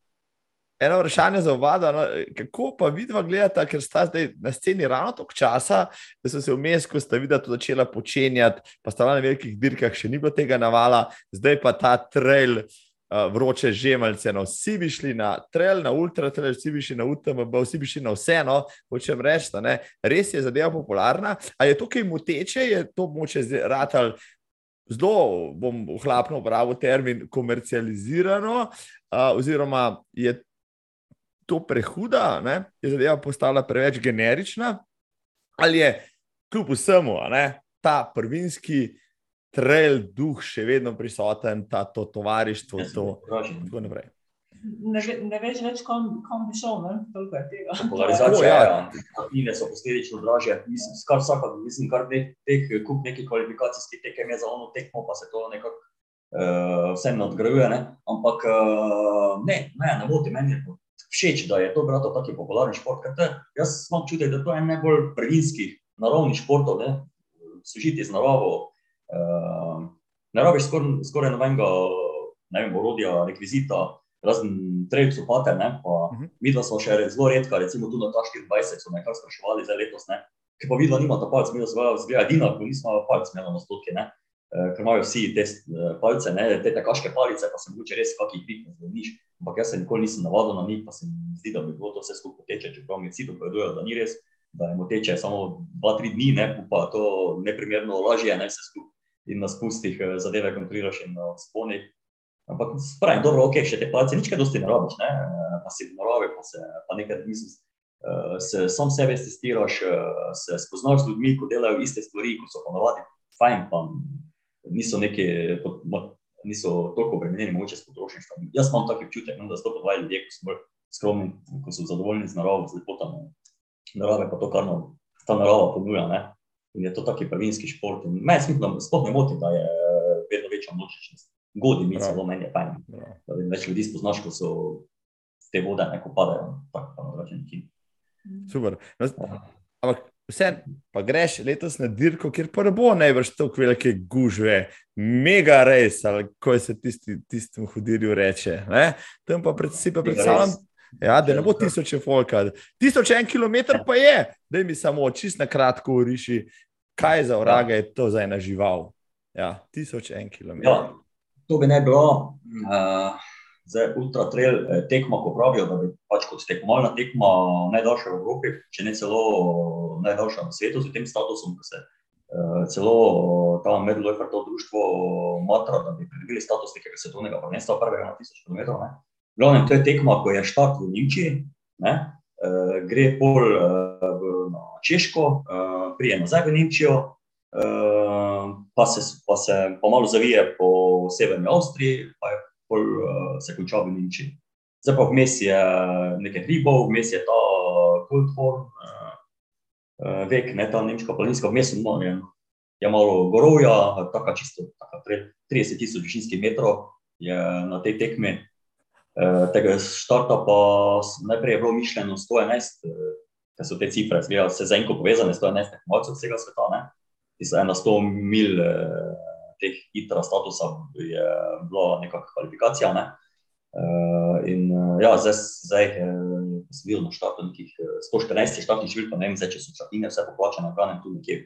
Eno vprašanje za oba, no, kako pa vidva gledata, ker sta zdaj na sceni ravno toliko časa, da so se vmes, ko sta videla to začela počenjati, pa sta na velikih dirkah, še ni bilo tega navala, zdaj pa ta trail uh, vroče žemalce. No, vsi bi šli na trail, na ultra trail, vsi bi šli na UTMB, vsi bi šli na vseeno, hočem reči, ne. Res je zadeva popularna. A je to kaj moteče, je to moče ratal zelo, bom hlapno uporabil termin, komercializirano, uh, oziroma je to prehuda, ne? je zadeva postala preveč generična, ali je kljub vsemu a ne, ta prvinski trail duh še vedno prisoten, ta to tovarištvo, to tako naprej. Ne, ve, ne veš več, kam, kam bi šel, ne? toliko je tega. Polarizacija, Tako, ja, ja. Martine so posledično dražje. Mislim, kar vsaka, mislim, kar teh, teh kup nekih kvalifikacijskih tekem je za ono tekmo, pa se to nekako uh, vsem nadgrajuje. Ne? Ampak uh, ne, ne, ne moti meni. je to Všeč, da je to brato taki popularen šport, ker te, jaz imam čutek, da to je en najbolj prvinskih naravnih športov, ne, sožiti z naravo. Uh, ne rabiš skoraj skor nobenega, ne vem, orodja, rekvizita, razen trejcev, pate, ne, pa Mhm. Vidva smo še zelo redka, recimo tu na ta 24 so me kar spraševali za letos, ne. Ker pa vidva nimata palc, mi smo zgleda edina, ko nismo palc imela na stotke, ne. Eh, Ker imajo vsi te eh, palce, ne, te tekaške palice, pa se mogoče res kakih fitness zdravniš, ampak jaz se nikoli nisem navadil na njih, pa se mi zdi, da bi bilo to vse skupaj teče, čeprav mi vsi dopovedujejo, da ni res, da je moteče samo 2-3 dni, ne, pa to neprimerno lažje, ne vse skupaj in na spustih eh, zadeve kontroliraš in na sponih. Ampak pravim, dobro, ok, še te palce, nič kaj dosti ne rabiš, ne, eh, pa si naravi, pa se pa nekaj, eh, se sam sebe testiraš, eh, se spoznaš z ljudmi, ko delajo iste stvari, ko so ponovadi fajn, pa niso neki, niso toliko obremenjeni, mogoče s potrošništvom. Jaz imam taki občutek, no, da so to podvajajo ljudje, ko so bolj skromni, ko so zadovoljni z naravo, z lepotami narave, pa to, kar nam ta narava ponuja. Ne. In je to taki prvinski šport. In Mene smutno, sploh ne moti, da je eh, vedno večja množičnost. Godi mi celo, meni je fajn, več ljudi spoznaš, ko so te vode neko padajo, tako pa drugačen način. Super. No, ampak vse, pa greš letos na dirko, kjer pa ne bo najbrž tako velike gužve, mega res, ali ko se tisti, tistemu hudirju reče. Ne? Tam pa pred, si pa predstavljam. Ja, da ne bo tisoče folka. Tisoč en kilometr pa je, da mi samo čist na kratko uriši, kaj za vraga je to za ena žival? Ja, tisoč en kilometer. Ja, to bi ne bilo. Uh, zdaj, ultra trail eh, tekma, ko pravijo, da bi pač kot tekmovalna tekma najdaljša v Evropi, če ne celo najdaljša na svetu z tem statusom, da se uh, celo ta Medlofer, to društvo matra, da bi pridobili status nekega svetovnega prvenstva prvega na tisoč km. Glavnem, to je tekma, ko je štart v Nemčiji, ne, uh, gre pol uh, na Češko, uh, prije nazaj v Nemčijo, uh, pa, se, pa se pa malo zavije po severni Avstriji, pa je pol uh, se konča v Nemčiji. Zdaj pa vmes je nekaj hribov, vmes je ta Kulthorn, vek, ne ta nemška planinska, vmes je, je malo gorovja, tako čisto, tako 30 tisoč višinskih metrov je na tej tekmi. Tega štarta pa najprej je bilo mišljeno 111, uh, ker so te cifre, zgleda, se za enko povezane, 111 tekmovalcev vsega sveta, ne? So ena 100 mil uh, teh itra statusa je bila nekakšna kvalifikacija. Ne? Uh, in uh, ja, zdaj, zdaj uh, sem bil na štartu nekih 114 štartnih številk, ne vem, zdaj, če so črtine vse poplačane, ganem tu nekje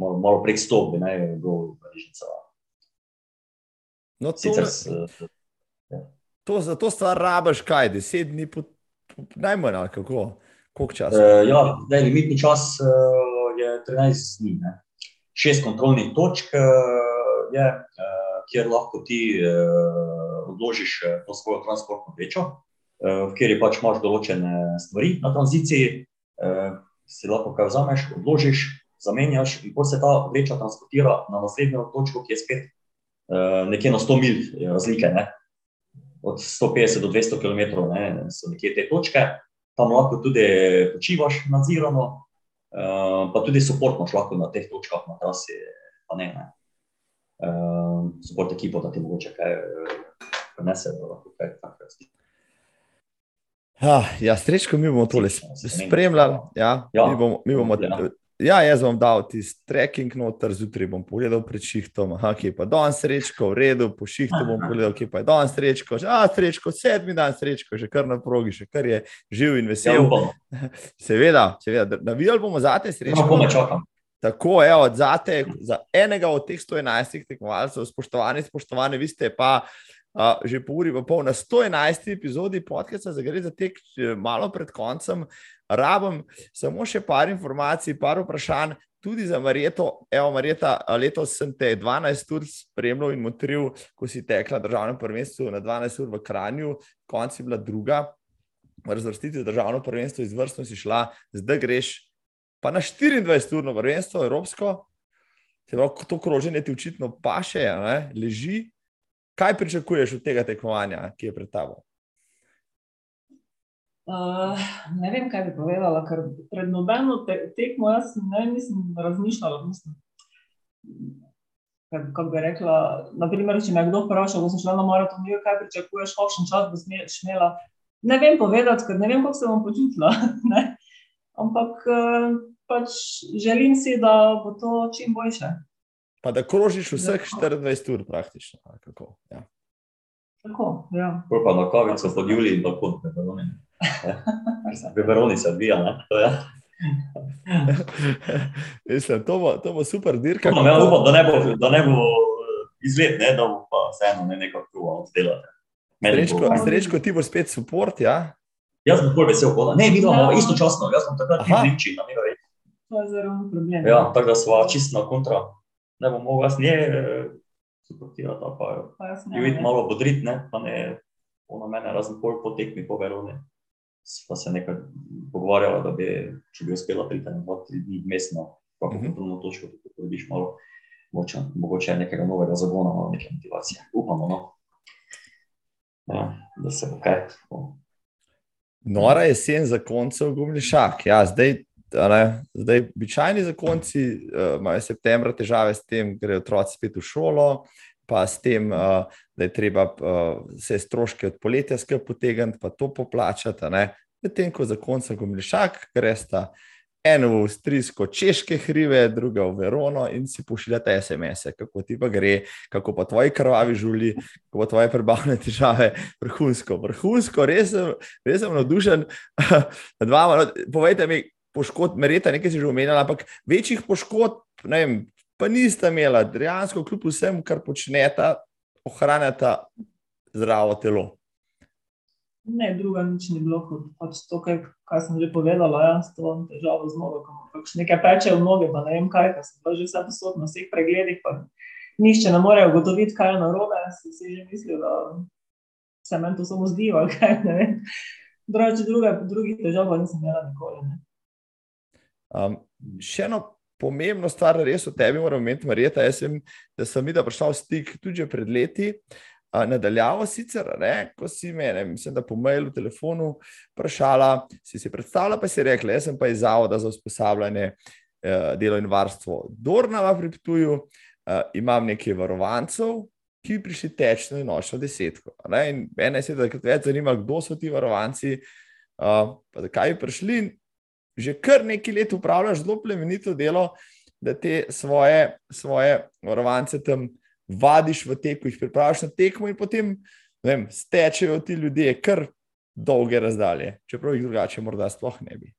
malo, malo prek 100, bi naj bilo režica. No, to, Sicer, s, uh, ja. to za to stvar rabaš kaj, deset dni, po, po, najmanj ali kako, koliko časa? Uh, ja, zdaj limitni čas uh, je 13 dni, ne? šest kontrolnih točk. Uh, je, uh, kjer lahko ti uh, odložiš to svojo transportno vrečo, uh, kjer je pač imaš določene stvari na tranziciji, uh, si lahko kaj vzameš, odložiš, zamenjaš in potem se ta vreča transportira na naslednjo točko, ki je spet uh, nekje na 100 mil razlike. Ne? Od 150 do 200 km ne, so nekje te točke, tam lahko tudi počivaš nadzirano, uh, pa tudi support imaš lahko na teh točkah, na trasi. Ne, ne uh, support ekipo, da ti mogoče kaj uh, prenese, da lahko kaj takega zdi. Ja, ja srečko, mi bomo tole spremljali. Ja, ja, mi bomo, mi bomo, ja. ja, jaz bom dal tisti trekking noter, zjutraj bom pogledal pred šihtom, aha, ki je pa danes srečko, v redu, po šihtu bom pogledal, ki je pa danes srečko, že, a, srečko, sedmi dan srečko, že kar na progi, še kar je živ in vesel. Seveda, seveda, navijali bomo za te srečko. Ja, Tako je, od zate, za enega od teh 111 tekmovalcev, spoštovani, spoštovani, vi ste pa uh, že po uri, pa pol na 111 epizodi podcasta, za gre za tek malo pred koncem. Rabim samo še par informacij, par vprašanj, tudi za Marjeto. Evo, Marjeta, letos sem te 12 ur spremljal in motril, ko si tekla državno prvenstvo na 12 ur v Kranju, konc je bila druga. Razvrstiti državno prvenstvo izvrstno si šla, zdaj greš pa na 24-urno prvenstvo, evropsko, se pravi, to kroženje ti očitno paše, ne, leži. Kaj pričakuješ od tega tekmovanja, ki je pred tabo? Uh, ne vem, kaj bi povedala, ker pred nobeno te tekmo jaz ne, nisem razmišljala. Mislim, kako bi rekla, naprimer, če me kdo vpraša, ko sem šla na maraton, kaj pričakuješ, kakšen čas boš imela. Ne vem povedati, ker ne vem, kako se bom počutila. Ampak uh, pač želim si, da bo to čim boljše. Pa da krožiš vseh 24 ur, praktično. Kako, ja. Tako, ja. Pa na kavico pod Juli in tako naprej. Beveroni se odvija. Mislim, to, bo, to bo super dirka. No, ja, upam, da ne bo, da ne bo izgled, ne, da bo pa vseeno ne nekako kruva oddelati. Srečko, srečko, ti bo spet support, ja? Jaz sem bolj vesel, da ne, mi imamo ja. istočasno, jaz sem takrat v Nemčiji, na več. To je zelo problem. Ja, tako da smo čisto na kontra. Ne bomo vas nje eh, suportirati, pa jo videti malo bodrit, ne, pa ne ona mene razen pol potekmi po Veroni. Pa se nekaj pogovarjala, da bi, če bi uspela priti na dva, tri dni mestno, pa po kontrolno točko, da dobiš malo močan, mogoče nekega novega zagona, malo neke motivacije. Upamo, no. Ja, da se bo kaj. Nora jesen za koncev gumni šak. Ja, zdaj Zdaj, običajni zakonci uh, imajo septembra težave s tem, da grejo otroci spet v šolo, pa s tem, uh, da je treba uh, vse stroške od poletja skupaj potegniti, pa to poplačati. Medtem ko zakonca Gomlišak gresta eno v avstrijsko češke hribe, druga v Verono in si pošiljate SMS-e, kako ti pa gre, kako pa tvoji krvavi žuli, kako pa tvoje prebavne težave, vrhunsko, vrhunsko, res sem, res sem navdušen nad vama. No, povejte mi, poškodb, mereta, nekaj si že omenjala, ampak večjih poškodb ne vem, pa nista imela, dejansko, kljub vsemu, kar počneta, ohranjata zdravo telo. Ne, druga nič ni bilo kot pač to, kaj sem že povedala. Ja, s to težavo z nogo, pač nekaj peče v noge, pa ne vem kaj, ker sem že vse posod na vseh pregledih. Nišče ne more ugotoviti, kaj je narobe. Si, si že mislil, da se meni to samo zdi, ali kaj ne vem. Drugače, druga, drugih težav pa nisem imela nikoli. Um, še eno pomembno stvar, res o tebi moram imeti, Marjeta, jaz sem, da sem videla, prišla v stik tudi pred leti. Nadaljavo sicer, ne, ko si me, ne, mislim, da po mailu, telefonu vprašala, si si predstavljala, pa si rekla, jaz sem pa iz Zavoda za usposabljanje eh, delo in varstvo Dornava pri Ptuju, eh, imam nekaj varovancev, ki bi prišli teč na nočno desetko. Ne, in mene se da več zanima, kdo so ti varovanci, eh, pa zakaj bi prišli. Že kar nekaj let upravljaš zelo plemenito delo, da te svoje, svoje varovance tam vadiš v teku, jih pripraviš na tekmo in potem vem, stečejo ti ljudje kar dolge razdalje, čeprav jih drugače morda sploh ne bi.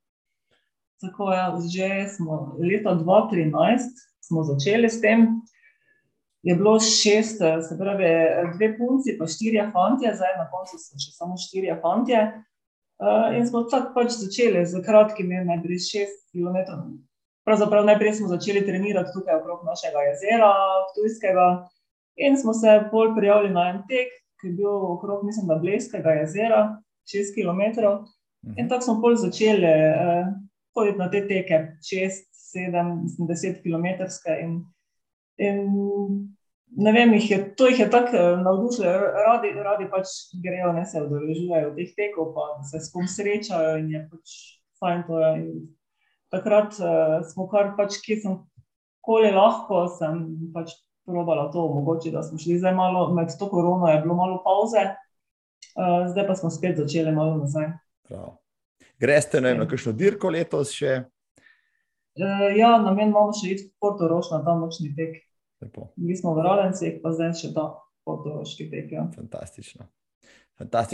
Tako je, ja, že smo leta 2013 smo začeli s tem. Je bilo šest, se pravi, dve punci, pa štirje fantje, zdaj na koncu so še samo štirje fantje. In smo tako pač začeli z kratkimi, najprej šest km. Pravzaprav najprej smo začeli trenirati tukaj okrog našega jezera, Tujskega, In smo se bolj prijavili na en tek, ki je bil okrog, mislim, da Bleskega jezera, 6 km. In mhm. tako smo bolj začeli eh, hoditi na te teke, 6, 7, 10 km. In, in ne vem, jih je, to jih je tako eh, navdušilo, radi, radi pač grejo, ne se udeležujejo teh tekov, pa se s kom srečajo in je pač fajn to. Je. Takrat uh, smo kar pač, ki sem koli lahko, sem pač probala to omogočiti, da smo šli zdaj malo med to korono, je bilo malo pauze, uh, zdaj pa smo spet začeli malo nazaj. Greste na eno kakšno dirko letos še? Uh, ja, namen imamo še iti v Porto Roš na ta nočni tek. Mi smo v Radencih, pa zdaj še ta Porto Roški tek. Ja. Fantastično.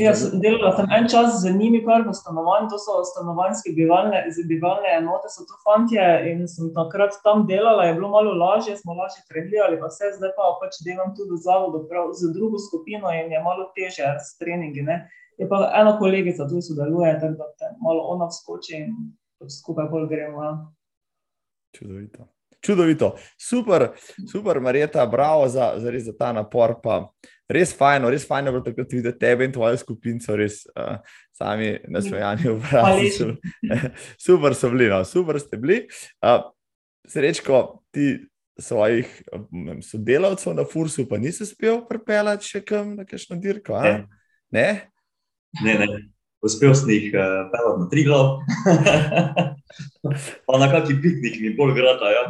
Jaz delala sem en čas z njimi, kar v stanovanju, to so stanovanjske bivalne, bivalne enote, so to fantje in sem takrat tam delala, je bilo malo lažje, smo lažje trenirali, pa vse zdaj pa pač delam tudi v zavodu prav, z drugo skupino in je malo teže s treningi. Ne. Je pa ena kolegica tu sodeluje, tako da malo ona vskoči in skupaj bolj gremo. Ja. Čudovito. Čudovito, super, super, Marjeta, bravo za, za, za ta napor. Pa res fajno, res fajno, da takrat vidiš tebe in tvojo skupino, res uh, sami nasmejani v vrhu. super so bili, no, super ste bili. Uh, srečko, ti svojih um, sodelavcev na Fursu, pa nisi uspel pripeljati še kam na kakšno dirko? Ne? ne, ne. ne. Uspel sem jih uh, pelati na tri glav. pa na kakšen piknik mi bolj grada, ja,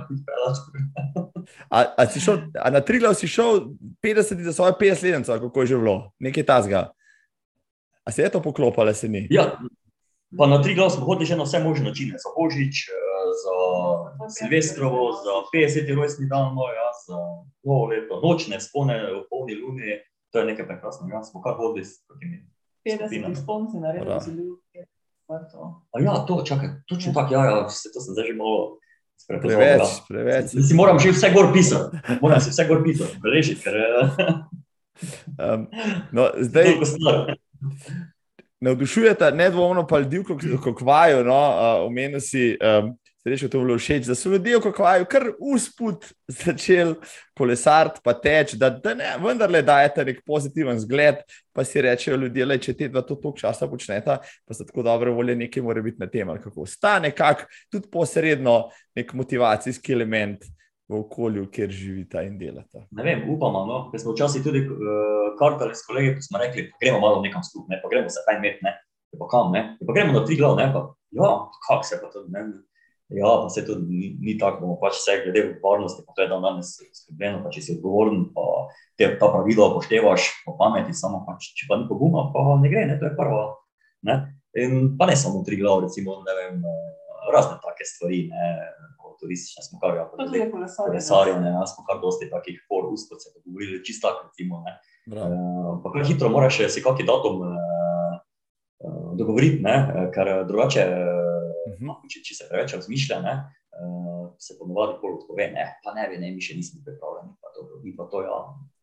a, a, šel, a na tri glav si šel 50 za svoje 50 let, kako je že bilo, nekaj tasga. A se je to poklopalo, se ni? Ja, pa na tri glav smo hodili še na vse možne načine, za Božič, eh, za Silvestrovo, za 50 rojstni dan, no, ja, za novo leto, nočne spone v polni luni, to je nekaj prekrasnega, ja, smo kar hodili s takimi. 50 sponci naredili, da so bili Ja, to, čakaj, točno tako, ja, ja, se, to sem zdaj že malo spremenil. Preveč, ja. preveč. Si moram že vse gor pisati, moram si vse gor pisati, rešiti. Ker, um, no, zdaj, navdušujete nedvomno pa ljudi, kako vajo, no, uh, omenil si. Um, Srečno, to je bilo všeč, da so ljudje, kako vajo, kar usput začeli kolesariti, pa teč, da, da ne, vendarle dajete nek pozitiven zgled, pa si rečejo ljudje, le, če te dva to toliko časa počneta, pa so tako dobre volje, nekaj mora biti na tem, kako ostane, kak tudi posredno nek motivacijski element v okolju, kjer živita in delata. Ne vem, upamo, no, ker smo včasih tudi uh, kartali s kolegi, ko smo rekli, gremo malo nekam skupaj, ne, pa gremo se kaj imeti, ne, pa kam, ne, pa gremo na tri glav, ne, pa ja, kak se pa to, ne. Ja, pa se to ni, ni tako, bomo pač vse glede varnosti, pa to je dan danes skrbljeno, pa če si odgovoren, pa te ta pravila upoštevaš po pameti, samo pač, če pa ni poguma, pa ne gre, ne, to je prvo. Ne? In pa ne samo tri glav, recimo, ne vem, razne take stvari, ne, turistične smo kar, ja, pa tudi kolesarje, ne, ja, smo kar dosti takih for ust, kot se pogovorili, čisto tako, recimo, ne. Uh, pa kar hitro moraš si kakšen datum uh, dogovoriti, ne, ker drugače -huh. če, če se preveč razmišlja, ne, uh, se ponovadi pol odpove, ne, pa ne bi, ne, mi še nismo pripravljeni, pa to, mi pa to, ja,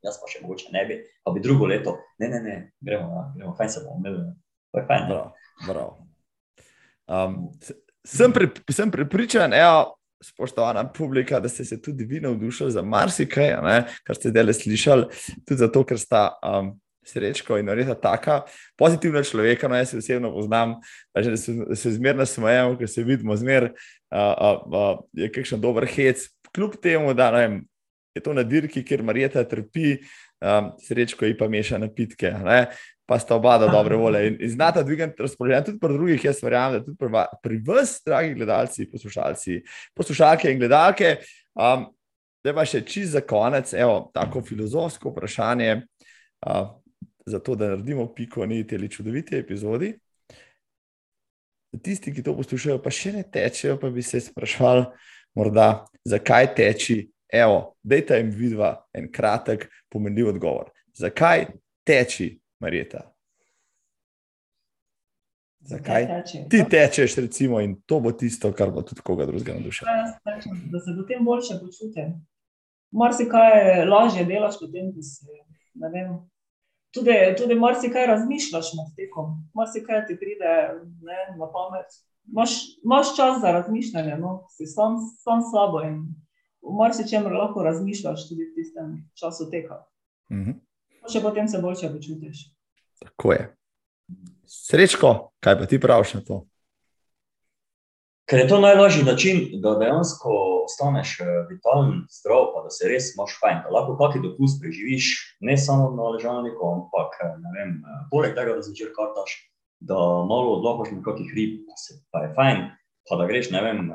jaz pa še mogoče ne bi, pa bi drugo leto, ne, ne, ne, gremo, ja, gremo, fajn se bomo imeli, to je fajn. Prav, prav. Um, sem, pri, sem pripričan, evo, spoštovana publika, da ste se tudi vi navdušili za marsikaj, ne, kar ste zdaj slišali, tudi zato, ker sta um, srečko in res taka pozitivna človeka. No, jaz se osebno poznam, da se, se zmerno smejemo, ker se vidimo zmer, uh, uh, je kakšen dober hec. Kljub temu, da vem, je to na dirki, kjer Marijeta trpi, um, srečko ji pa meša napitke. Ne pa sta oba da dobre volje in, in znata dvigati razpoloženje. Tudi pri drugih, jaz verjamem, da tudi pri, pri vas, dragi gledalci, poslušalci, poslušalke in gledalke. Um, da pa še čist za konec, evo, tako filozofsko vprašanje, uh, zato da naredimo piko na tej čudoviti epizodi. Tisti, ki to poslušajo, pa še ne tečejo, pa bi se sprašvali, morda, zakaj teči. Evo, dajte jim vidva en kratek, pomenljiv odgovor. Zakaj teči Marjeta. Zakaj? Teče, Ti tečeš, recimo, in to bo tisto, kar bo tudi koga drugega navdušilo. Da se potem boljše počutim. Marsikaj lažje delaš, potem ko si. Tudi, tudi marsikaj razmišljaš med tekom, marsikaj ti pride ne, na pamet. Maš čas za razmišljanje, no? si sam, sam sabo in v marsičem lahko razmišljaš tudi v tistem času teka. Mm -hmm še potem se boljše počutiš. Tako je. Srečko, kaj pa ti praviš na to? Ker je to najlažji način, da dejansko ostaneš eh, vitalen, zdrav, pa da se res imaš fajn. Da lahko kakšen dopust preživiš, ne samo na ležalniku, ampak eh, vem, eh, poleg tega, da zvečer kartaš, da malo odlohaš na kakih rib, pa, se, pa je fajn, pa da greš, ne vem.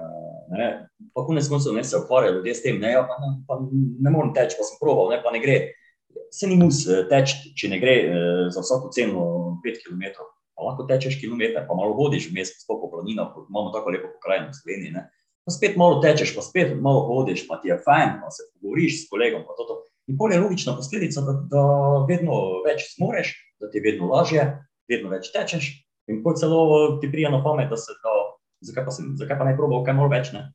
Ne, pa konec koncev ne se ukvarjajo ljudje s tem, ne, ja, pa, ne, pa ne morem teči, pa sem proval, ne, pa ne gre se ni mus teči, če ne gre za vsako ceno 5 km. Pa lahko tečeš kilometer, pa malo hodiš vmes, sploh po planinah, imamo tako lepo pokrajino v Sloveniji. Pa spet malo tečeš, pa spet malo hodiš, pa ti je fajn, pa se pogovoriš s kolegom. In pol je logična posledica, da, da vedno več zmoreš, da ti je vedno lažje, vedno več tečeš. In pol celo ti prija na pamet, da se da, zakaj pa, sem, zakaj pa ne probal, kaj malo več. Ne?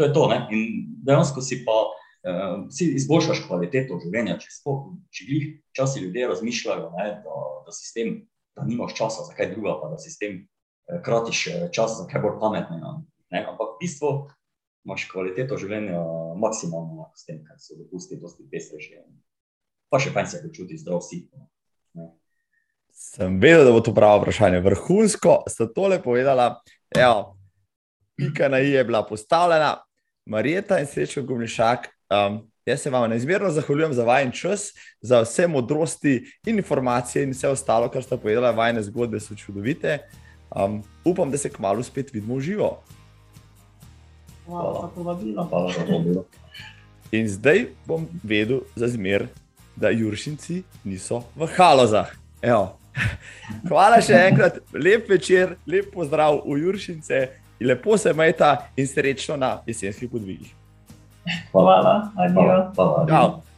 To je to. Ne? In dejansko si pa uh, si izboljšaš kvaliteto življenja. Če, spoh, če jih časi ljudje razmišljajo, ne, da, da si s tem, da nimaš časa za kaj druga, pa da si s tem uh, kratiš eh, čas za kaj bolj pametnega. Ampak v bistvu imaš kvaliteto življenja maksimalno s tem, kar se dopusti, dosti pestrejše. Pa še fajn se počuti zdrav si. Sem vedel, da bo to pravo vprašanje. Vrhunsko ste tole povedala. Evo, pika na i je bila postavljena, Marijeta in srečo Gumnišak, Um, jaz se vam neizmerno zahvaljujem za vajen čas, za vse modrosti in informacije in vse ostalo, kar ste povedali. Vajne zgodbe so čudovite. Um, upam, da se kmalo spet vidimo v živo. Hvala, Hvala za povabilo. In zdaj bom vedel za zmer, da Juršinci niso v halozah. Evo. Hvala še enkrat, lep večer, lep pozdrav v Juršince, lepo se majta in srečno na jesenskih podvigih. Hvala, adijo. Hvala, hvala.